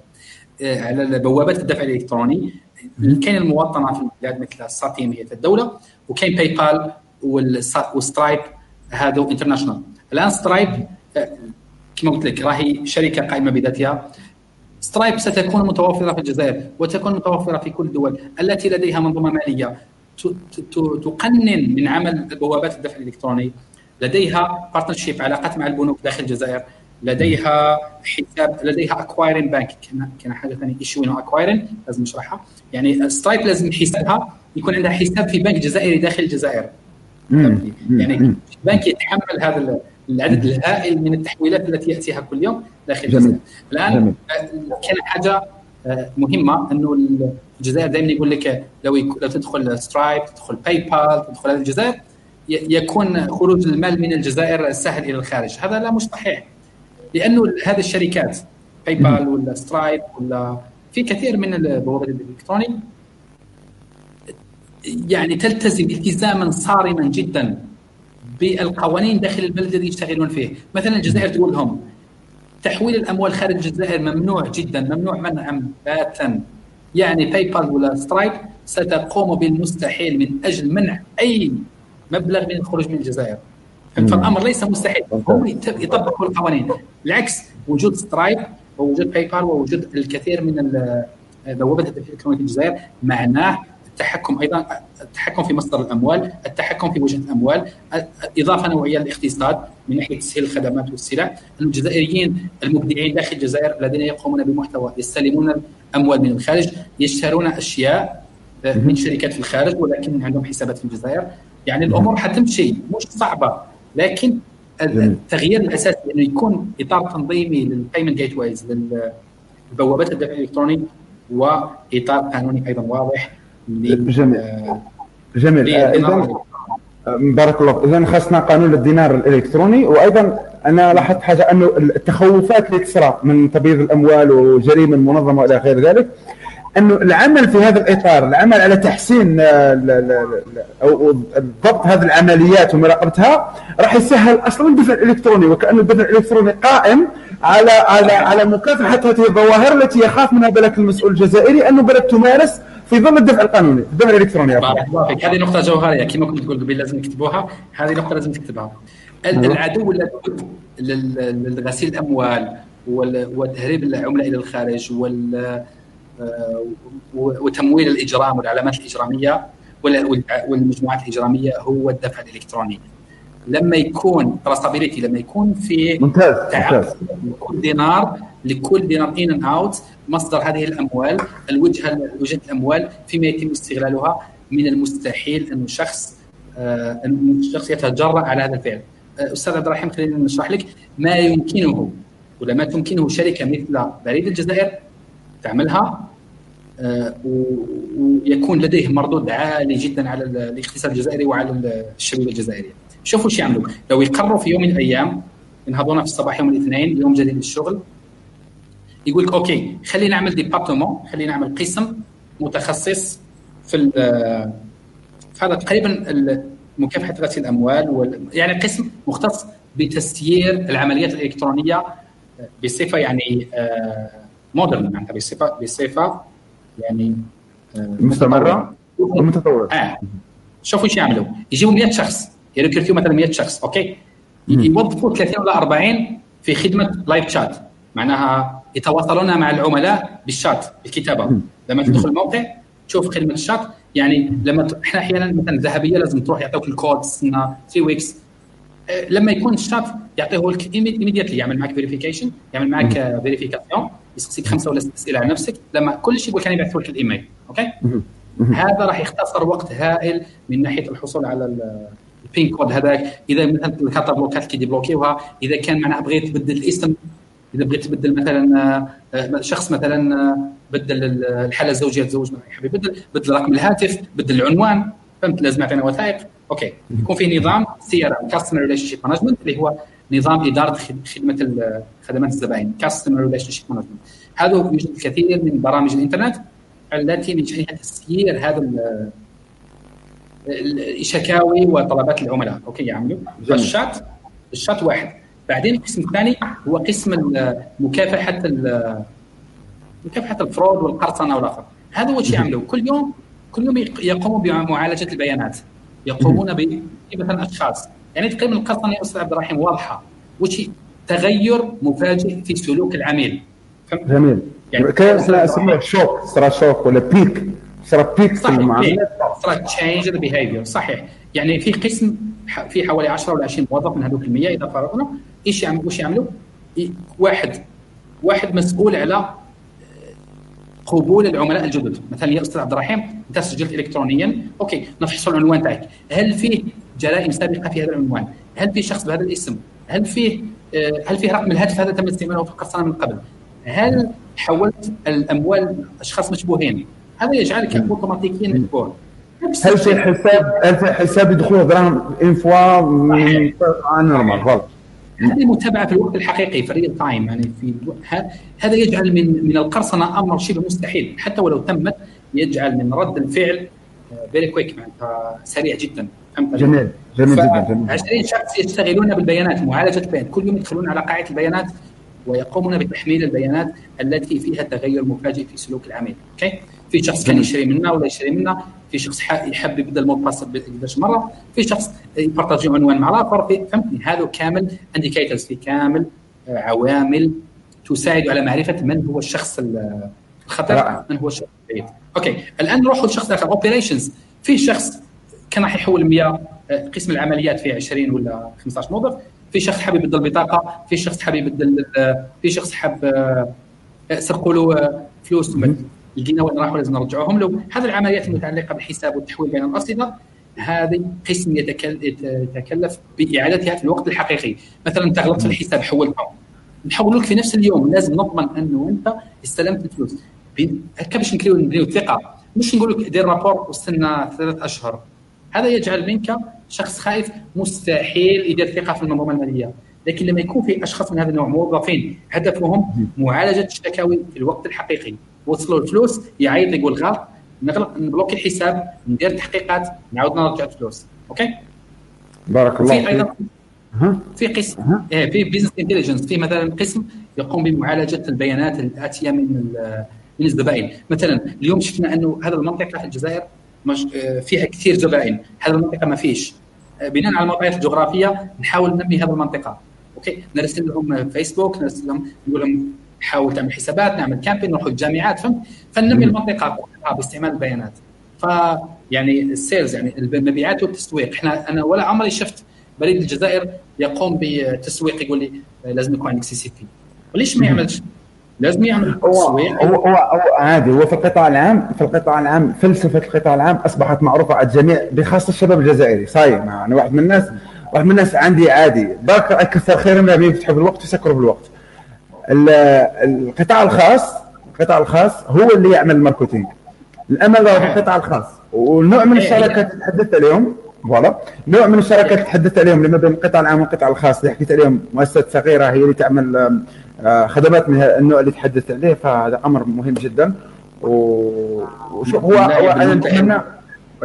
آه، على بوابات الدفع الإلكتروني كاين المواطنه في البلاد مثل ال SATIM هي في الدولة وكاين PayPal و Stripe هذو international الآن Stripe آه، كما قلت لك راهي شركة قائمة بذاتها. Stripe ستكون متوفرة في الجزائر وتكون متوفرة في كل الدول التي لديها منظومة مالية. تقنن من عمل بوابات الدفع الإلكتروني. لديها partnership علاقات مع البنوك داخل الجزائر. لديها حساب لديها acquiring bank كاين حاجة ثانية issuing acquiring لازم نشرحها. يعني Stripe لازم حسابها يكون عندها حساب في بنك جزائري داخل الجزائر. يعني بنك يتحمل هذا العدد الهائل من التحويلات التي يأتيها كل يوم داخل الجزائر. الآن. كاين حاجة مهمة إنه الجزائر دائما يقول لك لو لو تدخل Stripe تدخل PayPal تدخل هذه الجزائر يكون خروج المال من الجزائر سهل إلى الخارج. هذا لا مش صحيح لأنه هذه الشركات PayPal ولا Stripe ولا في كثير من البوابات الإلكترونية يعني تلتزم التزاما صارما جدا بالقوانين داخل البلد الذي يشتغلون فيه. مثلا الجزائر تقول لهم تحويل الأموال خارج الجزائر ممنوع جدا ممنوع منعا باتا يعني PayPal ولا Stripe ستقوم بالمستحيل من أجل منع أي مبلغ من الخروج من الجزائر. فالأمر ليس مستحيل. هم يطبقوا القوانين. بالعكس وجود Stripe ووجود PayPal ووجود الكثير من بوابه الدفع الإلكتروني في الجزائر معناه التحكم أيضا التحكم في مصدر الأموال، التحكم في وجهة الأموال، إضافة نوعية للاقتصاد من ناحية تسهيل الخدمات والسلع، الجزائريين المبدعين داخل الجزائر الذين يقومون بمحتوى يستلمون الأموال من الخارج، يشترون أشياء آه، من شركات في الخارج ولكن عندهم حسابات في الجزائر، يعني الأمور حتمشي مش صعبة لكن التغيير الأساسي إنه يكون إطار تنظيمي لل payment gateways للبوابات الدفع الإلكتروني وإطار قانوني أيضا واضح. جميل. جميل. آه، اذا بارك الله اذا خاصنا قانون الدينار الإلكتروني وأيضا أنا لاحظت حاجة أنه التخوفات اللي تصرى من تبييض الأموال وجريمة منظمة وإلى غير ذلك أنه العمل في هذا الإطار العمل على تحسين آه، أو ضبط هذه العمليات ومراقبتها راح يسهل أصلا الدفع الإلكتروني وكان الدفع الإلكتروني قائم على على على مكافحة هذه الظواهر التي يخاف منها بلك المسؤول الجزائري أنه بلد تمارس في ظل الدفع القانوني الدفع الإلكتروني هذه نقطة جوهرية. كما كنت تقول قبل لازم نكتبوها هذه نقطة لازم تكتبها. العدو اللدود لغسيل الأموال وتهريب العملة إلى الخارج وال آه، وتمويل الإجرام والعلامات الإجرامية والمجموعات الإجرامية هو الدفع الإلكتروني. لما يكون traceability لما يكون في ممتاز ممتاز لكل دينار لكل دينار in and out مصدر هذه الأموال الوجهة وجهة الأموال فيما يتم استغلالها من المستحيل أن شخص آه، أن الشخص يتجرأ على هذا الفعل آه، أستاذ عبد الرحيم خلينا نشرح لك ما يمكنه ولا ما تمكنه شركة مثل بريد الجزائر تعملها آه، ويكون لديه مردود عالي جدا على الاقتصاد الجزائري وعلى الشبيبة الجزائرية. شوفوا إيش يعملوا، لو يقرروا في يوم من الأيام ينهضون في الصباح يوم الاثنين يوم جديد للشغل يقول لك OK خلينا نعمل département خلينا نعمل قسم متخصص في في هذا تقريبا مكافحة غسيل الأموال وال... يعني قسم مختص بتسيير العمليات الإلكترونية بصفة يعني modern معناتها بصفة بصفة يعني آه، مستمرة ومتطورة. آه. شوفوا إيش يعملوا. يجيبوا 100 شخص. يركرتوا مثلا 100 شخص OK؟ يوظفوا 30 ولا 40 في خدمة live chat معناها يتواصلون مع العملاء بالشات بالكتابة. لما تدخل الموقع تشوف خدمة الشات يعني لما إحنا أحيانا مثلا الذهبيه لازم تروح يعطوك الكود يستنى 3 weeks لما يكون الشات يعطيه لك immediately يعمل معك verification يعمل معك vérification يسقسيك خمسة ولا ست أسئلة على نفسك. لما كل شيء يقول كان يبعث لك ال email OK؟ هذا راح يختصر وقت هائل من ناحية الحصول على ال PIN code هذاك إذا مثلا الكارت بلوكات كي ديبلوكيوها إذا كان معناها بغيت تبدل الاسم إذا بغيت تبدل مثلا آه، شخص مثلا آه، بدل الحالة الزوجية تزوج من حبيب بدل بدل رقم الهاتف بدل العنوان فهمت؟ لازم يعطينا وثائق. OK. يكون في نظام CRM customer relationship management اللي هو نظام إدارة خدمة خدمات الزبائن customer relationship management هذا يوجد الكثير من برامج الإنترنت التي من شانها تسيير هذا الشكاوي وطلبات العملاء. OK يعملوا. فالشات الشات واحد. بعدين القسم الثاني هو قسم مكافحة مكافحة الفرود والقرصنة والأخر. هذا هو الشيء يعملوا. كل يوم كل يوم يقوموا بمعالجة البيانات. يقومون ب مثلا اشخاص يعني تقريبا القرصنة يا أستاذ عبد الرحيم واضحة. وشي تغير مفاجئ في سلوك العميل. جميل. يعني كان شوك؟ صرا شوك ولا بيك؟ صرا بيك في المعاملات صرا change the behavior صحيح. يعني في قسم في حوالي 10 ولا 20 موظف من هذوك المية إذا فرضنا إيش يعملوا واش يعملوا؟ واحد واحد مسؤول على قبول العملاء الجدد. مثلا يا أستاذ عبد الرحيم أنت سجلت الكترونيا okay نفحصوا العنوان تاعك. هل فيه جرائم سابقة في هذا العنوان؟ هل في شخص بهذا الاسم؟ هل فيه آه، هل فيه رقم الهاتف هذا تم استعماله في القرصنه من قبل؟ هل حولت الأموال أشخاص مشبوهين؟ هذا يجعلك اوتوماتيكيا متبوع هل في حساب هل في حساب يدخل دراهم une fois normal هذه متابعة في الوقت الحقيقي في ال real time يعني في هذا يجعل من من القرصنة أمر شبه مستحيل. حتى ولو تمت يجعل من رد الفعل very quick معناتها سريع جدا. فهمت جميل جميل جدا 20 شخص يشتغلون بالبيانات معالجة البيانات كل يوم يدخلون على قاعدة البيانات ويقومون بتحميل البيانات التي فيها تغير مفاجئ في سلوك العميل. okay؟ في شخص كان يشتري منا ولا يشتري منا في شخص يحب يبدل ال mot de passe 11 مرة في شخص يبارطاجي عنوان مع الآخر فهمتني؟ هذا كامل indicators في كامل آه، عوامل تساعد على معرفة من هو الشخص الخطر من هو الشخص الجيد okay الآن نروح لشخص آخر operations في شخص كان راح يحول 100 آه، قسم العمليات في 20 ولا 15 موظف في شخص حاب يبدل بطاقة في شخص حاب يبدل آه، في شخص حاب سرقوا له فلوس لقينا وين راحوا لازم نرجعوهم. له هذه العمليات المتعلقة بالحساب والتحويل بين الارصده هذه قسم يتكلف بإعادتها في الوقت الحقيقي. مثلا أنت غلطت في الحساب حولتهم نحول لك في نفس اليوم. لازم نضمن أنه أنت استلمت الفلوس. هكا باش نبنيو الثقة؟ مش نقول لك دير رابور واستنى ثلاث أشهر. هذا يجعل منك شخص خايف مستحيل يدير ثقة في المنظومة المالية. لكن لما يكون في أشخاص من هذا النوع موظفين هدفهم معالجة الشكاوي في الوقت الحقيقي. وصلوا الفلوس يعيط يقول غلط نغلق نبلوكي الحساب ندير تحقيقات نعاود نرجع الفلوس. okay؟ بارك الله في أيضا في قسم إيه، في business intelligence في مثلا قسم يقوم بمعالجة البيانات الآتية من من الزبائن مثلا اليوم شفنا أنه هذه المنطقة في الجزائر آه، فيها كثير زبائن هذه المنطقة ما فيش. آه، بناء على المعطيات الجغرافية نحاول ننمي هذه المنطقة. okay؟ نرسل لهم فيسبوك نرسل لهم نقول لهم نحاول تعمل حسابات نعمل campaign نروح الجامعات فهمت؟ فننمي المنطقة باستعمال البيانات. ف يعني ال sales يعني المبيعات والتسويق. إحنا أنا ولا عمري شفت بريد الجزائر يقوم بتسويق يقول لي لازم يكون عندك CCP وليش ما يعملش؟ لازم يعمل تسويق. هو, هو, هو عادي. هو في القطاع العام في القطاع العام فلسفة القطاع العام أصبحت معروفة على الجميع بخاصة الشباب الجزائري. صايم يعني واحد من الناس واحد من الناس عندي عادي. برك كثر خير من يفتحوا بالوقت ويسكروا بالوقت. القطاع الخاص القطاع الخاص هو اللي يعمل ال marketing الأمل هو في القطاع الخاص. ونوع من الشركات اللي تحدثت اليوم voilà. نوع من الشركات اللي تحدثت اليوم اللي ما بين القطاع العام والقطاع الخاص اللي حكيت اليوم مؤسسات صغيرة هي اللي تعمل آه، خدمات من النوع اللي تحدثت عليه فهذا أمر مهم جدا. وشوف هو, أنا نتمنى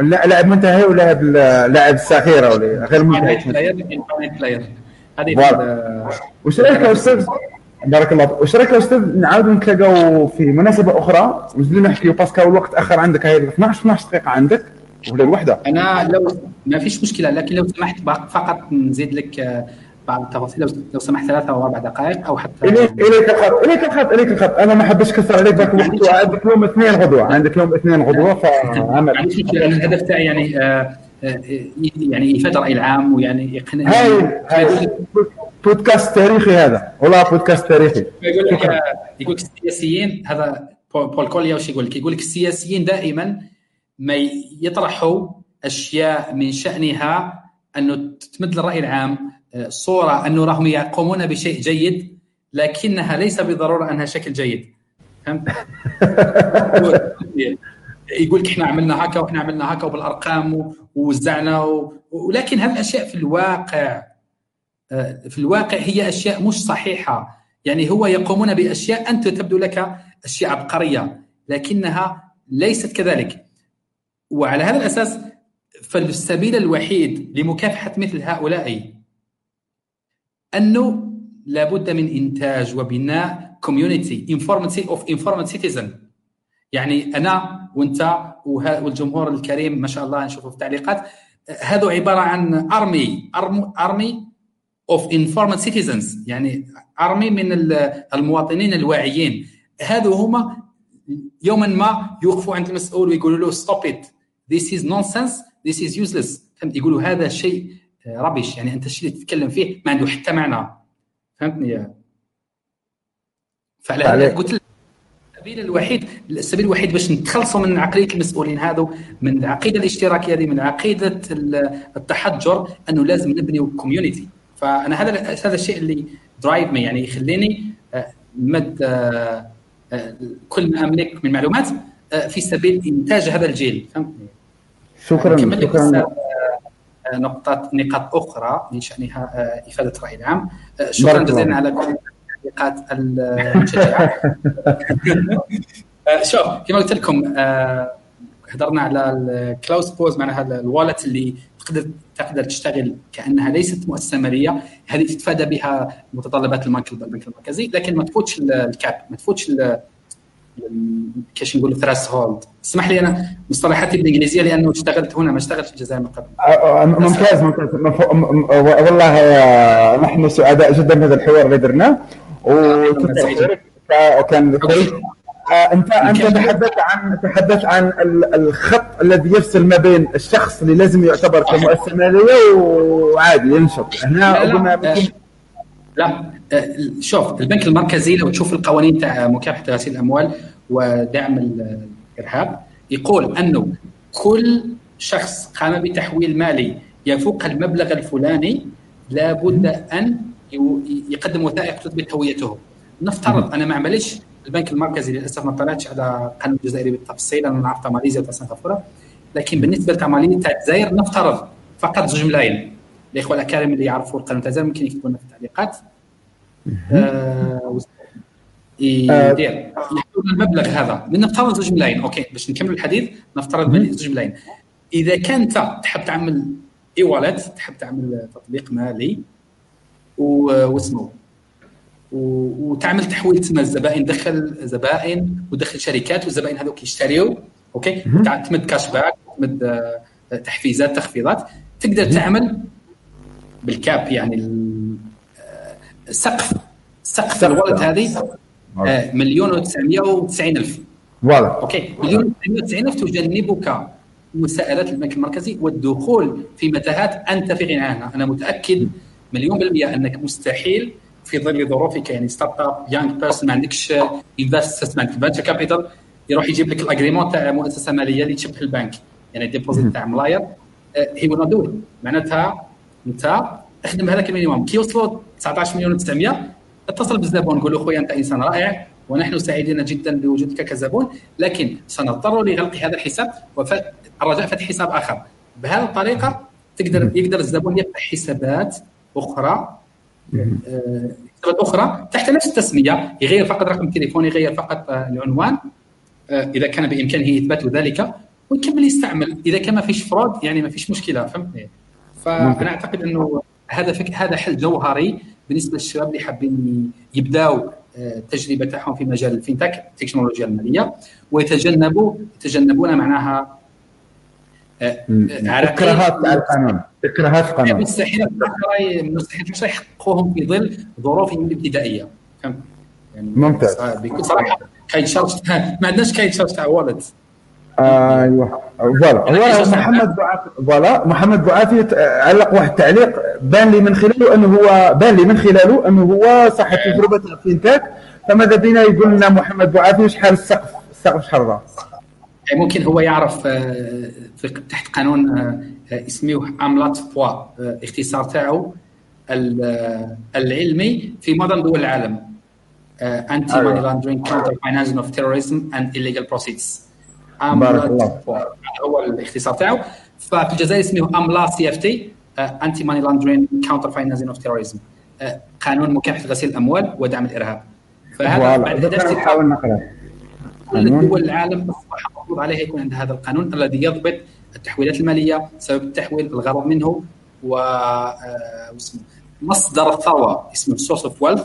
لاعب منتهي ولاعب لاعب صغيره ولا غير منتهي. هذه وش رأيك يا أستاذ؟ بارك الله وش رايك يا أستاذ نعاود نتلاقاو في مناسبة أخرى. نزيدو نحكيو باسكو الوقت تاخر عندك هاي 12 12 دقيقة عندك. ولا الوحدة. أنا لو ما فيش مشكلة لكن لو سمحت فقط نزيد لك آه، بعض التفاصيل. لو سمحت ثلاثة أو أربع دقائق أو حتى اليك إليك الخط إليك الخط إليك الخط. أنا ما حبيتش كثر عليك ذاك الوقت عندك يوم اثنين غدوة. عندك يوم اثنين غدوة فعمل. الهدف تاعي يعني آه يعني يفاد الراي العام ويعني يقنع هاي هاي. بودكاست تاريخي هذا. والله بودكاست تاريخي. يقول لك يقول لك السياسيين هذا بول كوليا وش يقول لك؟ يقول لك السياسيين دائما ما يطرحوا أشياء من شأنها أنه تمد للراي العام آه، صورة أنه راهم يقومون بشيء جيد لكنها ليس بالضروره أنها شكل جيد. فهمت؟ يقول لك إحنا عملنا هكا وإحنا عملنا هكا وبالأرقام ووزعنا ولكن هذه الأشياء في الواقع آه، في الواقع هي أشياء مش صحيحة. يعني هو يقومون بأشياء أنت تبدو لك أشياء عبقرية لكنها ليست كذلك. وعلى هذا الأساس فالسبيل الوحيد لمكافحة مثل هؤلاء أنه لابد من إنتاج وبناء community informed of informed citizen يعني أنا وأنت والجمهور الكريم ما شاء الله نشوفه في التعليقات. هذا عبارة عن army army of informed citizens يعني army من المواطنين الواعيين. هذو هما يوما ما يوقفوا عند المسؤول ويقولوا له stop it this is nonsense this is useless فهمت؟ يقولوا هذا شيء rubbish يعني أنت الشيء اللي تتكلم فيه؟ ما عنده حتى معنى. فهمتني فعلى قلت لك السبيل الوحيد السبيل الوحيد باش نتخلصوا من عقلية المسؤولين هذو من العقيدة الاشتراكية هذه من عقيدة التحجر أنه لازم نبني community فأنا هذا هذا الشيء اللي drive me يعني يخليني آه، مد آه، آه، كل ما أملك من معلومات في سبيل إنتاج هذا الجيل. فهمتني؟ شكرا شكرا. نقطة نقاط أخرى من شأنها إفادة الرأي العام. شكرا جزيلا على كل التعليقات المشجعه آه، شوف كما قلت لكم آه، هضرنا على ال closed loops معناها ال wallet اللي تقدر تقدر تشتغل كأنها ليست مؤسسة ماليه هذه تتفادى بها متطلبات البنك المركزي لكن ما تفوتش الكاب ما تفوتش كيش نقول ثراس هولد اسمح لي أنا مصطلحاتي بالإنجليزية لأنه اشتغلت هنا ما اشتغلت في الجزائر من قبل. آه، ممتاز ممتاز. والله نحن سعداء جدا بهذا الحوار اللي درناه. كان آه، انت أنت تحدثت عن تحدثت عن الخط الذي يفصل ما بين الشخص اللي لازم يعتبر كمؤسسة مالية وعادي ينشط. هنا قلنا لا, لا آه، شوف البنك المركزي لو تشوف القوانين تاع مكافحة غسيل الأموال ودعم الإرهاب يقول أنه كل شخص قام بتحويل مالي يفوق المبلغ الفلاني لابد أن يقدم وثائق تثبت هويته. نفترض أنا ما عملش البنك المركزي للأسف ما طلعتش على القانون الجزائري بالتفصيل أنا نعرف ماليزيا وسنغافوره لكن بالنسبة لماليزيا تاع الجزائر نفترض فقط زوج ملايين. الإخوة الأكارم اللي يعرفوا القانون تاع الجزائر ممكن يكتبوا لنا في التعليقات. آه يدير. يحول المبلغ هذا. من نفترض زوج ملايين. أوكي باش نكمل الحديث نفترض زوج ملايين. إذا كان انت تحب تعمل اي والت تحب تعمل تطبيق مالي واسمه. وتعمل تحويل تسمى الزبائن دخل زبائن ودخل شركات والزبائن هذوك يشتريوا okay؟ تمد cashback تمد آه، تحفيزات تخفيضات. تقدر تعمل بال cap يعني آه، سقف. سقف ال wallet هذه آه، مليون و990 ألف. واضح. okay؟ مليون و990 ألف تجنبك مساءلات البنك المركزي والدخول في متاهات أنت في غنى عنها أنا متأكد مليون بالمية أنك مستحيل في ظل ظروفك يعني startup young person ما عندكش investment venture capital يروح يجيب لك ال agrément تاع مؤسسة مالية اللي تشبه البنك يعني ال deposit تاع ملاير. he will not معناتها أنت اخدم هذاك ال minimum كي وصلوا 19 مليون و900 اتصل بالزبون قول له خويا أنت إنسان رائع ونحن سعيدين جدا بوجودك كزبون لكن سنضطر لغلق هذا الحساب والرجاء فتح حساب آخر. بهذه الطريقة تقدر يقدر الزبون يفتح حسابات أخرى حسابات أخرى تحت نفس التسمية يغير فقط رقم التليفون يغير فقط آه، العنوان آه، إذا كان بإمكانه إثبات ذلك ويكمل يستعمل إذا كان ما فيش فرود يعني ما فيش مشكلة فهمتني؟ فانا اعتقد إنه هذا فك... هذا حل جوهري بالنسبة للشباب اللي حابين يبداوا التجربه آه، تاعهم في مجال الفينتك التكنولوجيا المالية ويتجنبوا يتجنبون معناها إكراهات القانون إكراهات القانون. مستحيل مستحيل يحققوهم في ظل ظروفهم الابتدائيه فهمت؟ يعني ممتاز. بكل صراحة كاين charge ما عندناش كاين charge تاع wallet أيوه. voilà. محمد بعافي voilà. محمد بعافي علق واحد التعليق. بان لي من خلاله أنه هو بان لي من خلاله أنه هو صاحب تجربة ال fintech فماذا بينا يقول لنا محمد بعافي شحال السقف؟ السقف شحال يعني ممكن هو يعرف آه، في تحت قانون آه، اسمه AMLATFA آه، اختصار تاعو العلمي في معظم دول العالم. Anti Money Laundering Counter Financing of Terrorism and illegal proceeds AMLATFA. هو الاختصار تاعو. ففي الجزائر اسمه AMLA CFT Anti Money Laundering Counter Financing of Terrorism قانون مكافحة غسيل الأموال ودعم الإرهاب. فهذا بعد نحاول نقرأ. دول العالم أصبح مفروض عليها يكون عندها هذا القانون الذي يضبط التحويلات المالية سبب التحويل الغرض منه و آه، مصدر الثروه اسمه source of wealth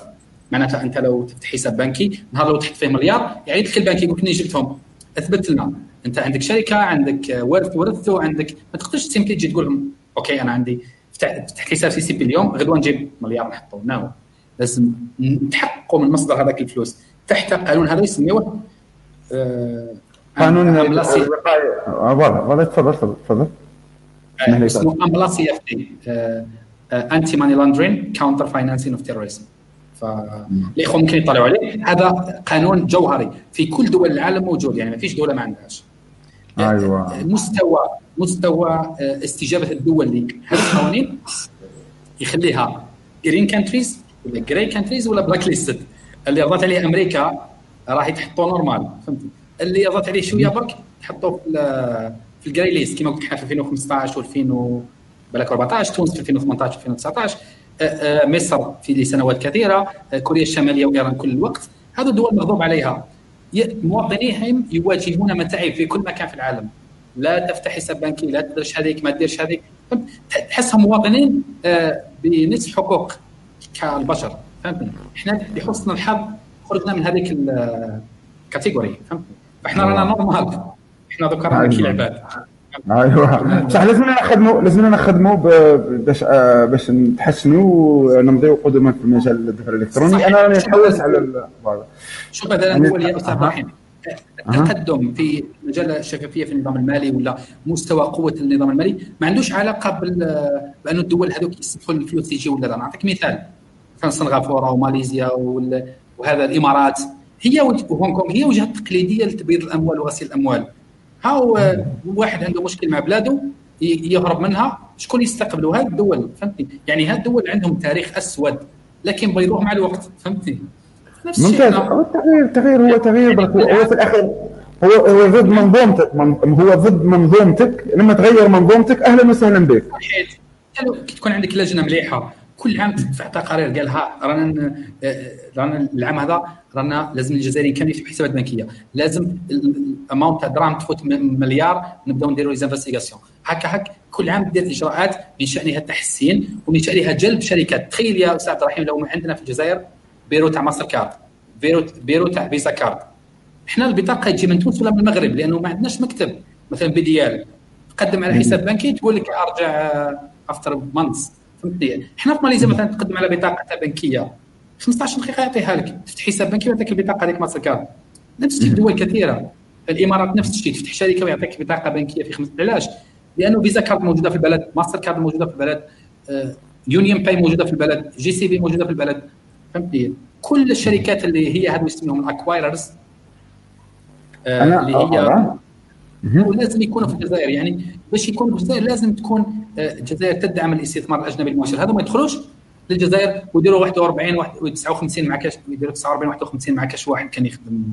معناتها أنت لو تفتح حساب بنكي نهار لو تحط فيه مليار يعيد لك البنك يقول لك جبتهم. أثبت لنا أنت عندك شركة عندك ورث ورثته عندك ما تقدرش simply تجي تقول لهم أوكي أنا عندي فتحت حساب CCP اليوم غدوة نجيب مليار نحطه. now لازم نتحققوا من مصدر هذاك الفلوس. تحت قانون هذا يسميوه قانون الوقاية. والله تفضل تفضل تفضل. اسمه AMLA CFT Anti Money Laundering Counter Financing of Terrorism فالاخوه ممكن يطلعوا عليه. هذا قانون جوهري. في كل دول العالم موجود يعني ما فيش دولة ما عندهاش. أيوه. مستوى مستوى استجابة الدول لهذه القوانين يخليها green countries ولا gray countries ولا black listed اللي رضت عليه أمريكا راح يتحطوا normal فهمتي اللي رضت عليه شوية برك تحطوه في في ال gray list. كما قلت إحنا في 2015 و2000 بالك 14 تونس في 2018 و 2019 مصر في سنوات كثيرة كوريا الشمالية وإيران كل الوقت. هذه الدول مغضوب عليها. مواطنيهم يواجهون متاعب في كل مكان في العالم. لا تفتح حساب بنكي لا تديرش هذيك ما تديرش هذيك. تحسهم مواطنين بنصف حقوق كالبشر. فهمتني؟ إحنا بحسن الحظ خرجنا من هذيك ال category فهمتني؟ فاحنا رانا normal إحنا دوكا رانا كي العباد أيوه. صح لازمنا نخدموا لازمنا نخدموا باش آه باش نتحسنوا ونمضيو قدما في مجال الدفع الإلكتروني. أنا راني نحوس على شوف مثلا هو يا أستاذ إبراهيم التقدم في مجال الشفافية في النظام المالي ولا مستوى قوة النظام المالي ما عندوش علاقة بأن الدول هذوك يستدخل الفلوس تيجي ولا لا نعطيك مثال. مثلا سنغافوره وماليزيا وهذا الإمارات. هي وهونغ كونغ هي وجهة تقليدية لتبييض الأموال وغسيل الأموال. هاو واحد عنده مشكل مع بلاده يهرب منها. شكون يستقبلوا هذه الدول فهمتني؟ يعني هذه الدول عندهم تاريخ أسود لكن بيضوه مع الوقت فهمتني؟ ممتاز. هو التغيير التغيير هو تغيير هو في الآخر هو هو ضد منظومتك. هو ضد منظومتك. لما تغير منظومتك أهلا وسهلا بك. كي تكون عندك لجنة مليحة. كل عام تدفع تقارير قال ها رانا رانا العام هذا رانا لازم الجزائريين كانوا يفتحوا حسابات بنكية. لازم ال amount تاع دراهم تفوت مليار نبداو نديروا les investigations هكا هكا كل عام دير إجراءات من شأنها التحسين ومن شأنها جلب شركات تخيل يا أستاذ عبد الرحيم لو عندنا في الجزائر بيرو تاع Mastercard bureau bureau تاع Visa Card. إحنا البطاقة تجي من تونس ولا من المغرب؟ لأنه ما عندناش مكتب. مثلا BDL تقدم على حساب بنكي تقول لك أرجع after months فهمتني إحنا في ماليزيا مثلا تقدم على بطاقة بنكية. 15 دقيقة يعطيها لك. تفتح حساب بنكي ويعطيك البطاقة هذيك ماستر كارد نفس الشيء دول كثيرة. الإمارات نفس الشيء. تفتح شركة ويعطيك بطاقة بنكية في خمس علاش؟ لأنه Visa Card موجودة في البلد ماستر كارد موجودة في البلد UnionPay موجودة في البلد JCB موجودة في البلد. فهمتني؟ كل الشركات اللي هي هذو يسميهم ال acquirers اللي هي ولازم يكونوا في الجزائر. يعني باش يكونوا في الجزائر لازم تكون الجزائر تدعم الاستثمار الأجنبي المباشر. هذا ما يدخلوش للجزائر ويديروا 41 59 مع كاش يديروا 49 51 مع كاش واحد كان يخدم.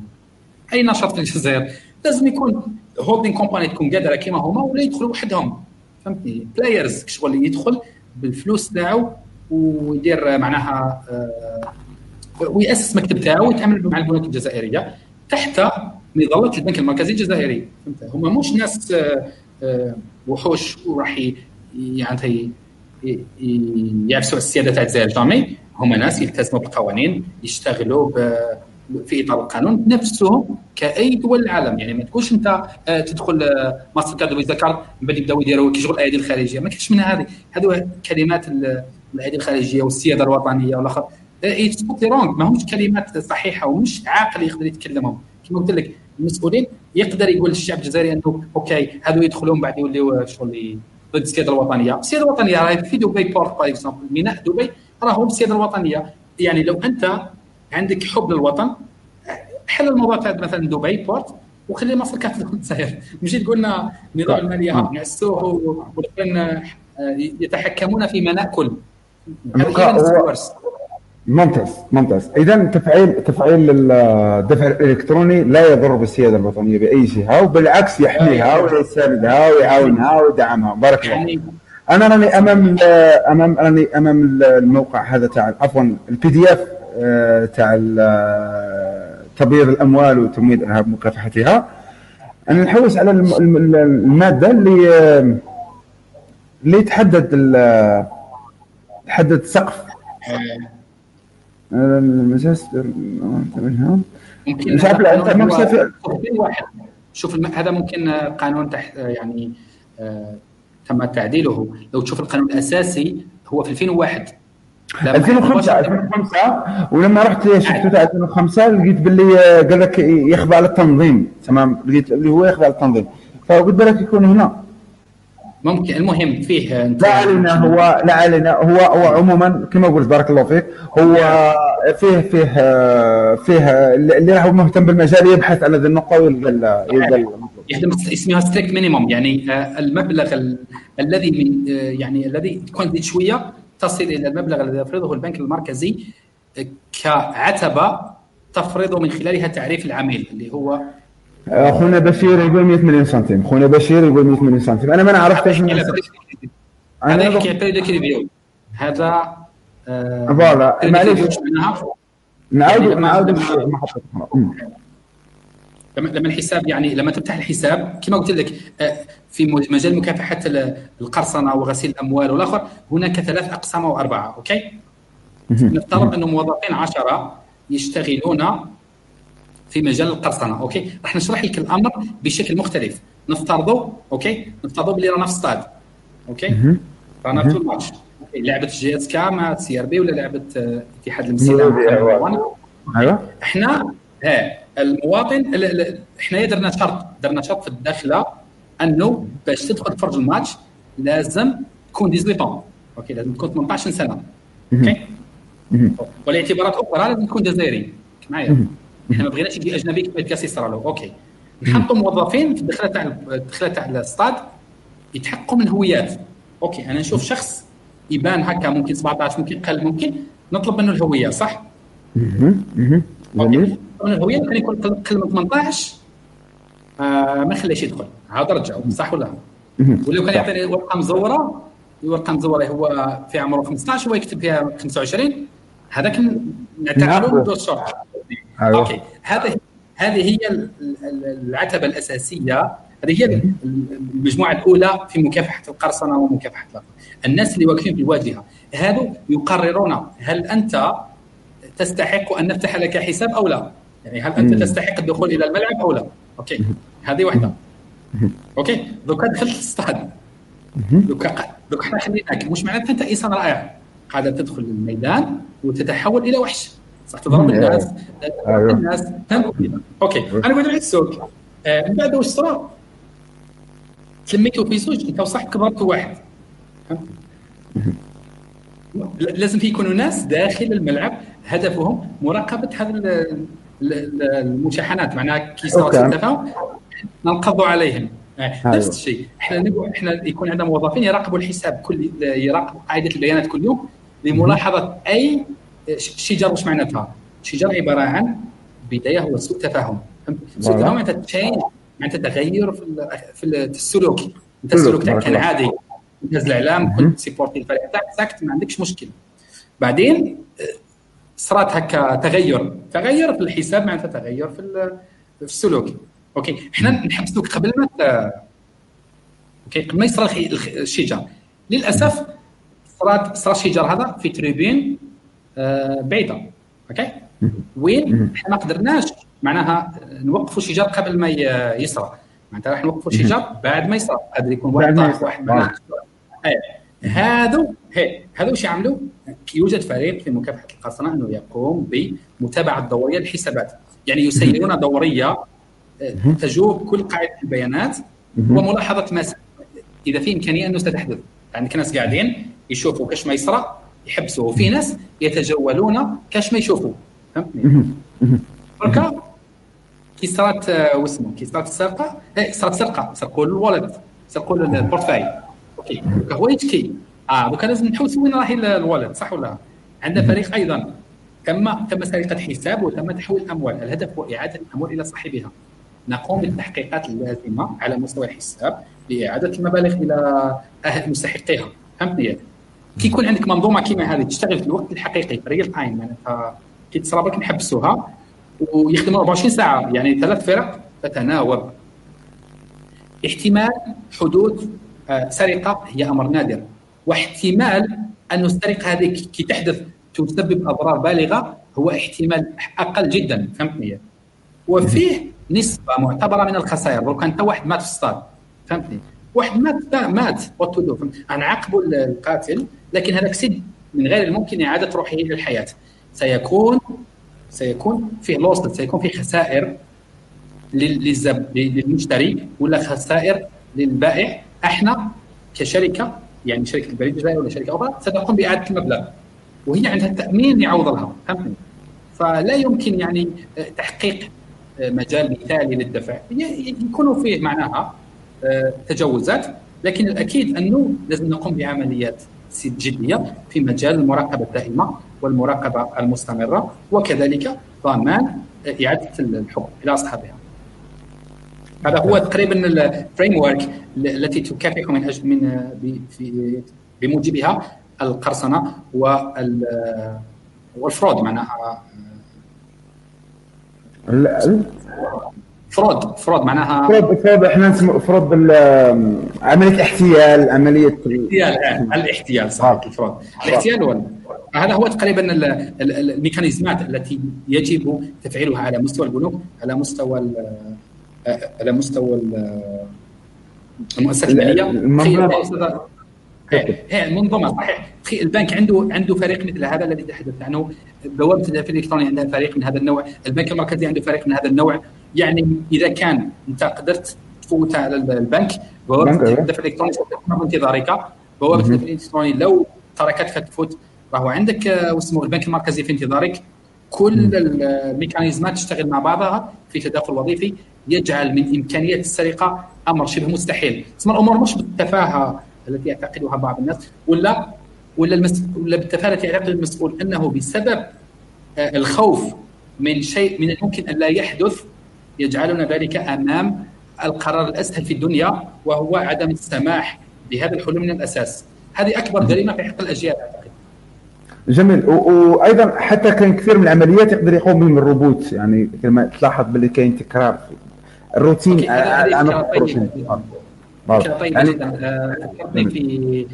أي نشاط في الجزائر؟ لازم يكون holding company تكون قادرة كيما هما ولا يدخلوا وحدهم. فهمتني؟ players شغل يدخل بالفلوس تاعو ويدير معناها ويأسس مكتب تاعو ويتعامل مع البنوك الجزائرية تحت مظله البنك المركزي الجزائري. فهمت؟ هما مش ناس وحوش وراح يعني يعكسوا السيادة تاع الجزائر jamais هما ناس يلتزموا بالقوانين يشتغلوا في إطار القانون نفسهم كأي دول العالم. يعني ما تقولش أنت تدخل Mastercard و Visa Card من بعد يبداو يديروا كي شغل الأيادي الخارجية. ما كاينش منها هذه. هذو كلمات الأيادي الخارجية والسيادة الوطنية والآخر. it's wrong ما همش كلمات صحيحة ومش عاقل يقدر يتكلمهم. كما قلت لك المسؤولين يقدر يقول للشعب الجزائري إنه أوكي هذو يدخلون بعد يوليو شغل ضد السيادة الوطنية، السيادة الوطنية راهي في دبي Port par exemple. ميناء دبي راهو السيادة الوطنية. يعني لو أنت عندك حب للوطن حل الموضوع تاع مثلا دبي بورت وخلي مصر كانت الجزائر مش تقول لنا نظام المالية نعسوه ولكن يتحكمون فيما ناكل ممتاز ممتاز. اذا تفعيل تفعيل الدفع الإلكتروني لا يضر بالسيادة الوطنية بأي جهه وبالعكس يحميها ويساندها ويعاونها ويدعمها. بارك الله يعني أنا راني أمام أمام راني أمام الموقع هذا تاع عفوا ال PDF تاع تبييض الأموال وتمويل الارهاب ومكافحتها أنا نحوس على المادة اللي اللي تحدد تحدد سقف. ممكن مش عارف أنت ما واحد. شوف هذا ممكن قانون تحت يعني آه تم تعديله. لو تشوف القانون الأساسي هو في 2001 2005 2005 ولما رحت شفته تاع 2005 لقيت باللي قال لك يخضع للتنظيم تمام. لقيت اللي هو يخضع للتنظيم. فقلت بالك يكون هنا. ممكن المهم فيه لا علينا هو لا علينا هو هو عموما كما قلت بارك الله فيك هو فيه فيه فيه اللي هو مهتم بالمجال يبحث على هذه النقطه ويلقى يخدم اسمها strict minimum يعني آه، المبلغ الذي من آه، يعني الذي تكون شوية تصل إلى المبلغ الذي يفرضه البنك المركزي آه، كعتبة تفرض من خلالها تعريف العميل اللي هو خونا بشير يقول 100 مليون سنتيم. خونا بشير يقول 100 مليون سنتيم. أنا ما نعرف إيش أنا يحكي بريدك review هذا voilà. معليش. نعاود نعاود محطه لما لما الحساب يعني لما تفتح الحساب كما قلت لك آه، في مجال مكافحة القرصنة وغسيل الأموال والآخر هناك ثلاث أقسام أو أربعة OK؟ نفترض انه موظفين عشرة يشتغلون في مجال القرصنة OK؟ راح نشرح لك الأمر بشكل مختلف. نفترضوا OK؟ نفترضوا باللي رانا في stade OK؟ رانا في الماتش. لعبة JSK مع CRB ولا لعبة اتحاد المسيره أيوه. إحنا ها المواطن إحنا درنا شرط درنا شرط في الداخلة أنه باش تدخل تفرج الماتش لازم تكون 18 OK؟ لازم تكون 18 سنة أوكي؟ والاعتبارات أخرى لازم تكون جزائري. معايا؟ إحنا ما بغيناش يجي أجنبي كيف كاس يصرى له OK. نحطوا موظفين في الدخله تاع الدخله تاع الاستاد يتحققوا من الهويات OK أنا نشوف شخص يبان هكا ممكن 17 ممكن قل ممكن نطلب منه الهوية صح؟ OK الهوية كان يكون قل من 18 آه ما نخليش يدخل. هذا رجعوا صح ولا ولو كان يعطيني ورقة مزورة الورقه مزورة هو في عمره 15 هو يكتب فيها 25 هذاك نعتبره دور شورت أيوه. OK. هذا هذه هي العتبة الأساسية. هذه هي المجموعة الأولى في مكافحة القرصنة ومكافحة الناس اللي واقفين في الواجهة هذو يقررون هل أنت تستحق أن نفتح لك حساب أو لا. يعني هل أنت تستحق الدخول إلى الملعب أو لا. OK. هذه واحدة. OK. دوكا دخلت الاستاد. دوكا دوكا إحنا خليناك. مش معناتها أنت إنسان رائع. قاعدة تدخل الميدان وتتحول إلى وحش. صح تضرب الناس. أيوه. الناس OK. أنا قلت لك السوق. آه، من بعد واش صرا تلميتوا في زوج أنت وصح كبرتوا واحد. لازم في يكونوا ناس داخل الملعب هدفهم مراقبة هذا المشاحنات معناها كي صار التفاهم ننقضوا عليهم. آه، نفس الشيء. إحنا نقول إحنا يكون عندنا موظفين يراقبوا الحساب كل يراقبوا قاعدة البيانات كل يوم لملاحظة أي شجر وش معناتها؟ شجر عبارة عن بداية هو سوء تفاهم. سوء تفاهم معناتها change معناتها تغير في في السلوك. أنت السلوك تاعك كان عادي. أنت الاعلام كنت supporter الفريق تاعك ساكت ما عندكش مشكل بعدين صرات هكا تغير. تغير في الحساب معناتها تغير في في السلوك. OK؟ إحنا نحبسوك قبل ما OK؟ قبل ما يصرى الشجار للأسف صرات صرا الشجار هذا في tribune آه بعيدة. أوكي؟ وين؟ إحنا ما قدرناش معناها نوقفوا الشجر قبل ما يصرى. معناتها راح نوقفوا الشجر بعد ما يصرى. قادر يكون واحد واحد هذا هذا وش يعملوا؟ يوجد فريق في مكافحة القرصنة إنه يقوم بمتابعة دورية للحسابات يعني يسيرون دورية آه، تجوب كل قاعدة البيانات وملاحظة ما إذا في إمكانية أنه ستحدث. عندك ناس قاعدين يشوفوا كاش ما يصرى يحبسوا وفي ناس يتجولون كاش ما يشوفوا. فهمتني؟ بركا كي صارت آه، واسمه كي صارت السرقة إيه، صارت سرقة سرقوا ال wallet سرقوا ال portefeuille. OK. هو يشكي آه دوكا لازم نحوس وين راهي ال wallet صح ولا؟ عندنا فريق أيضا. تم تم سرقة حساب وتم تحويل الاموال الهدف هو إعادة الأموال إلى صاحبها. نقوم بالتحقيقات اللازمة على مستوى الحساب لإعادة المبالغ إلى مستحقيها. فهمتني؟ كي يكون عندك منظومة كيما هذه تشتغل في الوقت الحقيقي real time معناتها كي تصرى بك نحبسوها. ويخدموا 24 ساعة يعني ثلاث فرق تتناوب. احتمال حدوث آه، سرقة هي أمر نادر. واحتمال أن السرقة هذه كي تحدث تسبب أضرار بالغة هو احتمال أقل جدا فهمتني وفيه نسبة معتبرة من الخسائر. لو كان واحد مات في الصاد فهمتني واحد مات مات وتدو نعاقبوا القاتل لكن هذاك سيد من غير الممكن إعادة روحه إلى الحياة. سيكون سيكون فيه لوس سيكون فيه خسائر للمشتري ولا خسائر للبائع. إحنا كشركة يعني شركة البريد الجزائري ولا شركة أخرى ستقوم بإعادة المبلغ. وهي عندها التامين يعوض لها. فهمتني؟ فلا يمكن يعني تحقيق مجال مثالي للدفع. يكون فيه معناها آه، تجاوزات لكن الأكيد أنه لازم نقوم بعمليات جديه في مجال المراقبة الدائمة والمراقبة المستمرة وكذلك ضمان إعادة الحقوق إلى أصحابها. هذا هو تقريبا الفريم ورك التي تكافح من أجل من بموجبها القرصنة وال fraud معناها fraud fraud معناها fraud fraud إحنا نسمع fraud عملية احتيال عمليه الاحتيال آه، الاحتيال صحيح ال fraud الاحتيال هو هذا هو تقريبا الميكانيزمات التي يجب تفعيلها على مستوى البنوك على مستوى آه، على مستوى المؤسسات الماليه هي المنظومه صحيح. البنك عنده عنده فريق مثل هذا الذي تحدثت عنه. بوابة الدفع الإلكتروني عندها فريق من هذا النوع. البنك المركزي عنده فريق من هذا النوع. يعني إذا كان أنت قدرت تفوت على البنك بوابة الدفع الإلكتروني ستكون انتظارك بوابة الدفع الإلكتروني لو تركتك تفوت راهو عندك آه، واسمه البنك المركزي في انتظارك. كل الميكانيزمات تشتغل مع بعضها في تداخل وظيفي يجعل من إمكانية السرقة أمر شبه مستحيل. تسمى الأمور مش بالتفاهة التي يعتقدها بعض الناس ولا ولا المس... ولا بالتفاهة التي يعتقد المسؤول أنه بسبب آه، الخوف من شيء من الممكن أن لا يحدث يجعلنا ذلك أمام القرار الأسهل في الدنيا وهو عدم السماح بهذا الحلول من الأساس. هذه أكبر جريمة في حق الأجيال. اعتقد جميل وأيضا حتى كان كثير من العمليات يقدر يقوم بهم الروبوت. يعني كما تلاحظ باللي كاين تكرار الروتين طيب يعني فكرتني في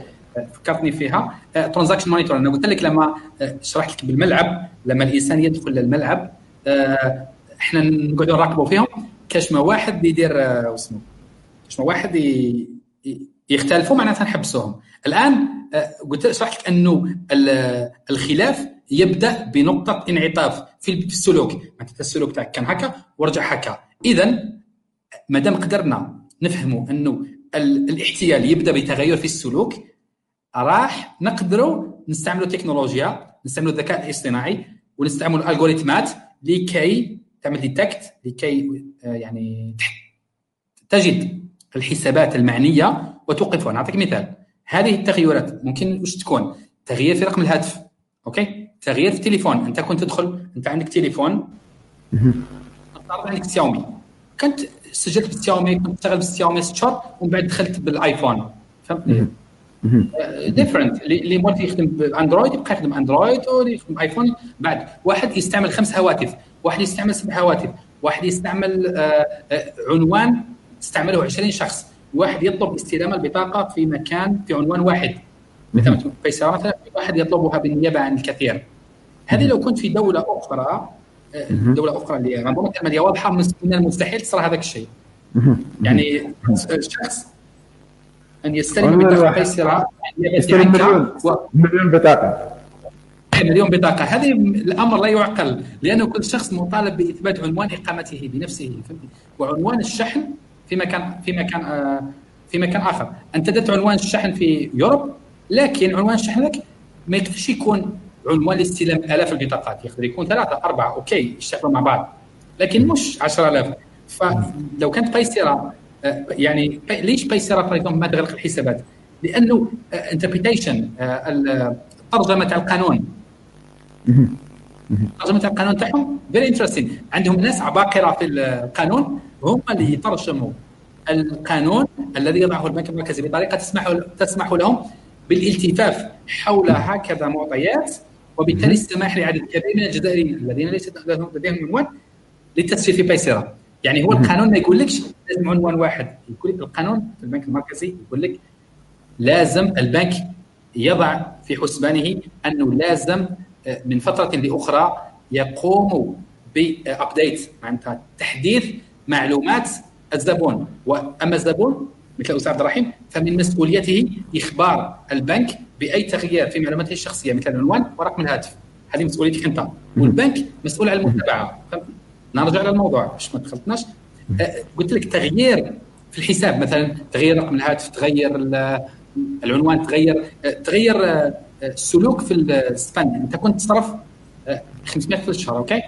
فكرتني فيها. transaction monitor أنا قلت لك لما آه، شرحت لك بالملعب لما الإنسان يدخل للملعب آه، إحنا نقعدوا نراقبوا فيهم. كاش ما واحد يدير آه، اسمه كاش ما واحد يختلفوا معناتها نحبسوهم. الآن قلت شرحت لك أنه الخلاف يبدأ بنقطة انعطاف في السلوك. معناتها السلوك تاعك كان هكا ورجع هكا. اذا ما دام قدرنا نفهموا أنه الاحتيال يبدأ بتغير في السلوك راح نقدروا نستعملوا تكنولوجيا نستعملوا الذكاء الاصطناعي ونستعملوا الألغوريتمات لكي تعمل detect لكي آه، يعني تجد الحسابات المعنية وتوقفها. نعطيك مثال. هذه التغيرات ممكن وش تكون؟ تغيير في رقم الهاتف. OK؟ تغيير في التليفون. أنت كنت تدخل أنت عندك تليفون. عندك سياومي كنت سجلت بالسياومي كنت اشتغل بالسياومي ست شهور ومن بعد دخلت بالآيفون. فهمتني؟ different اللي multi يخدم باندرويد يبقى يخدم اندرويد ويخدم ايفون بعد واحد يستعمل خمس هواتف. واحد يستعمل سبع هواتف واحد يستعمل آه، آه، عنوان استعمله 20 شخص واحد يطلب استلام البطاقة في مكان في عنوان واحد. مثلا مثلا واحد يطلبها بالنيابه عن الكثير هذه لو كنت في دولة أخرى دولة أخرى اللي منظومه الماليه واضحة من المستحيل تصير هذاك الشيء. يعني الشخص أن يستلم بطاقه قيصرة يستلم مليون مليون بطاقة. مليون بطاقة. هذه الأمر لا يعقل لأنه كل شخص مطالب بإثبات عنوان إقامته بنفسه وعنوان الشحن في مكان في مكان آه، في مكان آخر. أنت دت عنوان الشحن في يوروب لكن عنوان شحنك ما يكفيش يكون عنوان لاستلام آلاف البطاقات يقدر يكون ثلاثة أربعة أوكي يشتغلوا مع بعض لكن مش 10000 فلو كانت بايسيرا آه، يعني ليش بايسيرا ما تغلق الحسابات؟ لأنه interpretation آه، ترجمة القانون. ترجمه القانون تاعهم very interesting عندهم ناس عباقرة في القانون هم اللي يترجموا القانون الذي يضعه البنك المركزي بطريقة تسمح تسمح لهم بالالتفاف حول هكذا معطيات وبالتالي السماح لعدد كبير من الجزائريين الذين ليس لديهم عنوان للتسجيل في بايسيرا يعني هو القانون ما يقولكش لازم عنوان واحد. يقول القانون في البنك المركزي يقول لك لازم البنك يضع في حسبانه أنه لازم من فترة لأخرى يقوم بابديت معناتها تحديث معلومات الزبون. وأما الزبون مثل أستاذ عبد الرحيم فمن مسؤوليته إخبار البنك بأي تغيير في معلوماته الشخصية مثل العنوان ورقم الهاتف. هذه مسؤوليتك أنت. والبنك مسؤول على المتابعة. نرجع للموضوع باش ما تخلطناش أه، قلت لك تغيير في الحساب مثلا تغيير رقم الهاتف تغير العنوان تغير أه، تغير أه، السلوك في ال spend انت كنت تصرف 500 في الشهر أوكي؟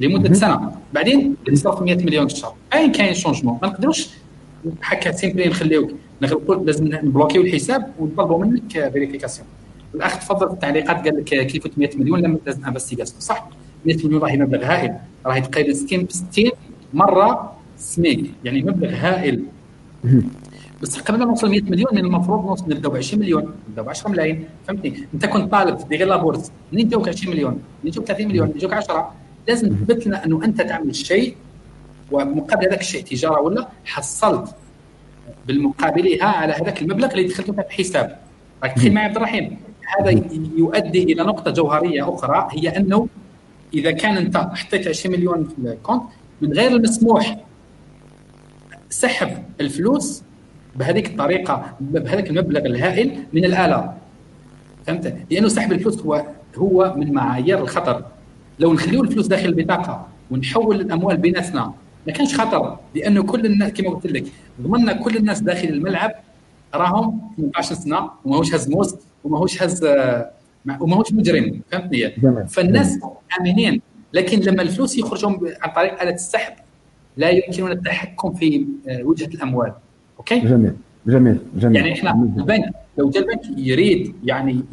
لمدة سنة. بعدين تصرف 100 مليون في الشهر. أين كاين changement ما نقدروش هكا simply نخليوك. نقول لازم نبلوكيو الحساب ونطلبوا منك vérification الأخ تفضل في التعليقات قال لك كيف 100 مليون لم لازم investigation صح. 100 مليون راهي مبلغ هائل. راهي تقريبا 60 60 مرة سميك. يعني مبلغ هائل. بس قبل ما نوصل 100 مليون من المفروض نوصل نبداو ب 20 مليون نبداو ب 10 ملايين فهمتني؟ انت كنت طالب في غير لابورس منين جاوك 20 مليون منين جاوك 30 مليون منين جاوك 10 لازم تثبت لنا إنه أنت تعمل شيء ومقابل هذاك الشيء تجارة ولا حصلت بالمقابلها على هذاك المبلغ اللي دخلته في الحساب راك تخيل معي عبد الرحيم هذا يؤدي إلى نقطة جوهرية أخرى هي إنه إذا كان أنت حطيت 20 مليون في الكونت من غير المسموح سحب الفلوس بهذيك الطريقة بهذاك المبلغ الهائل من الآلة. فهمت؟ لأنه سحب الفلوس هو هو من معايير الخطر. لو نخليو الفلوس داخل البطاقة ونحول الأموال بيناتنا ما كانش خطر لأنه كل الناس كما قلت لك ضمننا كل الناس داخل الملعب راهم 18 سنة وماهوش هز موس وماهوش هز وماهوش مجرم. فهمتني؟ فالناس آمنين. لكن لما الفلوس يخرجوا عن طريق آلة السحب لا يمكننا التحكم في آه، وجهة الأموال. أوكي؟ جميل جميل جميل. يعني إحنا البنك لو جا البنك يريد يعني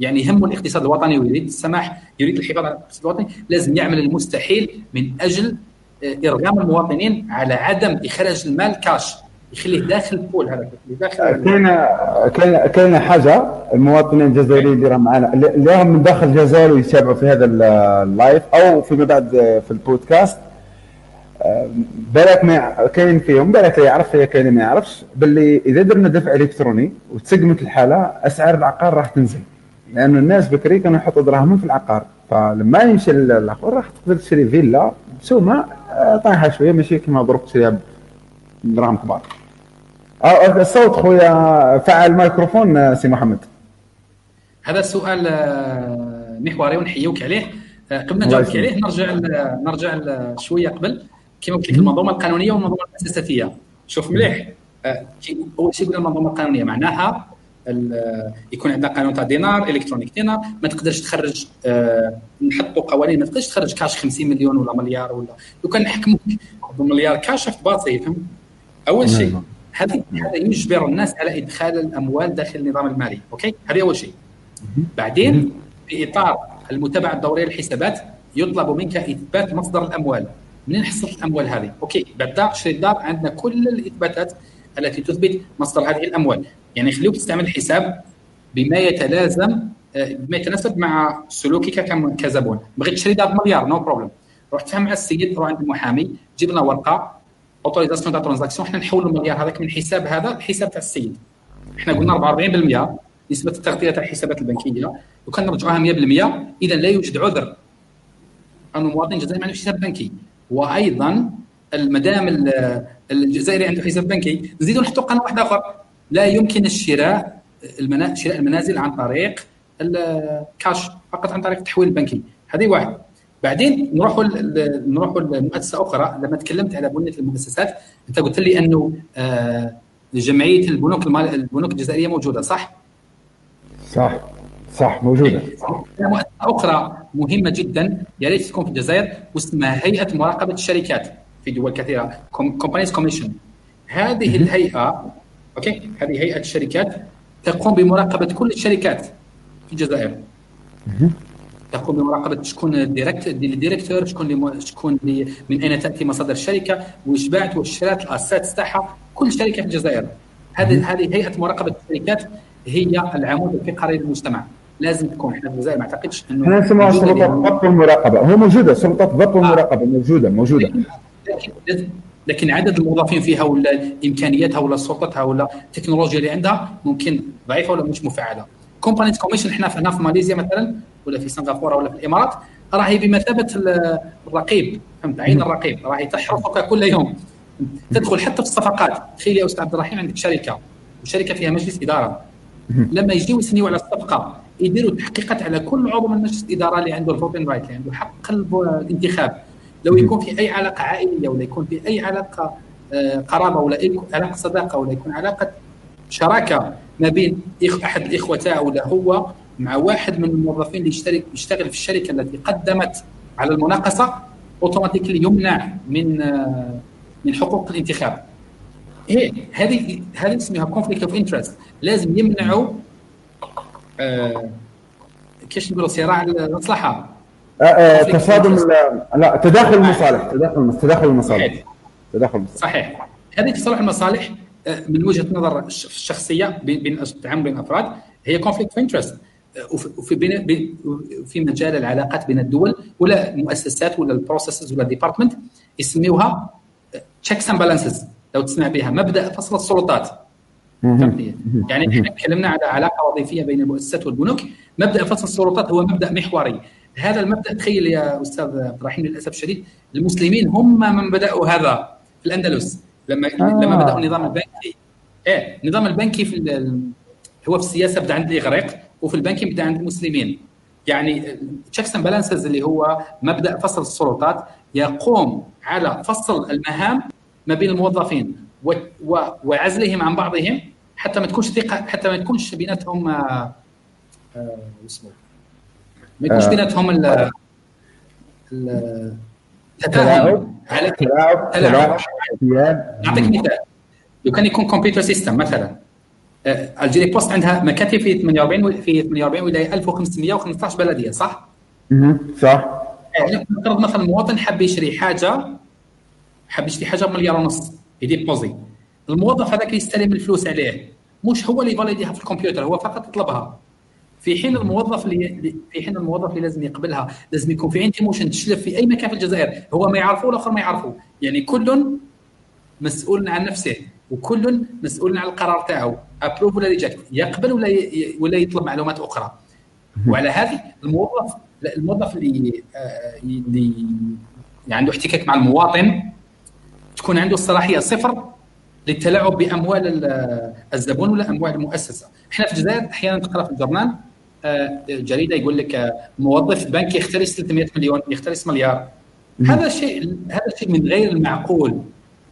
يعني يهمه الاقتصاد الوطني ويريد السماح يريد الحفاظ على الاقتصاد الوطني لازم يعمل المستحيل من أجل آه، إرغام المواطنين على عدم إخراج المال كاش يخليه داخل ال pool هذا داخل كاين كاين كاين حاجة المواطنين الجزائريين اللي راهم معنا اللي راهم من داخل الجزائر ويتابعوا في هذا اللايف أو فيما بعد في البودكاست. بالك ما كاين فيهم بالك يعرف فيها كاين ما يعرفش باللي إذا درنا دفع إلكتروني وتسقمت الحالة أسعار العقار راح تنزل. لأنه الناس بكري كانوا يحطوا دراهمهم في العقار. فلما يمشي العقار راح تقدر تشري فيلا بسومه آه، طايحة شوية ماشي كما ضرب تشريها دراهم كبار. آه، آه، الصوت خويا فعل الميكروفون سي محمد. هذا سؤال محوري ونحيوك عليه. قبل ما نجاوبك عليه نرجع نرجع شوية قبل. كما قلت لك المنظومة القانونية والمنظومة المؤسساتيه شوف مليح. أول شيء قلنا المنظومة القانونية معناها يكون عندنا قانون تاع دينار électronique دينار ما تقدرش تخرج أه نحطوا قوانين ما تقدرش تخرج كاش 50 مليون ولا مليار ولا. لو كان نحكموك بمليار كاش في باطي فهمت؟ أول شيء نعم. هذا هذا يجبر الناس على إدخال الأموال داخل النظام المالي أوكي؟ هذه أول شيء. بعدين في إطار المتابعة الدورية للحسابات يطلب منك إثبات مصدر الأموال. منين حصلت الأموال هذه؟ أوكي بعد شري الدار عندنا كل الإثباتات التي تثبت مصدر هذه الأموال. يعني خليك تستعمل الحساب بما يتلازم آه، بما يتناسب مع سلوكك كزبون. بغيت تشري دار بمليار no problem روح تفهم مع السيد روح عند المحامي جيب لنا ورقة autorisation تاع transaction إحنا نحولوا المليار هذاك من حساب هذا لحساب تاع السيد. إحنا قلنا 44% نسبة التغطية تاع الحسابات البنكية. وكان نرجعوها 100% اذا لا يوجد عذر. انه مواطن جزائري ما عنده حساب بنكي. وأيضا المدام الجزائري عنده حساب بنكي. نزيدوا نحطوا قانون واحد اخر لا يمكن الشراء. شراء المنازل عن طريق الكاش فقط عن طريق التحويل البنكي هذه واحد. بعدين نروحوا نروحوا لمؤسسة أخرى. لما تكلمت على بنيه المؤسسات أنت قلت لي أنه آه جمعية البنوك البنوك الجزائرية موجودة صح؟ صح. صح موجودة. مؤسسه أخرى مهمة جدا يا ريت تكون في الجزائر واسمها هيئة مراقبة الشركات في دول كثيرة companies commission هذه الهيئة أوكي؟ هذه هيئة الشركات تقوم بمراقبة كل الشركات في الجزائر. تقوم بمراقبة شكون ال director شكون شكون من أين تأتي مصادر الشركة واش باعت واش شرات ال assets تاعها كل شركة في الجزائر. هذه هذه هيئة مراقبة الشركات هي العمود الفقري للمجتمع. لازم تكون إحنا في الجزائر ما اعتقدش إنه إحنا نسموها سلطات الضبط والمراقبه هو موجودة سلطات الضبط والمراقبه موجودة موجودة. لكن لكن عدد الموظفين فيها ولا امكانياتها ولا سلطتها ولا التكنولوجيا اللي عندها ممكن ضعيفة ولا مش مفعلة. companies commission إحنا هنا في ماليزيا مثلا ولا في سنغافورة ولا في الإمارات راهي بمثابة الرقيب. فهمت؟ عين الرقيب. راهي تحرسك كل يوم. تدخل حتى في الصفقات. تخيل يا أستاذ عبد الرحيم عندك شركة وشركة فيها مجلس إدارة. لما يجيو يسنيوا على الصفقة يديروا تحقيقات على كل عضو من مجلس الإدارة اللي عنده ال voting right اللي عنده حق الانتخاب. لو يكون في أي علاقة عائلية ولا يكون في أي علاقة آه، قرابة ولا أي علاقة صداقة ولا يكون علاقة شراكة ما بين أحد الاخوه تاعو ولا هو مع واحد من الموظفين اللي يشترك يشتغل في الشركة التي قدمت على المناقصة automatically يمنع من آه، من حقوق الانتخاب. إيه هذه هذه اسمها conflict of interest لازم يمنعوا آه كيش نقولوا صراع المصلحة؟ آه آه تصادم لا تداخل المصالح تداخل تداخل المصالح. تداخل المصالح. صحيح. هذه تصالح المصالح من وجهة نظر الشخصية بين التعامل بين الافراد هي conflict of interest وفي بين في مجال العلاقات بين الدول ولا المؤسسات ولا ال processes ولا ال department يسميوها checks and balances لو تسمع بها مبدأ فصل السلطات. يعني إحنا تكلمنا على علاقة وظيفية بين المؤسسات والبنوك. مبدأ فصل السلطات هو مبدأ محوري. هذا المبدأ تخيل يا أستاذ عبد الرحيم للأسف الشديد المسلمين هم من بدأوا هذا في الأندلس. لما آه. لما بدأوا النظام البنكي. إيه النظام البنكي في هو في السياسة بدا عند الإغريق وفي البنكي بدا عند المسلمين. يعني checks and balances اللي هو مبدأ فصل السلطات يقوم على فصل المهام ما بين الموظفين وعزلهم عن بعضهم حتى ما تكونش ثقة حتى ما تكونش بيناتهم آه، آه، اسمه ما يكونش آه. بيناتهم التفاهم على تلاعب. تلاعب. نعطيك مثال. لو كان يكون computer system مثلا. ألجيري بوست عندها مكاتب في 48 في 48 ولايه 1515 بلدية صح؟ صح. يعني نفترض مثلا مواطن حاب يشري حاجة حاب يشتري حاجة بمليار ونص يديبوزي الموظف هذاك يستلم الفلوس عليه. مش هو اللي يفاليديها في الكمبيوتر هو فقط يطلبها. في حين الموظف اللي في حين الموظف اللي لازم يقبلها لازم يكون في عندي موشن تشلف في أي مكان في الجزائر. هو ما يعرفه والآخر ما يعرفه. يعني كل مسؤول عن نفسه وكل مسؤول عن القرار تاعو. approve ولا reject يقبل ولا ولا يطلب معلومات أخرى. وعلى هذه الموظف الموظف اللي آه، اللي عنده احتكاك مع المواطن تكون عنده الصلاحية صفر للتلاعب بأموال الزبون ولا أموال المؤسسة؟ إحنا في الجزائر أحيانا تقرأ في الجورنال آه، جريدة يقول لك آه، موظف بنك يخترس 300 مليون يخترس مليار. هذا شيء هذا شيء من غير المعقول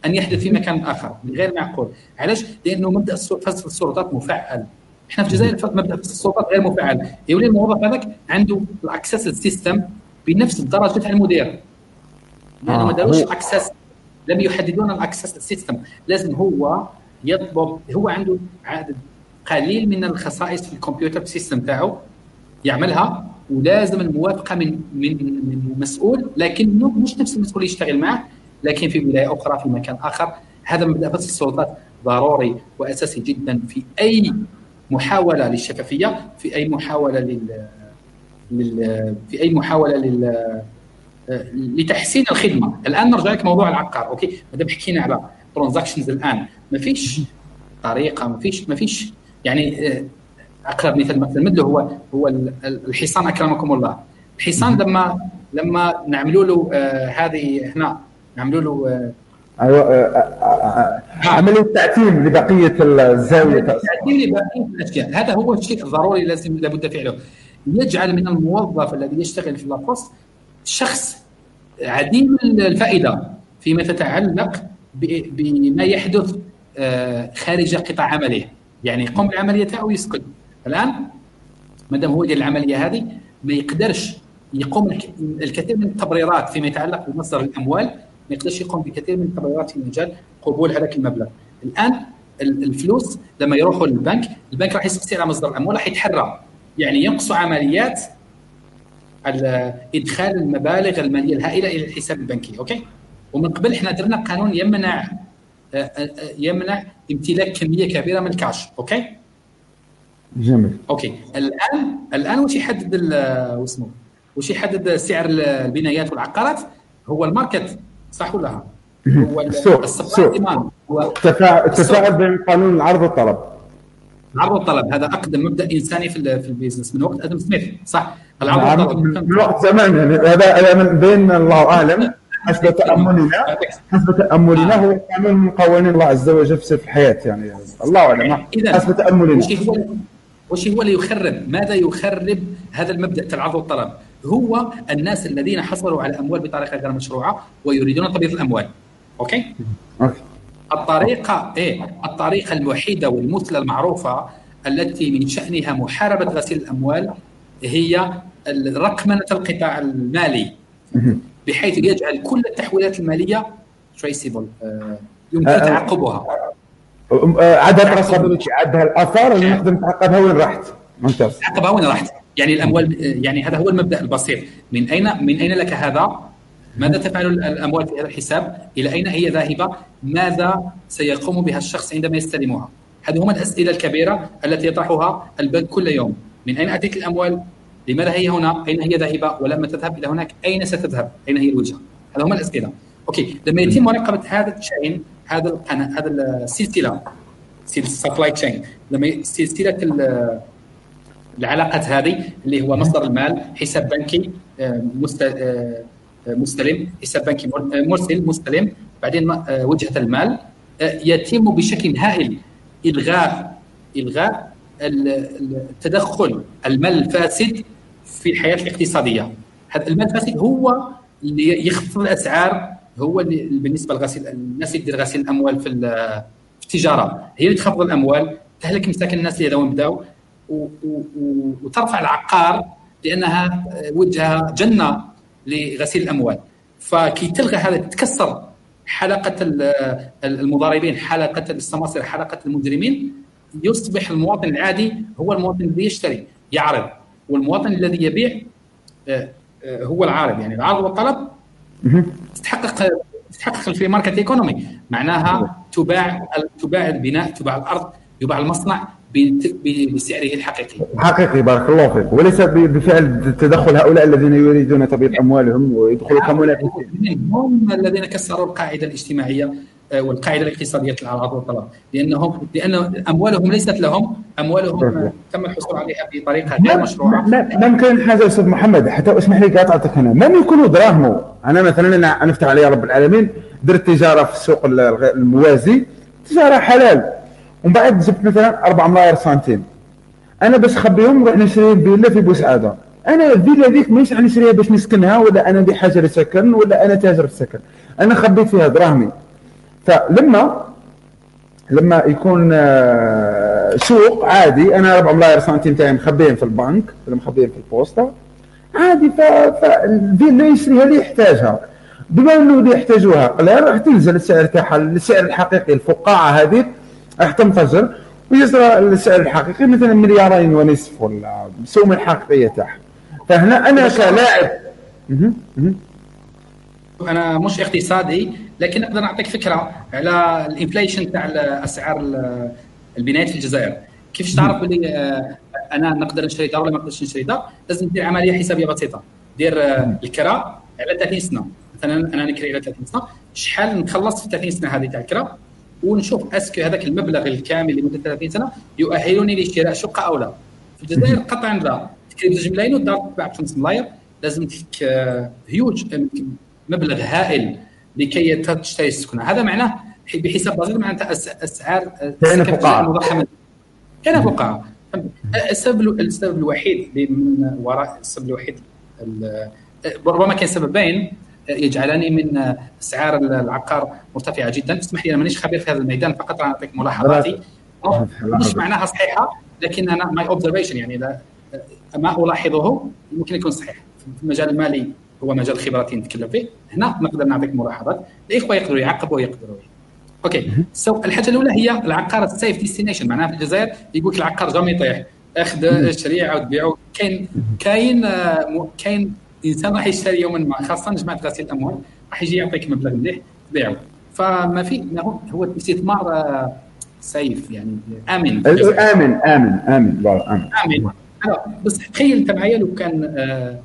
أن يحدث في مكان آخر من غير معقول. علاش؟ لأنه مبدأ فصل السلطات مفعل. إحنا في الجزائر مبدأ فصل السلطات غير مفعل. يولي الموظف هذاك عنده ال access system بنفس الدرجة تاع المدير. لأنه يعني ما داروش access لم يحددون ال access system لازم هو يطلب هو عنده عدد قليل من الخصائص في ال computer system تاعو يعملها ولازم الموافقة من من من مسؤول لكنه مش نفس المسؤول يشتغل معه لكن في ولاية أخرى في مكان آخر. هذا مبدا فصل السلطات ضروري وأساسي جدا في أي محاولة للشفافية في أي محاولة لل, لل... في أي محاولة لل لتحسين الخدمة. الآن نرجع لك موضوع العقار okay؟ ما دام حكينا على transactions الآن ما فيش طريقة ما فيش ما فيش يعني آه، أقرب مثال مثل هو هو الحصان أكرمكم الله. الحصان لما لما نعملوا له آه هذه هنا نعملوا له آه أيوه آه، آه، عملية تعتيم لبقية الزاوية. تعتيم لبقية الأشياء. هذا هو الشيء الضروري لازم لابد فعله. يجعل من الموظف الذي يشتغل في لابوست شخص عديم الفائدة فيما تتعلق بما يحدث آه، خارج قطاع عمله. يعني يقوم بالعملية تاعو ويسكت الآن ما دام هو يدير العملية هذه ما يقدرش يقوم الكثير من التبريرات فيما يتعلق بمصدر الأموال ما يقدرش يقوم بكثير من التبريرات في مجال قبول هذاك المبلغ. الآن الفلوس لما يروحوا للبنك البنك راح يسقسي على مصدر الأموال راح يتحرى. يعني ينقصوا عمليات إدخال المبالغ المالية الهائله إلى الحساب البنكي أوكي؟ ومن قبل إحنا درنا قانون يمنع آه، آه، آه، يمنع امتلاك كمية كبيرة من ال cash okay؟ جميل. okay. الان الآن وش يحدد واسمه وش يحدد سعر البنايات والعقارات؟ هو ال market صح ولا هو السوق السوق. التفاعل بين قانون العرض والطلب. العرض والطلب. هذا أقدم مبدأ إنساني في في ال business من وقت أدم سميث. صح. العرض والطلب. من وقت زمان يعني. هذا من بين الله أعلم. حسب تأملنا. حسب تأملنا هو قانون من قوانين الله عز وجل في الحياة يعني. الله أعلم. حسب تأملنا. وش هو اللي يخرب؟ ماذا يخرب هذا المبدأ العرض والطلب؟ هو الناس الذين حصلوا على اموال بطريقة غير مشروعة ويريدون تبييض الأموال. okay؟ okay. الطريقة إيه الطريقة الوحيده والمثلى المعروفة التي من شأنها محاربة غسيل الأموال هي رقمنه القطاع المالي. بحيث يجعل كل التحويلات المالية تريسيبل آه، يمكن آه، تعقبها. آه، عدد رصابيلتي عدها الآثار اللي نقدر نتعقبها وين راحت؟ ممتاز. تعقبها وين راحت؟ يعني الأموال يعني هذا هو المبدأ البسيط. من أين من أين لك هذا؟ ماذا تفعل الأموال في هذا الحساب؟ إلى أين هي ذاهبة؟ ماذا سيقوم بها الشخص عندما يستلمها؟ هذه هم الأسئلة الكبيرة التي يطرحها البنك كل يوم، من أين أتيت الأموال؟ لماذا هي هنا؟ أين هي ذاهبة؟ ولما تذهب إلى هناك أين ستذهب؟ أين هي الوجهة؟ هذه هم الأسئلة. okay، لما يتم مراقبه هذا ال chain هذا القناة هذا السلسله supply chain لما سلسلة العلاقات هذه اللي هو مصدر المال حساب بنكي آه، آه، مستلم حساب بنكي مرسل مستلم. بعدين آه، وجهة المال يتم بشكل هائل الغاء إلغاء التدخل المال الفاسد في الحياة الاقتصادية. هذا المال الفاسد هو اللي يخفض الأسعار هو اللي بالنسبة لغسيل الناس اللي تدير غسيل الأموال في التجارة. هي اللي تخفض الأموال تهلك مساكن الناس اللي بداوا وترفع العقار لأنها وجهة جنة. لغسيل الأموال. فكي تلغى هذا تتكسر حلقة المضاربين حلقة السماسره حلقة المجرمين يصبح المواطن العادي هو المواطن الذي يشتري يعرض. والمواطن الذي يبيع آه، آه، هو العارض. يعني العرض والطلب تتحقق تتحقق ال free market economy معناها تباع تباع البناء تباع الأرض يباع المصنع بسعره الحقيقي. حقيقي بارك الله فيك. وليس بفعل تدخل هؤلاء الذين يريدون تبييض أموالهم ويدخلوا كمنافسين. هم الذين كسروا القاعدة الاجتماعية آه، والقاعدة الاقتصادية العرض والطلب لانهم لأن أموالهم ليست لهم أموالهم تم الحصول عليها بطريقة غير مشروعة. ممكن حاجة أستاذ محمد حتى أسمح لي قاطعتك هنا لم يكونوا دراهمه أنا مثلا أنا نفتح علي رب العالمين درت تجارة في السوق الموازي تجارة حلال. ومن بعد جبت مثلا 4 ملاير سنتيم أنا باش نخبيهم نروح نشري فيلا في بوسعاده أنا الفيلا ذيك مانيش نشريها باش نسكنها ولا أنا بحاجة لسكن ولا أنا تاجر في السكن أنا خبيت فيها دراهمي فلما لما يكون آه، سوق عادي أنا 4 ملاير سنتيم تاعي مخبيين في البنك ولا مخبيين في البوسطة عادي. فالفيلا يشريها اللي يحتاجها. بما إنه اللي يحتاجوها قليل راح تنزل السعر تاعها السعر الحقيقي الفقاعة هذه راح تنفجر ويصير السعر الحقيقي مثلا مليارين ونصف ولا السوم الحقيقية تاعها فهنا أنا كلاعب. أنا مش اقتصادي لكن أقدر أعطيك فكرة على ال inflation تاع اسعار البنايات في الجزائر. كيفاش تعرف بلي آه، أنا نقدر نشري دار ولا ما نقدرش نشري دار؟ لازم دير عملية حسابية بسيطة. دير آه، الكراء على 30 سنة. مثلا أنا نكري على 30 سنة. شحال نخلص في 30 سنة هذه تاع الكراء ونشوف اسكو هذاك المبلغ الكامل لمدة 30 سنة يؤهلني لشراء شقة أو لا. في الجزائر قطعا لا. تكري ب 2 ملايين والدار تباع ب 5 ملاير لازم تك هيوج آه، مبلغ هائل لكي تشتري السكنة. هذا معناه بحساب بسيط معناته أسعار كان فقاعة. مضخمة. كان فقاعة. السبب السبب الوحيد من وراء السبب الوحيد ربما كان سببين. يجعلني من اسعار العقار مرتفعة جدا. اسمح لي أنا مانيش خبير في هذا الميدان فقط أنا أعطيك ملاحظاتي مش معناها صحيحة لكن أنا my observation يعني ما ألاحظه ممكن يكون صحيح. في المجال المالي هو مجال خبراتي نتكلم فيه. هنا نقدر نعطيك ملاحظات. الإخوة يقدروا يعقبوا ويقدروا. okay. So الحاجة الأولى هي العقار ال safe destination معناها في الجزائر يقول لك العقار jamais يطيح أخذ اشتري عاود بيعه كاين كاين كاين إنسان راح يشتري يوما ما خاصة جماعة غسيل الأموال راح يجي يعطيك مبلغ مليح تبيعه. فما في هو الاستثمار سيف يعني آمن. آمن آمن آمن آمن. آمن. بس تخيل انت معايا لو كان آه،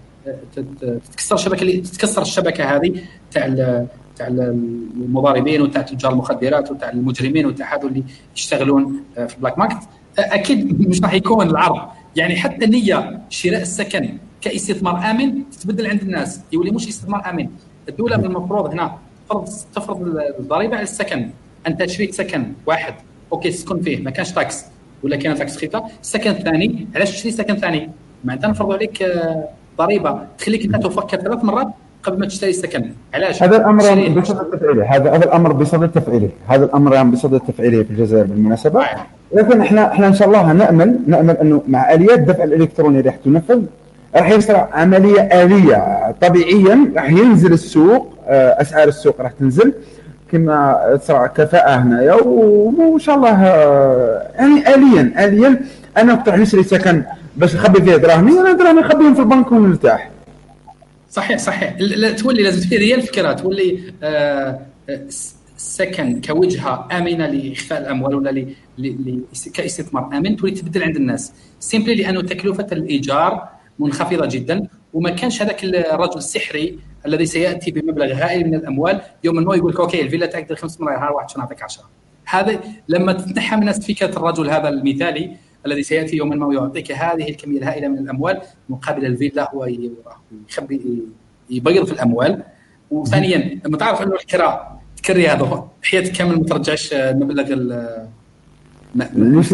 تتكسر الشبكه تتكسر الشبكة هذه تاع تاع المضاربين وتاع تجار المخدرات وتاع المجرمين وتاع هذول اللي يشتغلون آه، في ال black market أكيد مش راح يكون العرض. يعني حتى نية شراء السكن كاستثمار آمن تتبدل عند الناس يولي مش استثمار آمن. الدولة من المفروض هنا تفرض تفرض الضريبة على السكن. أنت شريت سكن واحد okay تسكن فيه ما كانش tax ولا كاينة tax خفيفه السكن الثاني علاش تشري سكن ثاني؟ معناتها نفرضوا عليك آه، ضريبة. تخليك أنت تفكر ثلاث مرات قبل ما تشتري سكن علاش؟ هذا الأمر بصدد تفعيله هذا هذا الأمر بصدد تفعيله هذا الأمر يعني بصدد تفعيله في الجزائر بالمناسبة. لكن إحنا إحنا إن شاء الله نامل نأمل أنه مع آليات الدفع الإلكتروني اللي راح تنفذ راح يصير عملية آلية. طبيعيا راح ينزل السوق آه، أسعار السوق راح تنزل كما تصرع كفاءة هنايا وإن شاء الله آه، يعني اليا اليا. أنا نقترح نشري سكن باش نخبي فيه دراهمي أنا دراهمي نخبيهم في البنك ونرتاح. صحيح صحيح. تولي لازم تولي هي الفكرة. تولي آه سكن كوجهة آمنة لإخفاء الأموال ولا. كاستثمار آمن تولي تبدل عند الناس. simply لأنه تكلفة الإيجار منخفضة جدا. وما كانش هذاك الرجل السحري الذي سيأتي بمبلغ هائل من الأموال. يوم ما يقول لك okay الفيلا تاعك خمس ملايين واحد نعطيك 10 هذا لما تنحى من فكره الرجل هذا المثالي الذي سيأتي يوما ما ويعطيك هذه الكمية الهائلة من الأموال مقابل الفيلا هو يخبي يبيض في الأموال. وثانيا لما تعرف انه الكراء تكري هذا حياتك كامل ما ترجعش مبلغ؟ ما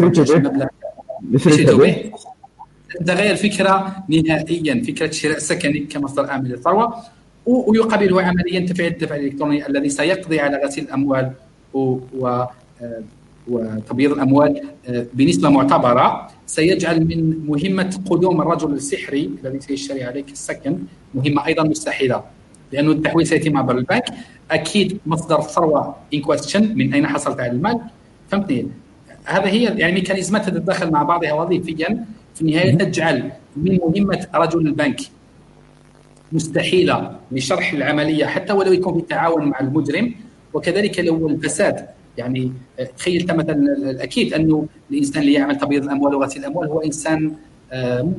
تغير الفكرة نهائيا فكرة شراء سكني كمصدر امن للثروه ويقابله عمليا تفعيل الدفع الإلكتروني الذي سيقضي على غسيل الأموال و وتبييض الأموال آه، بنسبة معتبرة. سيجعل من مهمة قدوم الرجل السحري الذي سيشتري عليك السكن مهمة أيضا مستحيلة لأنه التحويل سيتم عبر البنك أكيد مصدر ثروه in question من أين حصلت على المال؟ فهمتني؟ هذا هي يعني ميكانيزمات تتدخل مع بعضها وظيفيا. في النهايه تجعل من مهمة رجل البنك مستحيلة لشرح العملية حتى ولو يكون بالتعاون مع المجرم. وكذلك لو الفساد يعني تخيل مثلا أكيد أنه الإنسان اللي يعمل تبييض الأموال وغسيل الأموال هو إنسان آه،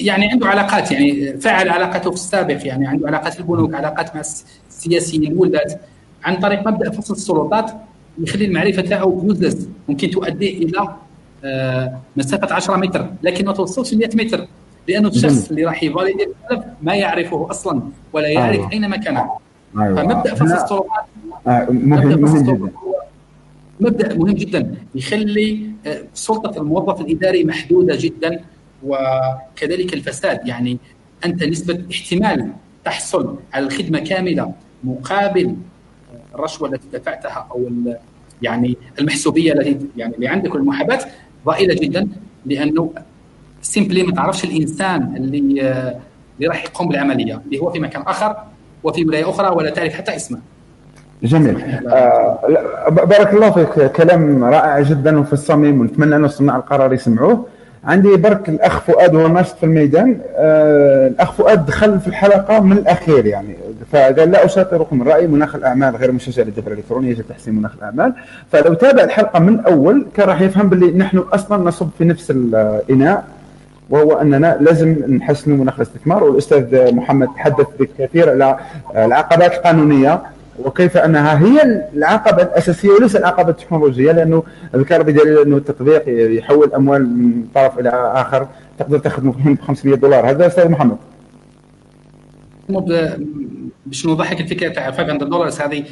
يعني عنده علاقات يعني فعل علاقاته في السابق يعني عنده علاقات البنوك علاقات مع السياسيين الولاد عن طريق مبدأ فصل السلطات يخلي المعرفة تاعه يوزلس ممكن تؤدي إلى آه، مسافة 10 متر لكن ما توصلش 100 متر لأنه الشخص اللي راح يفاليدي ما يعرفه أصلا ولا يعرف أيوة. أين مكانه. أيوة. فمبدأ فصل السلطات آه، مهم مهم جدا. مبدأ مهم جدا يخلي آه، سلطة الموظف الإداري محدودة جدا وكذلك الفساد. يعني أنت نسبة احتمال تحصل على الخدمة كاملة مقابل الرشوة التي دفعتها أو يعني المحسوبية التي يعني اللي عندك والمحاباه ضئيلة جدا لأنه سيمبلي ما تعرفش الإنسان اللي آه، اللي راح يقوم بالعملية اللي هو في مكان آخر وفي ولاية أخرى ولا تعرف حتى اسمه. جميل. آه بارك الله فيك كلام رائع جدا وفي الصميم ونتمنى أن صناع القرار يسمعوه. عندي برك الأخ فؤاد هو ناشط في الميدان. آه الأخ فؤاد دخل في الحلقة من الأخير يعني. فقال لا اشاطركم الرأي مناخ الأعمال غير مشجع للدفع الالكتروني يجب تحسين مناخ الأعمال. فلو تابع الحلقة من الأول كان راح يفهم باللي نحن أصلا نصب في نفس الإناء وهو أننا لازم نحسن مناخ الاستثمار. والأستاذ محمد تحدث بكثير على العقبات القانونية. وكيف أنها هي العقبة الأساسية وليس العقبة التكنولوجية لأنه ذكر بدليل انه التطبيق يحول أموال من طرف إلى آخر تقدر تأخذ ب 500 دولار. هذا أستاذ محمد. باش نوضح لك الفكرة تاع 500 دولار هذه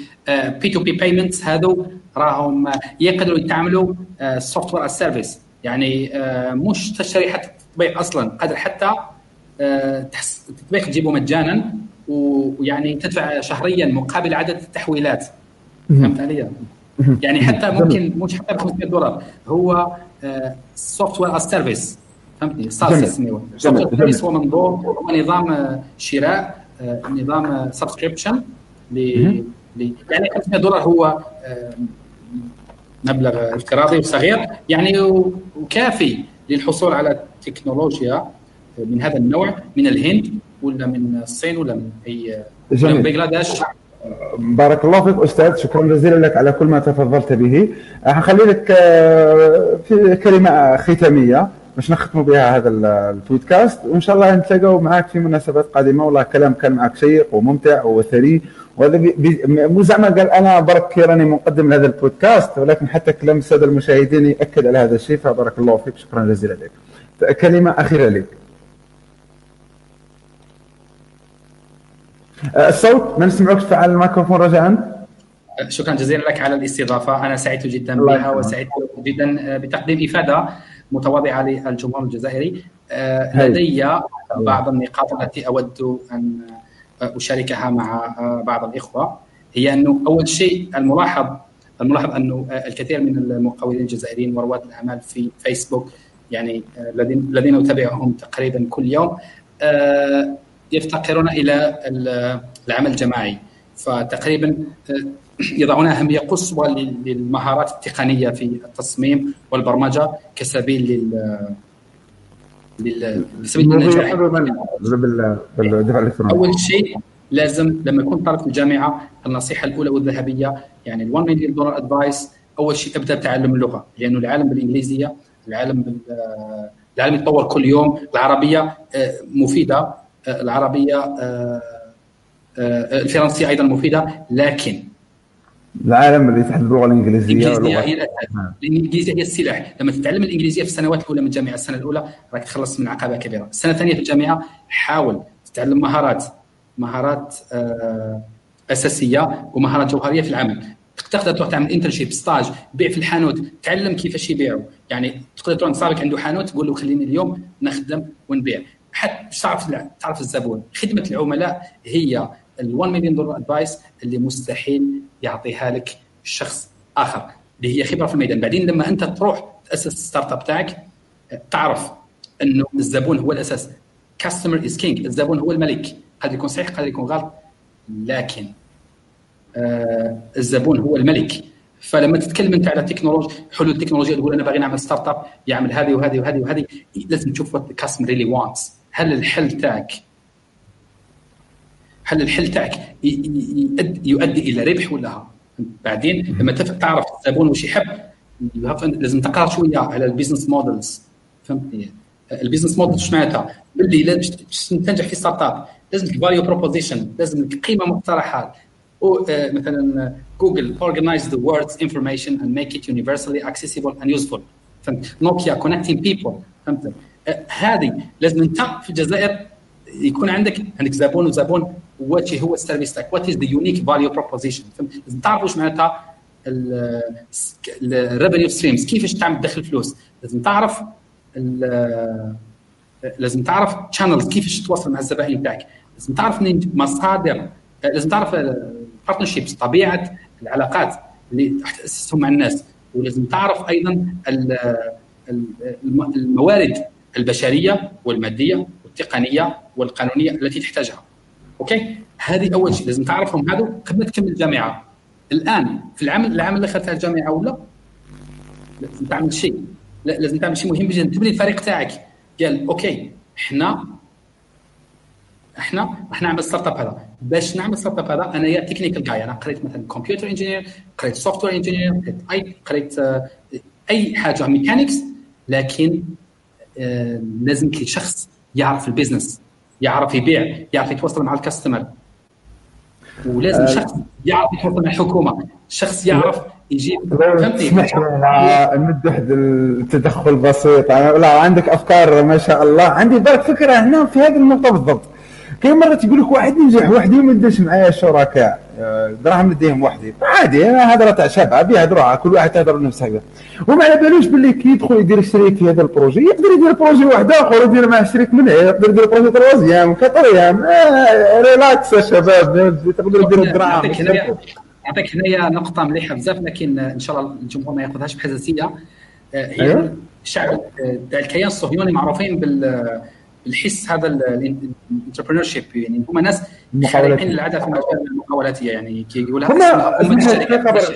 B to B payments هذو راهم يقدروا يتعاملوا software service يعني آه، مش تشتري حتى التطبيق أصلا. قادر حتى آه، التطبيق تجيبه مجانا. ويعني تدفع شهريا مقابل عدد التحويلات. فهمت علي؟ يعني حتى ممكن مش حتى ب 500 دولار هو software as service فهمتني؟ ساس service هو منظور هو نظام آه، شراء آه، نظام subscription ل يعني 500 دولار هو مبلغ افتراضي وصغير. يعني وكافي للحصول على تكنولوجيا من هذا النوع من الهند. ولا من الصين ولا من أي جميل. من بنغلاديش؟ بارك الله فيك أستاذ شكرا جزيلا لك على كل ما تفضلت به. حنخلي لك آه، في كلمة ختامية باش نختموا بها هذا البودكاست وإن شاء الله نتلاقاو معك في مناسبات قادمة. والله كلام كان معك شيق وممتع وثري. وهذا مو زعما قال أنا برك راني مقدم لهذا البودكاست ولكن حتى كلام السادة المشاهدين يأكد على هذا الشيء فبارك الله فيك. شكرا جزيلا لك. كلمة أخيرة لك. الصوت ما نسمعوكش تفعل الميكروفون رجاء. شكرا جزيلا لك على الاستضافة. أنا سعيد جدا بها وسعيد جدا بتقديم إفادة متواضعة للجمهور الجزائري. لدي بعض النقاط التي أود أن أشاركها مع بعض الإخوة. هي أنه أول شيء الملاحظ الملاحظ أنه الكثير من المقاولين الجزائريين ورواد الاعمال في فيسبوك يعني الذين الذين أتابعهم تقريبا كل يوم يفتقرون إلى العمل الجماعي. فتقريبا يضعون أهمية قصوى للمهارات التقنية في التصميم والبرمجة كسبيل لل لسبيل النجاح. أول شيء لازم لما يكون طالب في الجامعة النصيحة الأولى والذهبية يعني ال 1 مليون دولار ادفايس أول شيء ابدا بتعلم اللغة. لأنه العالم بالإنجليزية العالم بال العالم يتطور كل يوم العربية مفيدة. العربية الفرنسية أيضا مفيدة لكن العالم اللي تحت اللغة الإنجليزية الإنجليزية هي الاساس الإنجليزية هي السلاح. لما تتعلم الإنجليزية في السنوات الأولى من الجامعة السنة الأولى راك تخلص من عقبة كبيرة. السنة الثانية في الجامعة حاول تتعلم مهارات مهارات أساسية ومهارات جوهرية في العمل. تقدر تروح تعمل internship stage بيع في الحانوت تعلم كيفاش يبيعوا يعني تقدر تروح صاحبك عنده حانوت تقول له خليني اليوم نخدم ونبيع. حتى تعرف تعرف الزبون. خدمة العملاء هي ال 1 مليون دولار advice اللي مستحيل يعطيها لك شخص آخر اللي هي خبرة في الميدان. بعدين لما أنت تروح تأسس startup تاعك تعرف إنه الزبون هو الأساس. customer is king الزبون هو الملك. قد يكون صحيح قد يكون غلط لكن آه الزبون هو الملك. فلما تتكلم أنت على تكنولوجيا حلول تكنولوجيا تقول أنا باغي نعمل startup يعمل هذه وهذه وهذه وهذه لازم تشوف what customer really wants هل الحل تاعك هل الحل تاعك يؤدي إلى ربح ولا ها بعدين لما تعرف الزبون وش يحب لازم تقرأ شوية على ال business models فهمتني ال business model إيش معناتها؟ باللي باش تنجح في startup لازم value proposition لازم قيمة مقترحة. مثلا جوجل organize the world's information and make it universally accessible and useful. فهمت؟ نوكيا connecting people. فهمت؟ هذه لازم انت في الجزائر. يكون عندك عندك زبون وزبون what هو ال service تاعك what is the unique value proposition لازم تعرف واش معناتها ال revenue streams كيفاش تعمل تدخل فلوس لازم تعرف لازم تعرف channels كيفاش تتواصل مع الزبائن تاعك لازم تعرف مصادر لازم تعرف ال partnerships طبيعة العلاقات اللي تأسسهم مع الناس. ولازم تعرف أيضا الموارد البشرية والمادية والتقنية والقانونية التي تحتاجها. OK؟ هذه أول شيء لازم تعرفهم هذو قبل ما تكمل الجامعة الآن في العمل العمل اللي اخذته الجامعة ولا؟ لازم تعمل شيء. لازم تعمل شيء مهم جدا. تبني الفريق تاعك. قال OK إحنا إحنا راح نعمل startup هذا. باش نعمل startup هذا أنا technical guy أنا قريت مثلا computer engineer قريت software engineer قريت اي قريت آه أي حاجة mechanics لكن لازم لي شخص يعرف ال business يعرف يبيع يعرف يتواصل مع ال customer. ولازم آه. شخص يعرف يتواصل مع الحكومة شخص يعرف يجيب فهمتني؟ نمد واحد التدخل بسيط. لا عندك أفكار ما شاء الله. عندي بالك فكرة هنا في هذه النقطة بالضبط. كاين مرات يقول لك واحد ينجح وما يديش معايا شركاء. دراهم نديهم وحدي. عادي أنا هضره تاع شباب يهضروها كل واحد تهضر نفس هكذا وما على بالوش باللي كي يدخل يدير شريك في هذا ال projet يقدر يدير projet واحد آخر يدير معاه شريك منه يقدر يدير projet troisième quatrième آه relax يا شباب تقدر دير الدراهم. نعطيك هنايا نقطة مليحة بزاف لكن إن شاء الله الجمهور ما ياخذهاش بحساسية هي أيوه؟ الشعب الكيان الصهيوني معروفين بال بالحس هذا ال entrepreneurship يعني هم ناس حريقين للعاده في مجال المقاولاتية يعني كي يقولها هم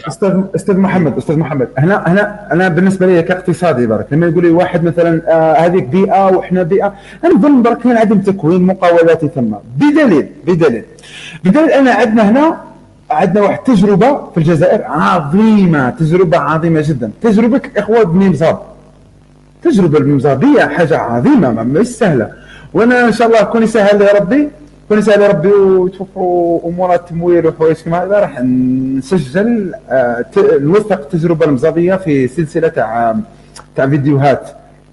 أستاذ أستاذ محمد أستاذ محمد هنا هنا أنا بالنسبة لي كاقتصادي برك لما يقول لي واحد مثلا آه هذيك بيئة وإحنا بيئة أنا نظن برك كاين عدم تكوين مقاولاتي ثم. بدليل بدليل بدليل انا عندنا هنا عندنا واحد التجربه في الجزائر عظيمة تجربة عظيمة جدا تجربة اخوه بني مزار تجربة المزابية حاجة عظيمة مش سهلة. وأنا إن شاء الله كون يسهل لي ربي كون يسهل لي ربي وتوفروا أمور التمويل وحوايج كما هذا راح نسجل آه نوثق التجربه المزابية في سلسلة تاع تاع فيديوهات.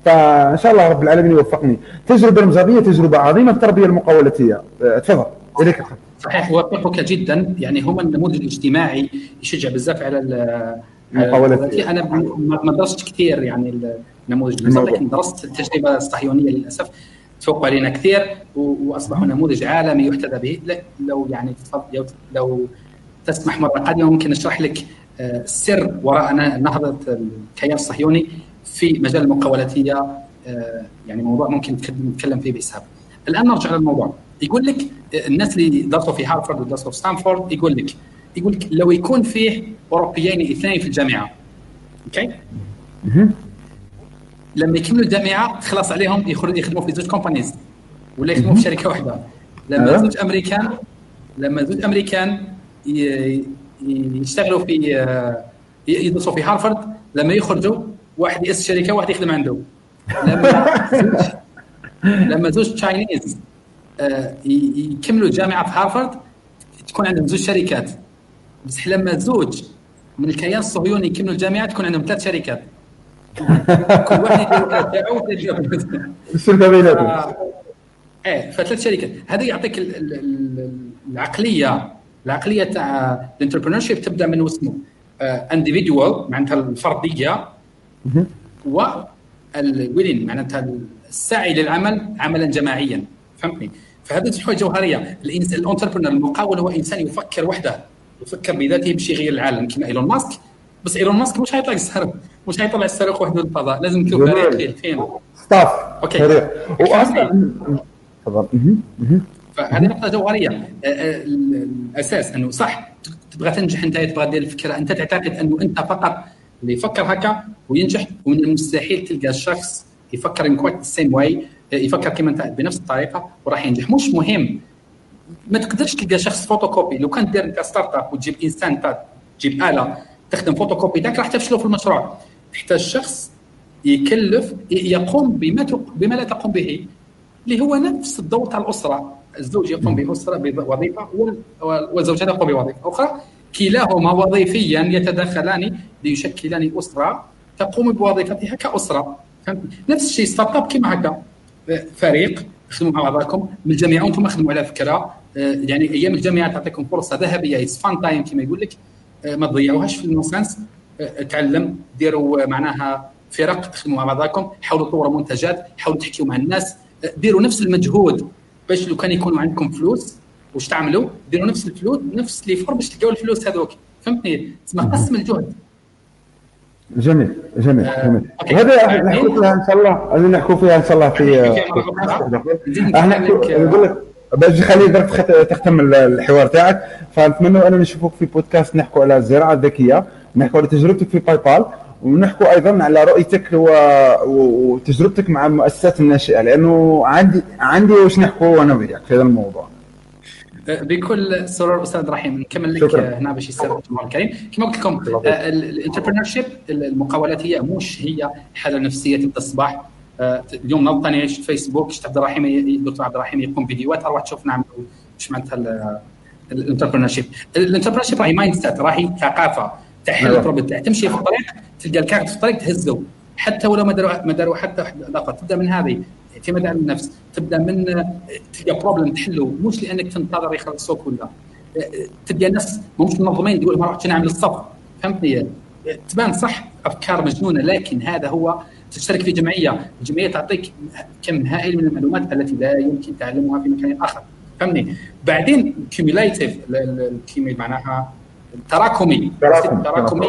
فإن شاء الله رب العالمين يوفقني. تجربة المزابية تجربة عظيمة في التربية المقاولاتيه آه تفضل. إليك صحيح اوافقك جدا. يعني هما النموذج الاجتماعي يشجع بزاف على المقاولات أنا ما درستش كثير يعني النموذج لكن درست التجربة الصهيونية للأسف. تفوق علينا كثير وأصبحوا نموذج عالمي يحتذى به. لو يعني لو تسمح مرة قادمة ممكن أشرح لك السر آه، وراء نهضة الكيان الصهيوني في مجال المقاولاتية. آه، يعني موضوع ممكن نتكلم فيه بإسهاب. الآن نرجع للموضوع. يقول لك آه، الناس اللي درسوا في هارفارد ودرسوا في ستانفورد يقول لك يقول لك لو يكون فيه أوروبيين اثنين في الجامعة OK؟ لما يكملوا الجامعة تخلص عليهم يخدموا في زوج companies ولا يخدموا في شركة واحدة. لما زوج امريكان لما زوج أمريكان يشتغلوا في آه، يدرسوا في هارفرد لما يخرجوا واحد يأسس شركة واحد يخدم عنده. لما زوج لما زوج Chinese آه، يكملوا الجامعة في هارفرد تكون عندهم زوج شركات. بس لما زوج من الكيان الصهيوني يكملوا الجامعة تكون عندهم ثلاث شركات. كل واحد الشركة بيناتهم. إيه فثلاث شركات. هذا يعطيك العقلية العقلية تاع ال entrepreneurship تبدأ من اسمه individual معناتها الفردية و ال willing معناتها السعي للعمل عملا جماعيا. فهمتني؟ فهذه الحوايج جوهرية. ال entrepreneur المقاول هو إنسان يفكر وحده. يفكر بذاته باش يغير العالم كما إيلون ماسك. بس إيلون ماسك مش حيطلع الصاروخ مش حيطلع الصاروخ وحدة للفضاء لازم يكون فريق فين؟ staff. OK. فريق واصلا تفضل. فهذه نقطة جوهرية. آه، آه، الأساس أنه صح تبغى تنجح أنت تبغى دير الفكرة. أنت تعتقد أنه أنت فقط اللي يفكر هكا وينجح ومن المستحيل تلقى الشخص يفكر ان quite same way يفكر كما أنت بنفس الطريقة وراح ينجح. مش مهم. ما تقدرش تلقى شخص فوتوكوبي لو كان دير أنت start-up وتجيب إنسان تجيب آلة تخدم فوتوكوبي ذاك راح تفشلوا في المشروع. تحتاج شخص يكلف يقوم بما بما لا تقوم به اللي هو نفس الدور تاع الأسرة. الزوج يقوم بأسرة بوظيفة والزوجه تقوم بوظيفة أخرى. كلاهما وظيفيا يتداخلان ليشكلان أسرة تقوم بوظيفتها كأسرة. فهمت؟ نفس الشيء start-up كما هكا. فريق تخدموا مع بعضكم. من الجامعة وأنتم خدموا على فكرة. يعني أيام الجامعة تعطيكم فرصة ذهبية. fun time كما يقول لك. ما تضيعوهاش في ال non-sens تعلم ديروا معناها فرق تخدموا مع بعضكم حاولوا تطوروا منتجات حاولوا تحكيوا مع الناس ديروا نفس المجهود باش لو كان يكونوا عندكم فلوس واش تعملوا؟ ديروا نفس الفلوس نفس les efforts باش تلقاو الفلوس هذوك. فهمتني؟ تسمى قسم الجهد. جميل جميل آه، جميل. وهذا نحكوا فيها إن شاء الله هذه نحكوا فيها إن شاء الله في إحنا نقول لك باش خلي تختم الحوار تاعك. فنتمنى أننا نشوفوك في بودكاست نحكوا على الزراعة الذكية. نحكوا على تجربتك في باي بال ونحكوا أيضا على رؤيتك وتجربتك مع المؤسسات الناشئة لأنه عندي عندي واش نحكوا أنا وياك في هذا الموضوع. بكل سرور أستاذ رحيم نكمل لك هنا باش يستفاد الجمهور الكريم كما قلت لكم ال entrepreneurship المقاولات هي مش هي حالة نفسية تبدا الصباح آه، اليوم نضطني في فيسبوك شفت عبد الرحيم الدكتور عبد الرحيم يقوم فيديوهات أروح تشوف نعمل إيش معناتها ال entrepreneurship ال entrepreneurship راهي mindset راهي ثقافة. تحل ال problem تمشي في الطريق تلقى الكارت في الطريق تهزه حتى ولو ما داروا ما داروا حتى لقطه تبدأ من هذه اعتماد على النفس تبدأ من تلقى problem تحله. مش لأنك تنتظر يخلصوك ولا تلقى الناس مش منظمين تقول ما رحتش نعمل الصف. فهمتني؟ تبان صح أفكار مجنونة لكن هذا هو تشترك في جمعية، الجمعية تعطيك كم هائل من المعلومات التي لا يمكن تعلمها في مكان آخر. فهمني بعدين cumulative معناها التراكمي التراكمي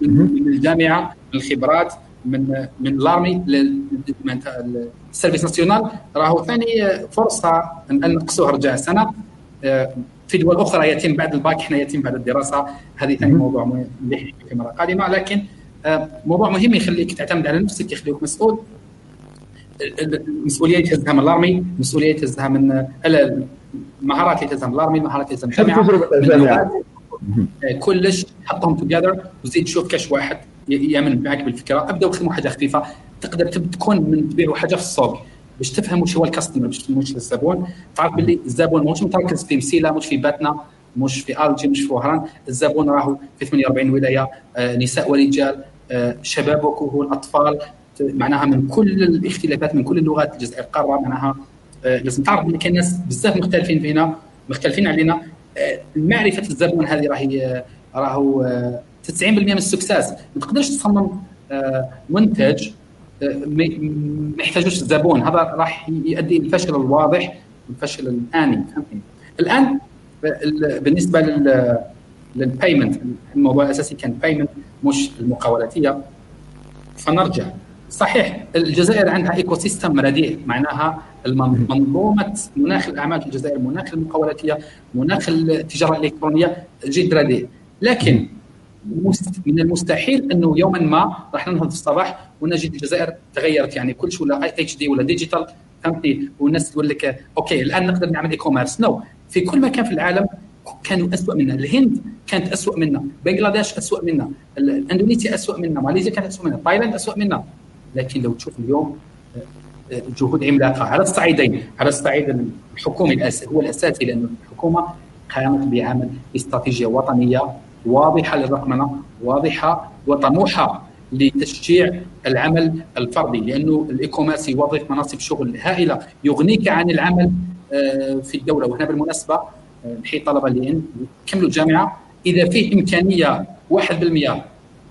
من الجامعة من الخبرات من من l'armée لل service national. راهو ثاني فرصة ان نقصوها رجاء سنه في دول أخرى يتم بعد الباك إحنا يتم بعد الدراسة. هذه ثاني موضوع مليح في مره قادمة. لكن موضوع مهم يخليك تعتمد على نفسك يخليك مسؤول. المسؤولية اللي تهزها من ال armée المسؤولية اللي تهزها من المهارات اللي تهزها من ال armée المهارات اللي من الجامعة كلش حطهم توجذر وزيد شوف كاش واحد يأمن معك بالفكرة. أبدأ وخدموا حاجة خفيفة. تقدر تكون من تبيعوا حاجة في السوق باش تفهم وش هو الكاستمر باش مش الزبون. تعرف باللي الزبون مش متركز في مسيلة مش في باتنا مش في ألجي مش في وهران. الزبون راهو في 48 ولاية آه نساء ورجال آه شباب وكهول أطفال. معناها من كل الاختلافات من كل اللغات الجزائر القاره معناها آه لازم تعرف ان كاين ناس بزاف مختلفين فينا مختلفين علينا معرفه الزبون هذه راهي راهو 90% من ال success. ما تقدرش تصمم منتج ما يحتاجوش الزبون. هذا راح يؤدي الفشل الواضح والفشل الآني. الآن بالنسبة لل لل payment الموضوع الأساسي كان payment مش المقاولاتية. فنرجع. صحيح الجزائر عندها ecosystem رديء معناها منظومه مناخ الأعمال في الجزائر مناخ المقاولاتية مناخ التجارة الإلكترونية جد رديء لكن من المستحيل أنه يوما ما راح ننهض في الصباح ونجد الجزائر تغيرت. يعني كل شيء ولا HD ولا digital فهمتني والناس تقول لك OK الآن نقدر نعمل e-commerce no. في كل مكان في العالم كانوا اسوء منا الهند كانت اسوء منا بنغلاديش اسوء منا إندونيسيا اسوء منا ماليزيا كانت اسوء منا تايلاند اسوء منا لكن لو تشوف اليوم جهود عملاقه على الصعيدين. على الصعيد الحكومي هو الأساسي لأنه الحكومة قامت بعمل استراتيجية وطنية واضحة للرقمنة واضحة وطموحة لتشجيع العمل الفردي لأنه ال e-commerce يوظف مناصب شغل هائلة يغنيك عن العمل آه، في الدولة. وهنا بالمناسبة آه، نحيي الطلبه اللي كملوا الجامعة. إذا فيه إمكانية 1%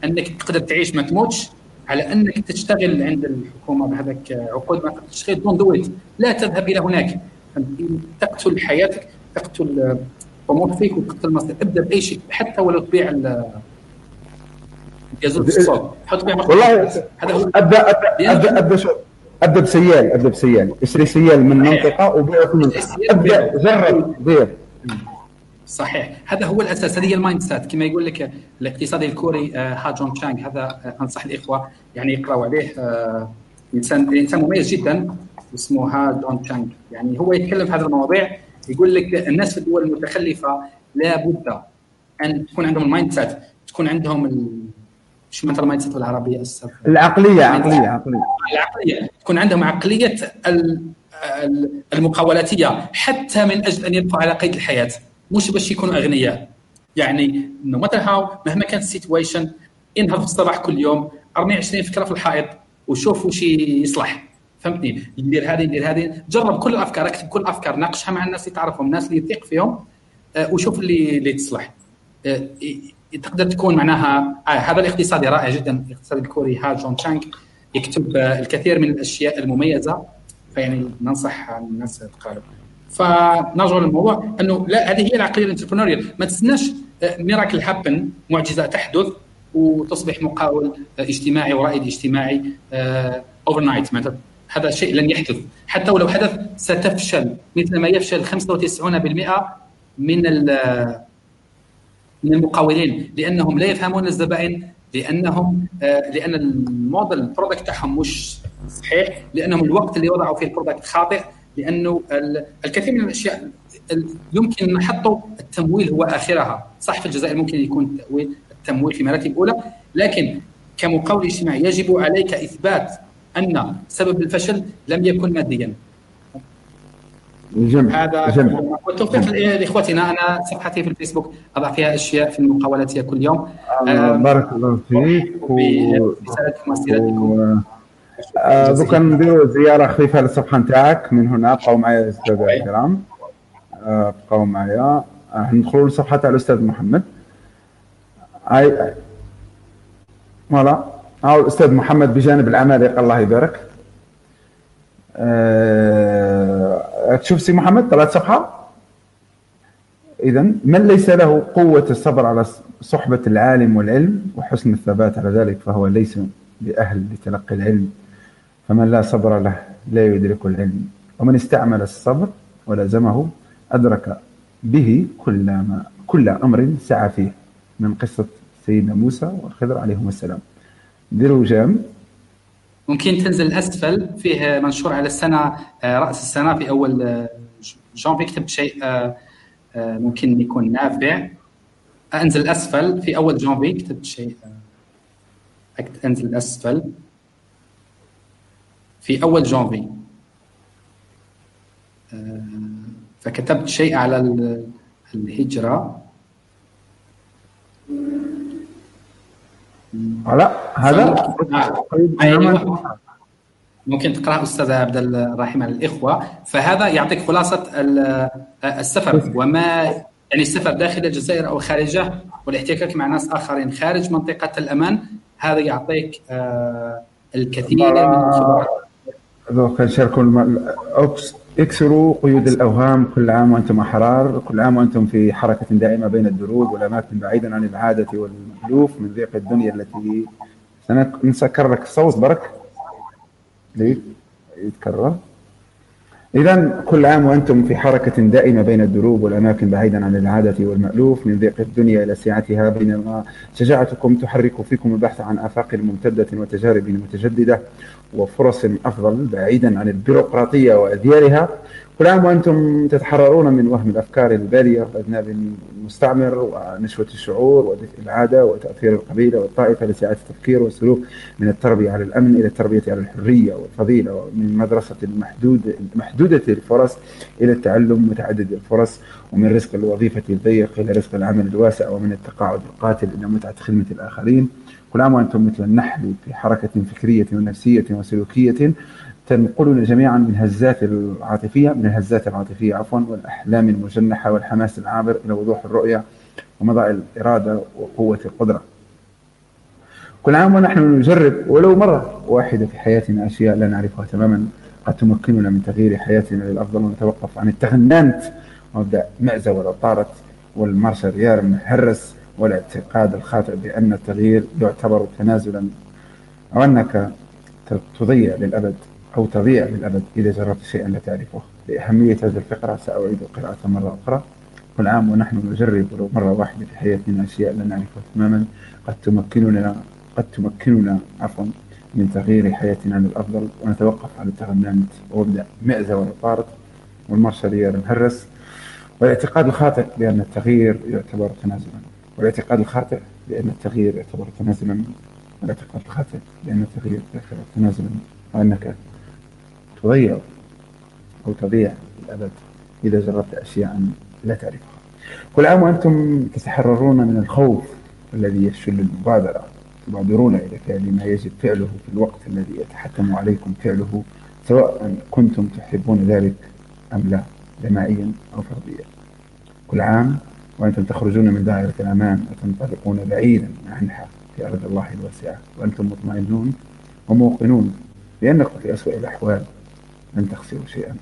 أنك تقدر تعيش ما تموتش على أنك تشتغل عند الحكومة بهذاك عقود ما تشتغل دون دويت لا تذهب إلى هناك. تقتل حياتك تقتل طموح فيك وتقتل مصير ابدأ بأي شيء حتى ولو تبيع جازوت الصوت حط فيها والله هذا هو. أبدأ أبدأ أبدأ شو أبدأ بسيال أبدأ بسيال. اشتري سيال من منطقة وبيع في منطقه أبدأ جرب بيع. صحيح. هذا هو الأساس هذه هي المايند سيت كما يقول لك الاقتصادي الكوري ها جون تشانغ هذا آه، أنصح الإخوة يعني يقراوا عليه. آه، إنسان إنسان مميز جدا اسمه ها جون تشانغ يعني هو يتكلم في هذه المواضيع يقول لك الناس في الدول المتخلفة لابد أن تكون عندهم ال mindset تكون عندهم شو مثلا ال mindset بالعربيه العقلية عقلية عقلية. العقلية. تكون عندهم عقلية المقاولاتية حتى من أجل أن يبقوا على قيد الحياة. مش باش يكونوا أغنياء. يعني no matter how مهما كانت ال situation انهض في الصباح كل يوم ارمي 20 فكرة في الحائط وشوف وش يصلح. فهمتني؟ ندير هذه ندير هذه. جرب كل الافكار اكتب كل الافكار ناقشها مع الناس اللي تعرفهم الناس اللي تثق فيهم آه، وشوف اللي اللي تصلح. آه، تقدر تكون معناها آه هذا الاقتصادي رائع جدا. الاقتصادي الكوري ها جون تشانغ يكتب آه الكثير من الأشياء المميزة. فيعني ننصح الناس تقارب فنرجع للموضوع أنه لا هذه هي العقليه ال entrepreneurial ما تستناش miracle آه، happen معجزة تحدث وتصبح مقاول اجتماعي ورائد اجتماعي overnight هذا شيء لن يحدث. حتى ولو حدث ستفشل. مثل ما يفشل 95% من من المقاولين. لأنهم لا يفهمون الزبائن لأنهم آه، لأن ال model ال product تاعهم مش صحيح لأنهم الوقت اللي وضعوا فيه ال product خاطئ. لأنه الكثير من الأشياء يمكن نحطوا التمويل هو آخرها. صح في الجزائر ممكن يكون التمويل التمويل في مراتب أولى لكن كمقاول اجتماعي يجب عليك إثبات أن سبب الفشل لم يكن ماديا. جميل هذا جميل. والتوفيق لاخوتنا أنا صفحتي في الفيسبوك اضع فيها أشياء في المقاولات كل يوم. آه بارك الله فيك. برسالتكم واسئلتكم آه دوكا نديروا زيارة خفيفة للصفحة نتاعك من هنا بقاو معايا الاستاذ الكرام آه بقاو معايا. آه ندخلوا للصفحه تاع الأستاذ محمد. هاي voilà. هاو الاستاذ محمد بجانب العمالقه الله يبارك. أه تشوف سي محمد طلعت صفحة؟ اذا من ليس له قوة الصبر على صحبة العالم والعلم وحسن الثبات على ذلك فهو ليس باهل لتلقي العلم. فمن لا صبر له لا يدرك العلم. ومن استعمل الصبر ولزمه أدرك به كل ما كل أمر سعى فيه من قصة سيدنا موسى والخضر عليهم السلام. ديروا جام. ممكن تنزل اسفل فيه منشور على السنة رأس السنة في أول جانفي كتبت شيء ممكن يكون نافع. أنزل اسفل في أول جانفي كتبت شيء أنزل اسفل في أول جانفي. فكتبت شيء على الهجرة. لا هذا؟ أيوه ممكن تقرأ أستاذ عبد الرحيم على الإخوة. فهذا يعطيك خلاصة السفر. وما يعني السفر داخل الجزائر أو خارجه والاحتكاك مع ناس آخرين خارج منطقة الأمان هذا يعطيك آه، الكثير من الخبرات. كنشاركوا اكسروا قيود الأوهام كل عام وأنتم أحرار. كل عام وأنتم في حركة دائمة بين الدروب والأماكن بعيدا عن العادة والمألوف من ضيق الدنيا التي سنسكر لك الصوت برك. ليه يتكرر. إذا كل عام وأنتم في حركة دائمة بين الدروب والأماكن بعيدا عن العادة والمألوف. من ضيق الدنيا إلى سعتها بينما شجاعتكم تحرك فيكم البحث عن آفاق ممتدة وتجارب متجددة وفرص أفضل بعيدا عن البيروقراطية وأذيالها كل عام وأنتم تتحررون من وهم الأفكار البالية وأذناب المستعمر ونشوة الشعور ودفء العادة وتأثير القبيلة والطائفة لسعة التفكير والسلوك من التربية على الأمن إلى التربية على الحرية والفضيلة ومن مدرسة المحدود محدودة الفرص إلى التعلم متعدد الفرص ومن رزق الوظيفة الضيق إلى رزق العمل الواسع ومن التقاعد القاتل إلى متعة خدمة الآخرين. كل عام وأنتم مثل النحل في حركة فكرية ونفسية وسلوكية تنقلنا جميعا من هزات العاطفية من الهزات العاطفية عفوا والأحلام المجنحة والحماس العابر إلى وضوح الرؤية ومضاء الإرادة وقوة القدرة. كل عام ونحن نجرب ولو مرة واحدة في حياتنا أشياء لا نعرفها تماما قد تمكننا من تغيير حياتنا للأفضل ونتوقف عن التغنانت ومبدأ معزة ولا طارت والمارشال ريال مهرس والاعتقاد الخاطئ بأن التغيير يعتبر تنازلا أو أنك تضيع للأبد. أو تضيع للأبد إذا جربت شيئا لا تعرفه. لأهمية هذه الفقرة سأعيد القراءة مرة أخرى. كل عام ونحن نجرب ولو مرة واحدة في حياتنا أشياء لا نعرفها تماما. قد تمكننا قد تمكننا عفوا من تغيير حياتنا للأفضل. ونتوقف على التغنانت وابدأ مئزة ولا طارد والمارشالية المهرس. والاعتقاد الخاطئ بأن التغيير يعتبر تنازلا. والاعتقاد الخاطئ بأن التغيير يعتبر تنازلا. والاعتقاد الخاطئ بأن التغيير يعتبر تنازلا. وأنك تضيع أو تضيع الأبد إذا جربت أشياء لا تعرفها. كل عام وأنتم تتحررون من الخوف الذي يشل المبادرة تبادرون إلى فعل ما يجب فعله في الوقت الذي يتحتم عليكم فعله سواء كنتم تحبون ذلك أم لا جماعيا أو فرديا. كل عام وأنتم تخرجون من دائرة الأمان وتنطلقون بعيدا عنها في أرض الله الواسعة وأنتم مطمئنون وموقنون بأنكم في أسوأ الأحوال. لن تخسروا شيئا.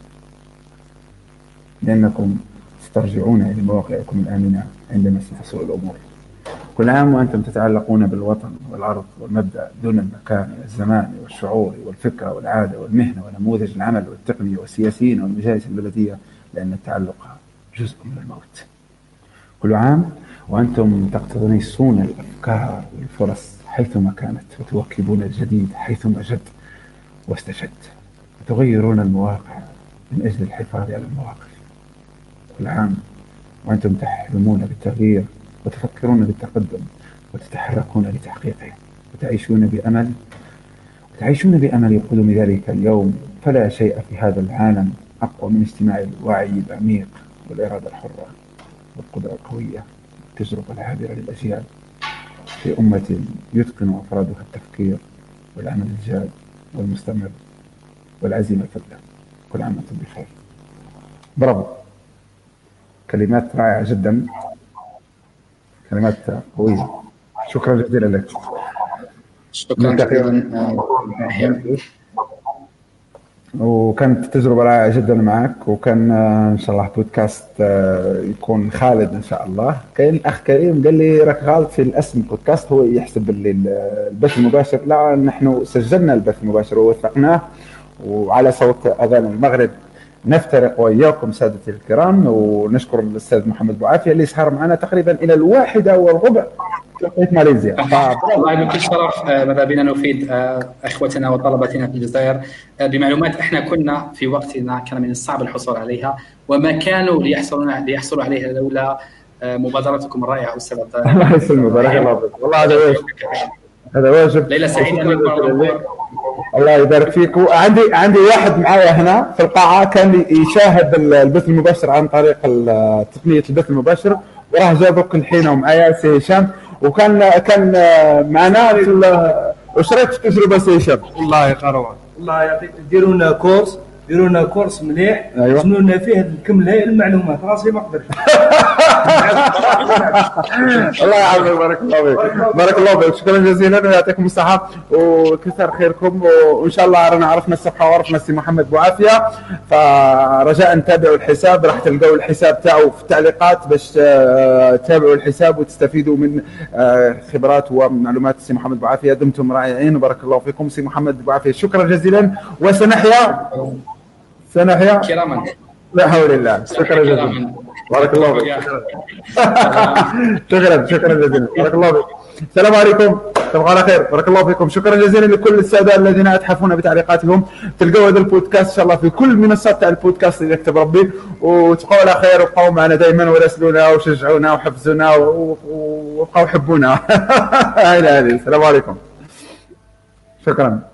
لأنكم سترجعون إلى مواقعكم الآمنة عندما ستسوء الأمور. كل عام وأنتم تتعلقون بالوطن والأرض والمبدأ دون المكان والزمان والشعور والفكرة والعادة والمهنة ونموذج العمل والتقنية والسياسيين والمجالس البلدية لأن التعلق جزء من الموت. كل عام وأنتم تقتنصون الأفكار والفرص حيثما كانت وتواكبون الجديد حيثما جد واستجد. تغيرون المواقع من أجل الحفاظ على المواقف كل عام وأنتم تحلمون بالتغيير وتفكرون بالتقدم وتتحركون لتحقيقه وتعيشون بأمل. وتعيشون بأمل قدوم ذلك اليوم. فلا شيء في هذا العالم أقوى من اجتماع الوعي العميق والإرادة الحرة والقدرة القوية. والتجربة العابرة للأجيال. في أمة يتقن أفرادها التفكير والعمل الجاد والمستمر. والعزيمة الفذة كل عام وأنتم بخير. برافو. كلمات رائعة جدا. كلمات قوية. شكرا جزيلا لك. شكرا جزيلا. وكانت تجربة رائعة جدا معك وكان إن شاء الله بودكاست آه، يكون خالد إن شاء الله. كاين أخ كريم قال لي راك غلط في الاسم بودكاست هو يحسب اللي البث المباشر. لا نحن سجلنا البث المباشر ووثقناه. وعلى صوت أذان المغرب نفترق وإياكم سادتي الكرام ونشكر الأستاذ محمد بوعافية اللي سهر معنا تقريبا إلى الواحده والربع توقيت ماليزيا. والله بكل شرف آه، ماذا بنا نفيد آه، إخوتنا وطلبتنا في الجزائر. آه، بمعلومات إحنا كنا في وقتنا كان من الصعب الحصول عليها وما كانوا ليحصلون ليحصلوا عليها لولا مبادرتكم الرائعة أستاذ الله يسلمك بارك الله فيك. والله هذا هذا واجب ليله سعيده الله يبارك فيك. وعندي عندي واحد معايا هنا في القاعة كان يشاهد البث المباشر عن طريق تقنية البث المباشر وراه جابك الحين ومعايا سي هشام. وكان كان معنا في وشريت تجربة سي هشام. والله قروه الله يعطيك ديروا لنا course. ديروا لنا course مليح. أيوة. شنو لنا فيه الكمل هاي المعلومات. راسي ما قدرتش الله يعافيك. بارك الله فيك. بارك الله فيك. شكرا جزيلا. ويعطيكم الصحة. وكثر خيركم. وإن شاء الله رانا عرفنا الصفحة وعرفنا السي محمد بوعافية فرجاء تابعوا الحساب. راح تلقوا الحساب تاعو في التعليقات. باش تتابعوا الحساب وتستفيدوا من آه، خبرات ومعلومات السي محمد بوعافية دمتم رائعين. وبارك الله فيكم سي محمد بوعافية شكرا جزيلا. وسنحيا. سنحيا. كراما. لا حول الله. شكرا جزيلا. بارك الله فيك. شكرا شكرا جزيلا. بارك الله فيك. السلام عليكم. تبقى على خير. بارك الله فيكم. شكرا جزيلا لكل السادة الذين أتحفون بتعليقاتهم. تلقوا هذا البودكاست إن شاء الله في كل منصات تاع البودكاست اللي يكتب ربي. وتبقوا على خير. وبقوا معنا دائما وراسلونا وشجعونا وحفزونا وبقوا حبونا هاي هذه. السلام عليكم. شكرا.